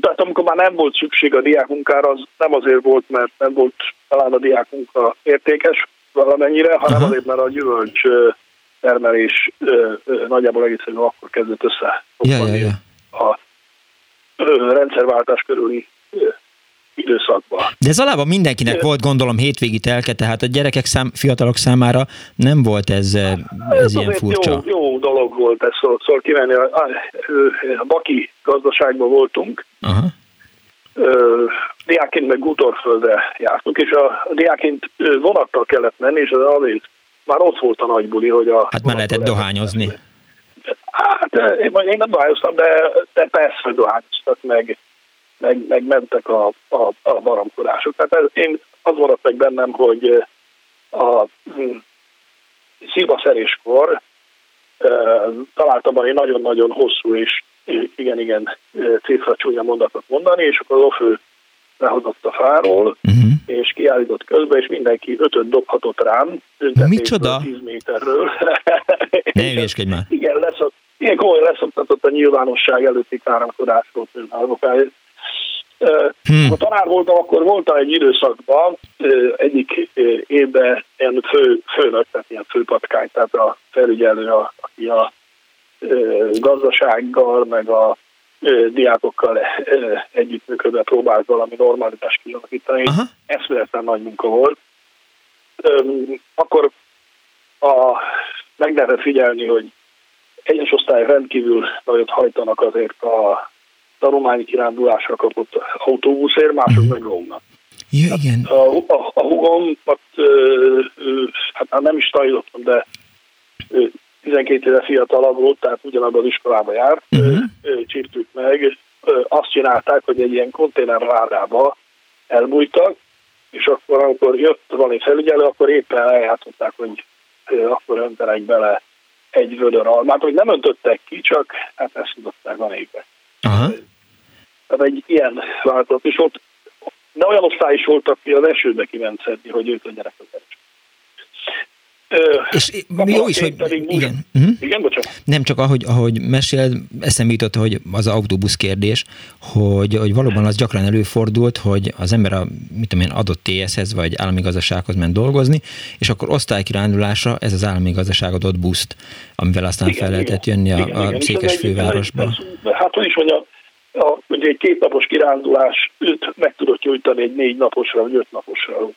tehát amikor már nem volt szükség a diákmunkára, az nem azért volt, mert nem volt talán a diákmunka értékes valamennyire, hanem uh-huh. azért, mert a gyümölcs termelés nagyjából egészen akkor kezdett össze ja, ja, ja. a rendszerváltás körüli időszakban. De ez alapban mindenkinek volt, gondolom, hétvégi telke, tehát a gyerekek, szám, fiatalok számára nem volt ez, eh, ez, ez ilyen furcsa. Jó, jó dolog volt ez, szóval, szóval kimenni, a, a, a Baki gazdaságban voltunk, Aha. diákként meg Gutorföldre jártunk, és a diákként vonattal kellett menni, és az azért már ott volt a nagy buli, hogy a... Hát már lehetett dohányozni. Hát én, én nem dohányoztam, de, de persze dohányoztak meg meg, meg mentek a, a, a baromkodások. Tehát ez, én az maradt meg bennem, hogy a hm, szilvaszeréskor e, találtam egy nagyon-nagyon hosszú és igen-igen cifra csúnya mondatot mondani, és akkor az ofő lehozott a fáról, uh-huh. és kiállított közben, és mindenki ötöt dobhatott rám. Micsoda? 10 méterről. Ne hülyeskedj már. Igen, leszott, igen, komoly leszoktatott a nyilvánosság előtti káromkodásról például. Hmm. A tanár voltam, akkor voltam egy időszakban, egyik évben ilyen fő, főnök, tehát ilyen főpatkány, tehát a felügyelő, a, aki a gazdasággal, meg a diákokkal együttműködve próbált valami normalitást kialakítani. Eszméletlen nagy munka volt. Akkor a, meg lehetett figyelni, hogy egyes osztály rendkívül nagyot hajtanak azért a tanulmányi kirándulásra kapott autóbuszért, mások uh-huh. meg lógnak. Ja, igen. A, a, a hugom, hát, nem is tanítottam, de 12 éve fiatalabb volt, tehát ugyanabban az iskolába járt, uh-huh. csíptük meg, azt csinálták, hogy egy ilyen konténer rádába elbújtak, és akkor, amikor jött valami felügyelő, akkor éppen eljátszották, hogy akkor öntenek bele egy vödör almát, hogy nem öntöttek ki, csak hát ezt tudották a népbe. Aha. Tehát egy ilyen változat is volt. De olyan osztály is volt, aki az esőbe kiment szedni, hogy ők legyenek az eső. És jó is, hogy igen. Uh-huh. Igen, bocsánat. Nem csak ahogy, ahogy mesél, eszembe jutott, hogy az autóbusz kérdés, hogy, hogy valóban az gyakran előfordult, hogy az ember a mit tudom én, adott TS-hez vagy állami gazdasághoz ment dolgozni, és akkor osztálykirándulásra ez az állami gazdaság adott buszt, amivel aztán igen, fel lehetett jönni a, igen, a székes igen, fővárosba. Ez, hát hogy is mondjam, a, ugye egy kétnapos kirándulás őt meg tudott nyújtani egy négy naposra, vagy öt naposra, hogy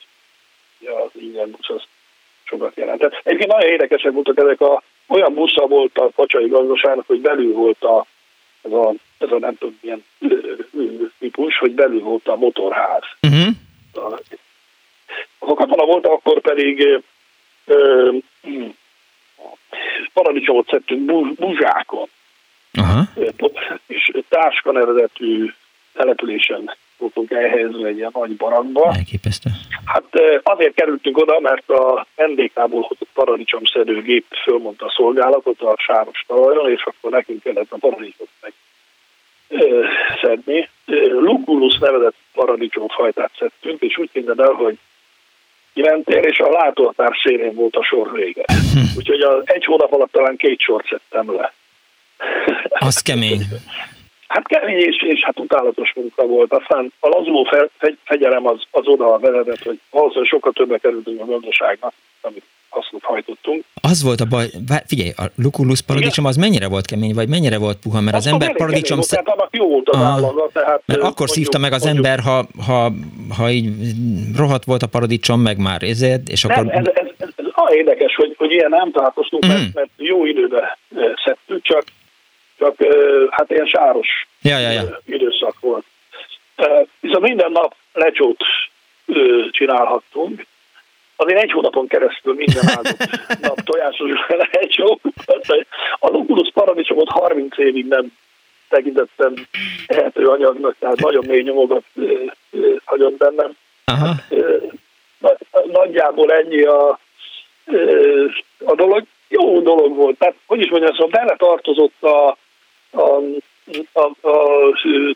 ja, az ingyen busz az sokat jelentett. Egyébként nagyon érdekesek voltak ezek a, olyan busza volt a facsai gazdaságnak, hogy belül volt a, ez a, ez a nem tudom milyen típus, hogy belül volt a motorház. Uh-huh. Ha katona volt, akkor pedig ö, paradicsomot szedtünk buzsákon. Uh-huh. És táska nevezetű településen voltunk elhelyezve egy ilyen nagy barakba. Elképesztő. Hát azért kerültünk oda, mert a NDK-ból hozott paradicsomszedő gép fölmondta a szolgálatot a sáros talajon, és akkor nekünk kellett a paradicsomot meg szedni. Luculus nevezett paradicsomfajtát szedtünk, és úgy képzeld el, hogy kimentél, és a látóhatár szélén volt a sor vége. Úgyhogy az egy hónap alatt talán két sort szedtem le. Az kemény. Hát kemény és, és hát utálatos munka volt. Aztán a lazuló fe, fegy, fegyelem az, az oda vezetett, hogy valószínűleg sokkal többe kerültünk a gazdaságnak, amit hasznot hajtottunk. Az volt a baj, figyelj, a Lucullus paradicsom az mennyire volt kemény, vagy mennyire volt puha, mert az, az ember paradicsom... Volt, tehát annak jó volt az állaga, tehát... Mert akkor mondjuk, szívta meg az mondjuk, ember, ha, ha, ha így rohadt volt a paradicsom, meg már ezért, és akkor... Nem, ez, ez, ez, ez ez érdekes, hogy, hogy ilyen nem találkoztunk, mm. mert, mert jó időbe szedtük, csak csak hát ilyen sáros ja, ja, ja. időszak volt. Viszont minden nap lecsót csinálhattunk, azért egy hónapon keresztül minden áldott nap tojásos lecsó. A Luculus paradicsomot 30 évig nem tekintettem ehető anyagnak, tehát nagyon mély nyomogat hagyott bennem. Aha. Nagyjából ennyi a, a dolog. Jó dolog volt. Tehát, hogy is mondjam, szóval bele tartozott a, a, a, a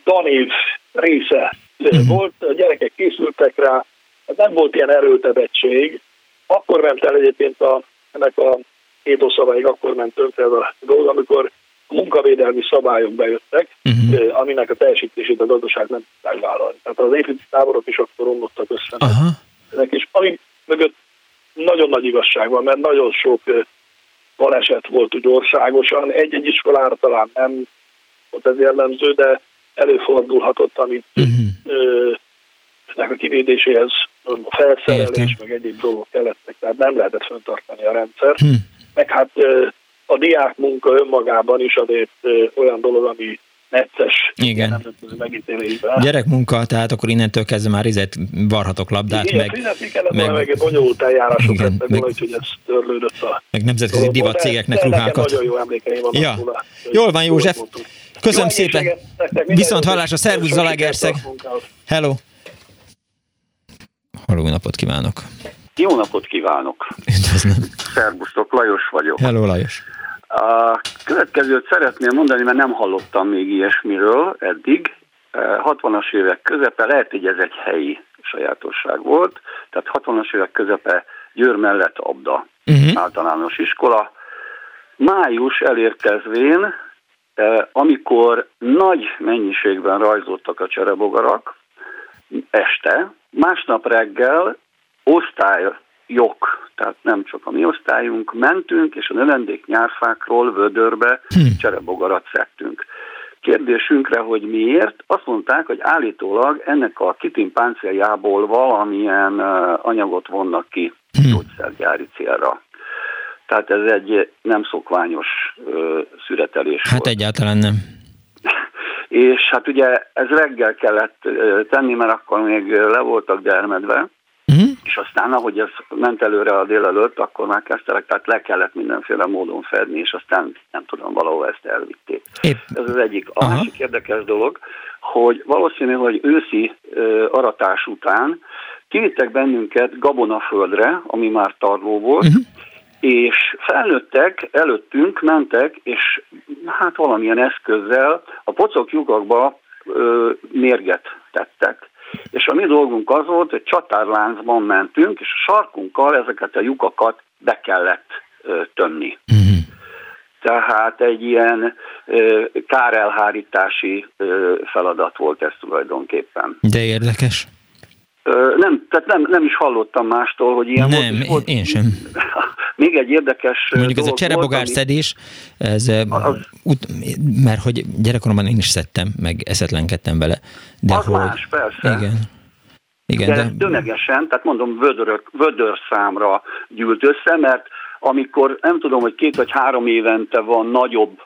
tanév része uh-huh. volt, a gyerekek készültek rá, hát nem volt ilyen erőltetettség. Akkor ment el egyébként a, ennek a étoszavaig, akkor ment tönkre ez a dolog, amikor a munkavédelmi szabályok bejöttek, uh-huh. aminek a teljesítését a gazdaság nem tudták vállalni. Tehát az építőtáborok is akkor romlottak össze. Uh-huh. Ezek is, ami mögött nagyon nagy igazság van, mert nagyon sok baleset volt úgy országosan. Egy-egy iskolára talán nem volt ez jellemző, de előfordulhatott, amit uh-huh. ennek a kivédéséhez a felszerelés, Értem. meg egyéb dolgok kellettek, tehát nem lehetett föntartani a rendszer. Uh-huh. Meg hát a diák munka önmagában is azért olyan dolog, ami necces Igen. megítélésben. Gyerekmunka, tehát akkor innentől kezdve már izet varhatok labdát. Igen, meg, fizetni kellett meg, volna, meg bonyolult eljárások igen, lettek meg, volna, hogy ez törlődött a... Meg nemzetközi divat cégeknek ruhákat. Nagyon jó emlékeim vannak ja. Róla. Jól van, József. Köszönöm jó szépen. Viszont hallásra, szervusz Zalagerszeg. Hello. Halló napot kívánok. Jó napot kívánok. Üdvözlöm. Szervusztok, Lajos vagyok. Hello, Lajos. A következőt szeretném mondani, mert nem hallottam még ilyesmiről eddig. 60-as évek közepe, lehet, hogy ez egy helyi sajátosság volt, tehát 60-as évek közepe Győr mellett Abda uh-huh. általános iskola. Május elérkezvén, amikor nagy mennyiségben rajzoltak a cserebogarak este, másnap reggel osztály jog, tehát nem csak a mi osztályunk, mentünk, és a növendék nyárfákról vödörbe hm. cserebogarat szedtünk. Kérdésünkre, hogy miért, azt mondták, hogy állítólag ennek a kitin páncéljából valamilyen anyagot vonnak ki hm. gyógyszergyári célra. Tehát ez egy nem szokványos ö, szüretelés Hát volt. egyáltalán nem. És hát ugye ez reggel kellett tenni, mert akkor még le voltak dermedve, Uh-huh. És aztán, ahogy ez ment előre a délelőtt, akkor már kezdtek, tehát le kellett mindenféle módon fedni, és aztán nem tudom, valahol ezt elvitték. Épp. Ez az egyik. A Aha. másik érdekes dolog, hogy valószínű, hogy őszi ö, aratás után kivittek bennünket gabonaföldre, ami már tarló volt, uh-huh. és felnőttek, előttünk mentek, és hát valamilyen eszközzel a pocok lyukakba ö, mérget tettek. És a mi dolgunk az volt, hogy csatárláncban mentünk, és a sarkunkkal ezeket a lyukakat be kellett tömni. Uh-huh. Tehát egy ilyen kárelhárítási feladat volt ez tulajdonképpen. De érdekes. Nem, tehát nem, nem is hallottam mástól, hogy ilyen nem, volt. Nem, én sem. Még egy érdekes Mondjuk ez a cserebogár szedés, ez, az, ut, mert hogy gyerekkoromban én is szedtem, meg eszetlenkedtem vele. De az hogy, más, persze. Igen. Igen, de, de tömegesen, tehát mondom, vödörök, vödör számra gyűlt össze, mert amikor nem tudom, hogy két vagy három évente van nagyobb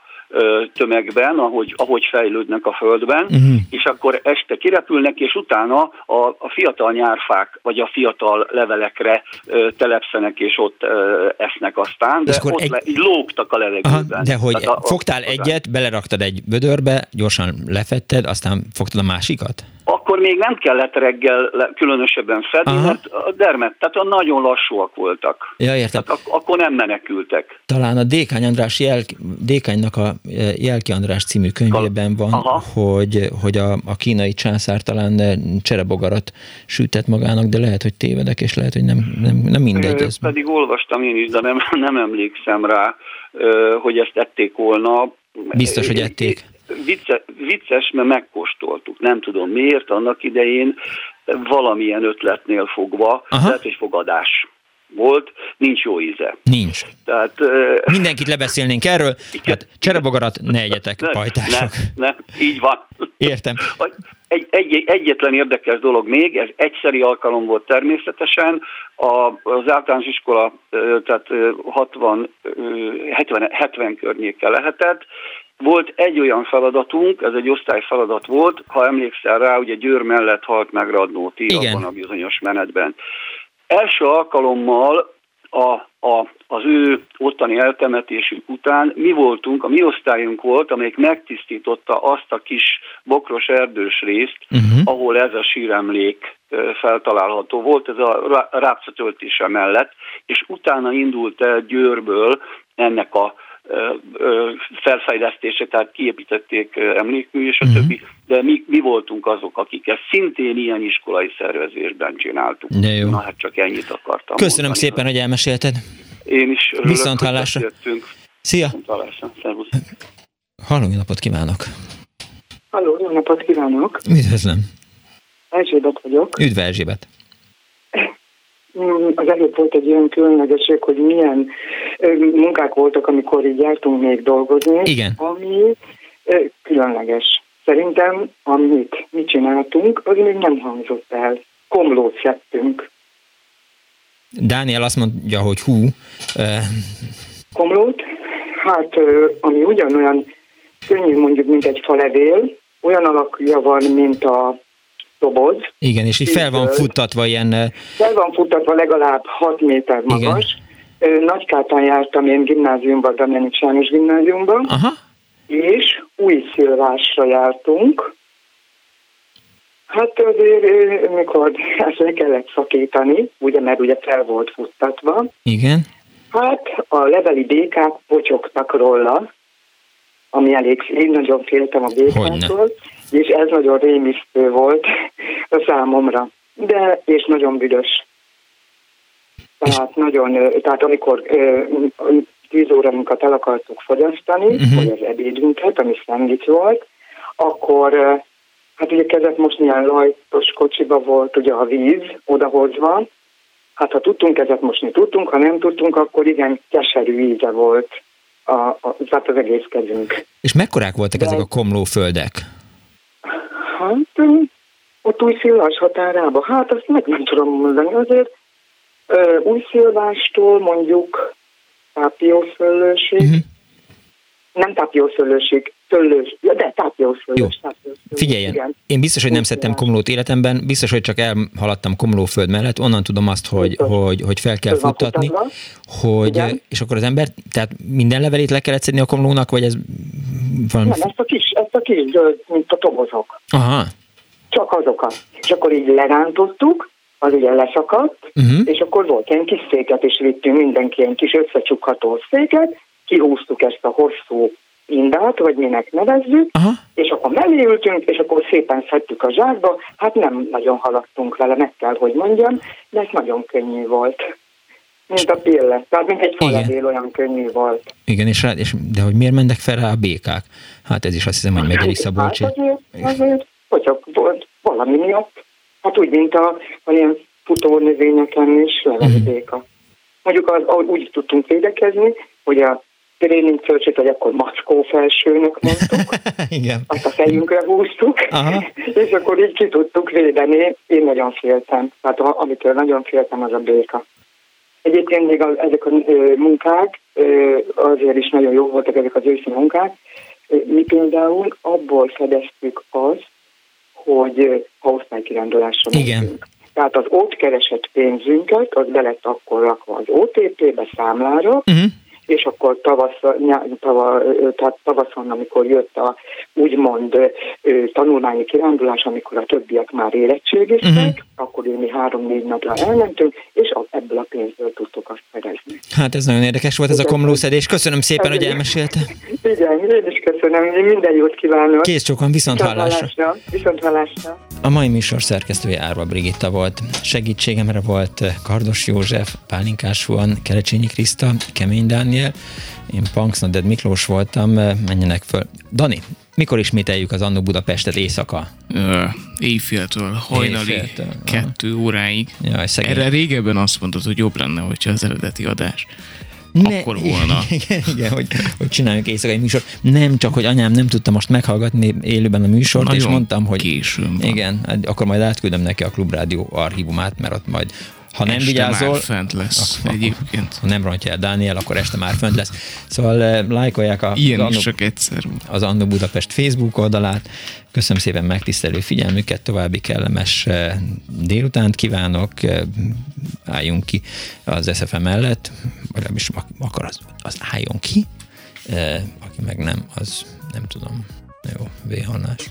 tömegben, ahogy, ahogy fejlődnek a földben, uh-huh. és akkor este kirepülnek, és utána a, a fiatal nyárfák, vagy a fiatal levelekre ö, telepszenek, és ott ö, esznek aztán, de ott egy... le, így lógtak a levegőben. Aha, de hogy a, fogtál a, egyet, beleraktad egy bödörbe, gyorsan lefetted, aztán fogtad a másikat? Akkor még nem kellett reggel különösebben fedni, Aha. mert a dermet, tehát a nagyon lassúak voltak. Ja, értem. Tehát ak- akkor nem menekültek. Talán a Dékány András jel, Dékánynak a Jelki András című könyvében van, Aha. hogy, hogy a, a kínai császár talán cserebogarat sütett magának, de lehet, hogy tévedek, és lehet, hogy nem, nem, nem mindegy. Ez. Pedig olvastam én is, de nem, nem emlékszem rá, hogy ezt ették volna. Biztos, hogy ették. Vicce, vicces, mert megkóstoltuk. Nem tudom miért, annak idején valamilyen ötletnél fogva, Aha. lehet, hogy fogadás volt, nincs jó íze. Nincs. Tehát, Mindenkit lebeszélnénk erről, hát cserebogarat ne egyetek, ne, pajtások. Ne, ne, így van. Értem. Egy, egy, egyetlen érdekes dolog még, ez egyszeri alkalom volt természetesen, a, az általános iskola tehát 60, 70, 70 környéke lehetett, volt egy olyan feladatunk, ez egy osztályfeladat volt, ha emlékszel rá, ugye Győr mellett halt meg Radnóti abban a bizonyos menetben. Első alkalommal a, a, az ő ottani eltemetésük után mi voltunk, a mi osztályunk volt, amelyik megtisztította azt a kis bokros erdős részt, uh-huh. ahol ez a síremlék feltalálható volt, ez a rápca töltése mellett, és utána indult el Győrből ennek a felfejlesztése, tehát kiépítették emlékmű és a uh-huh. többi, de mi, mi voltunk azok, akik ezt szintén ilyen iskolai szervezésben csináltuk. De jó. Na hát csak ennyit akartam Köszönöm mondani. szépen, hogy elmesélted. Én is örülök, Viszont hallásra. Szia! Viszont hallásra. Szervusz. Halló, napot kívánok! Halló, jó napot kívánok! Üdvözlöm! Erzsébet vagyok. Üdv Erzsébet! Mm, az előbb volt egy olyan különlegesség, hogy milyen munkák voltak, amikor így jártunk még dolgozni. Igen. Ami különleges. Szerintem, amit mi csináltunk, az még nem hangzott el. Komlót szedtünk. Dániel azt mondja, hogy hú. Komlót? Hát, ami ugyanolyan könnyű mondjuk, mint egy falevél, olyan alakja van, mint a doboz. Igen, és így fel van futtatva ilyen... Fel van futtatva legalább 6 méter magas. Igen. Nagykátán jártam én gimnáziumban, Damjanik Sános gimnáziumban. Aha. És új szilvásra jártunk. Hát azért, mikor ezt le kellett szakítani, ugye, mert ugye fel volt futtatva. Igen. Hát a leveli békák pocsogtak róla, ami elég, én nagyon féltem a békától és ez nagyon rémisztő volt a számomra. De, és nagyon büdös. Tehát nagyon, tehát amikor tíz órainkat el akartuk fogyasztani, uh-huh. vagy az ebédünket, ami szendvics volt, akkor hát ugye kezdett most milyen lajtos kocsiba volt ugye a víz odahozva, hát ha tudtunk ezet mosni, tudtunk, ha nem tudtunk, akkor igen, keserű íze volt a, a, tehát az egész kezünk. És mekkorák voltak De... ezek a komlóföldek? Hát, ott új szilvás határába, hát azt meg nem tudom mondani, azért új szilvástól mondjuk pápióföllőség, uh-huh. nem tápjószőlőség, szőlős, ja, de tápjószőlős. Figyeljen, Igen. én biztos, hogy nem szedtem komlót életemben, biztos, hogy csak elhaladtam komlóföld mellett, onnan tudom azt, hogy, hogy, hogy fel kell futtatni, hogy, Igen. és akkor az ember, tehát minden levelét le kellett szedni a komlónak, vagy ez valami... Nem, ezt a kis, ezt a kis mint a tobozok. Aha. Csak azokat. És akkor így lerántottuk, az ugye leszakadt, uh-huh. és akkor volt ilyen kis széket is vittünk, mindenki ilyen kis összecsukható széket, kihúztuk ezt a hosszú indát, vagy minek nevezzük, Aha. és akkor mellé ültünk, és akkor szépen szedtük a zsákba, hát nem nagyon haladtunk vele, meg kell, hogy mondjam, de ez nagyon könnyű volt. Mint a pille, tehát mint egy falavél olyan könnyű volt. Igen, és, rá, és de hogy miért mennek fel rá a békák? Hát ez is azt hiszem, hogy Megyeri Szabolcsi. Hát azért, azért hogyha volt valami miatt, hát úgy, mint a, a ilyen futórnövényeken is leveli uh-huh. béka. Mondjuk az, úgy tudtunk védekezni, hogy a tréning töltsét, vagy akkor macskó felsőnek mondtuk. Igen. Azt a fejünkre húztuk, Aha. és akkor így ki tudtuk védeni. Én nagyon féltem. Tehát amitől nagyon féltem, az a béka. Egyébként még az, ezek a munkák azért is nagyon jó voltak ezek az őszi munkák. Mi például abból fedeztük azt, hogy ha osztálykirándulásra Igen. Tehát az ott keresett pénzünket, az be lett akkor rakva az OTP-be számlára, uh-huh és akkor tavasz, tava, tehát tavaszon, amikor jött a úgymond tanulmányi kirándulás, amikor a többiek már érettségiztek, uh-huh. akkor mi három-négy napra elmentünk, és ebből a pénzből tudtuk azt fedezni. Hát ez nagyon érdekes volt ez a komlószedés. Köszönöm szépen, hogy elmesélte. Igen, én is köszönöm, én minden jót kívánok. Kész csókan, viszont hallásra. Viszont hallásra. A mai műsor szerkesztője Árva Brigitta volt. Segítségemre volt Kardos József, Pálinkás Juan, Kerecsényi Kriszta, Kemény Dániel, én Punksnoded Miklós voltam, menjenek föl. Dani, mikor ismételjük az Annó Budapestet éjszaka? Ö, éjféltől, hajnali, éjféltől, kettő óráig. Jaj, Erre régebben azt mondod, hogy jobb lenne, hogyha az eredeti adás ne, akkor volna. Igen, igen hogy, hogy csináljunk éjszakai műsor. Nem csak, hogy anyám nem tudta most meghallgatni élőben a műsort, Nagyon és mondtam, hogy későn van. igen, hát akkor majd átküldöm neki a Klubrádió archívumát, mert ott majd ha nem este vigyázol, már fent lesz akkor, egyébként. Ha nem rontja el Dániel, akkor este már fent lesz. Szóval eh, lájkolják a, Ilyen az, csak egyszer. az Annó Budapest Facebook oldalát. Köszönöm szépen megtisztelő figyelmüket, további kellemes eh, délutánt kívánok, eh, álljunk ki az SFM mellett, vagy nem is akar, az, az álljon ki, aki meg nem, az nem tudom. Jó, véhallás.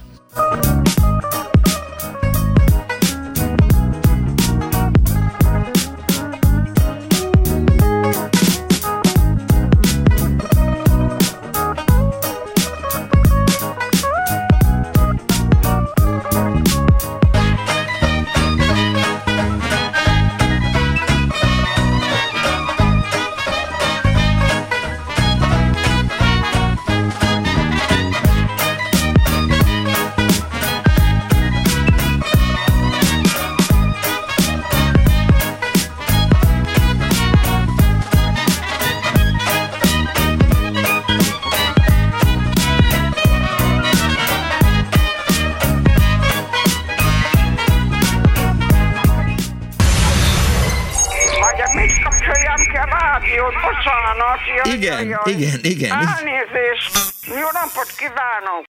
Igen, igen, igen. Elnézést! Jó napot kívánok!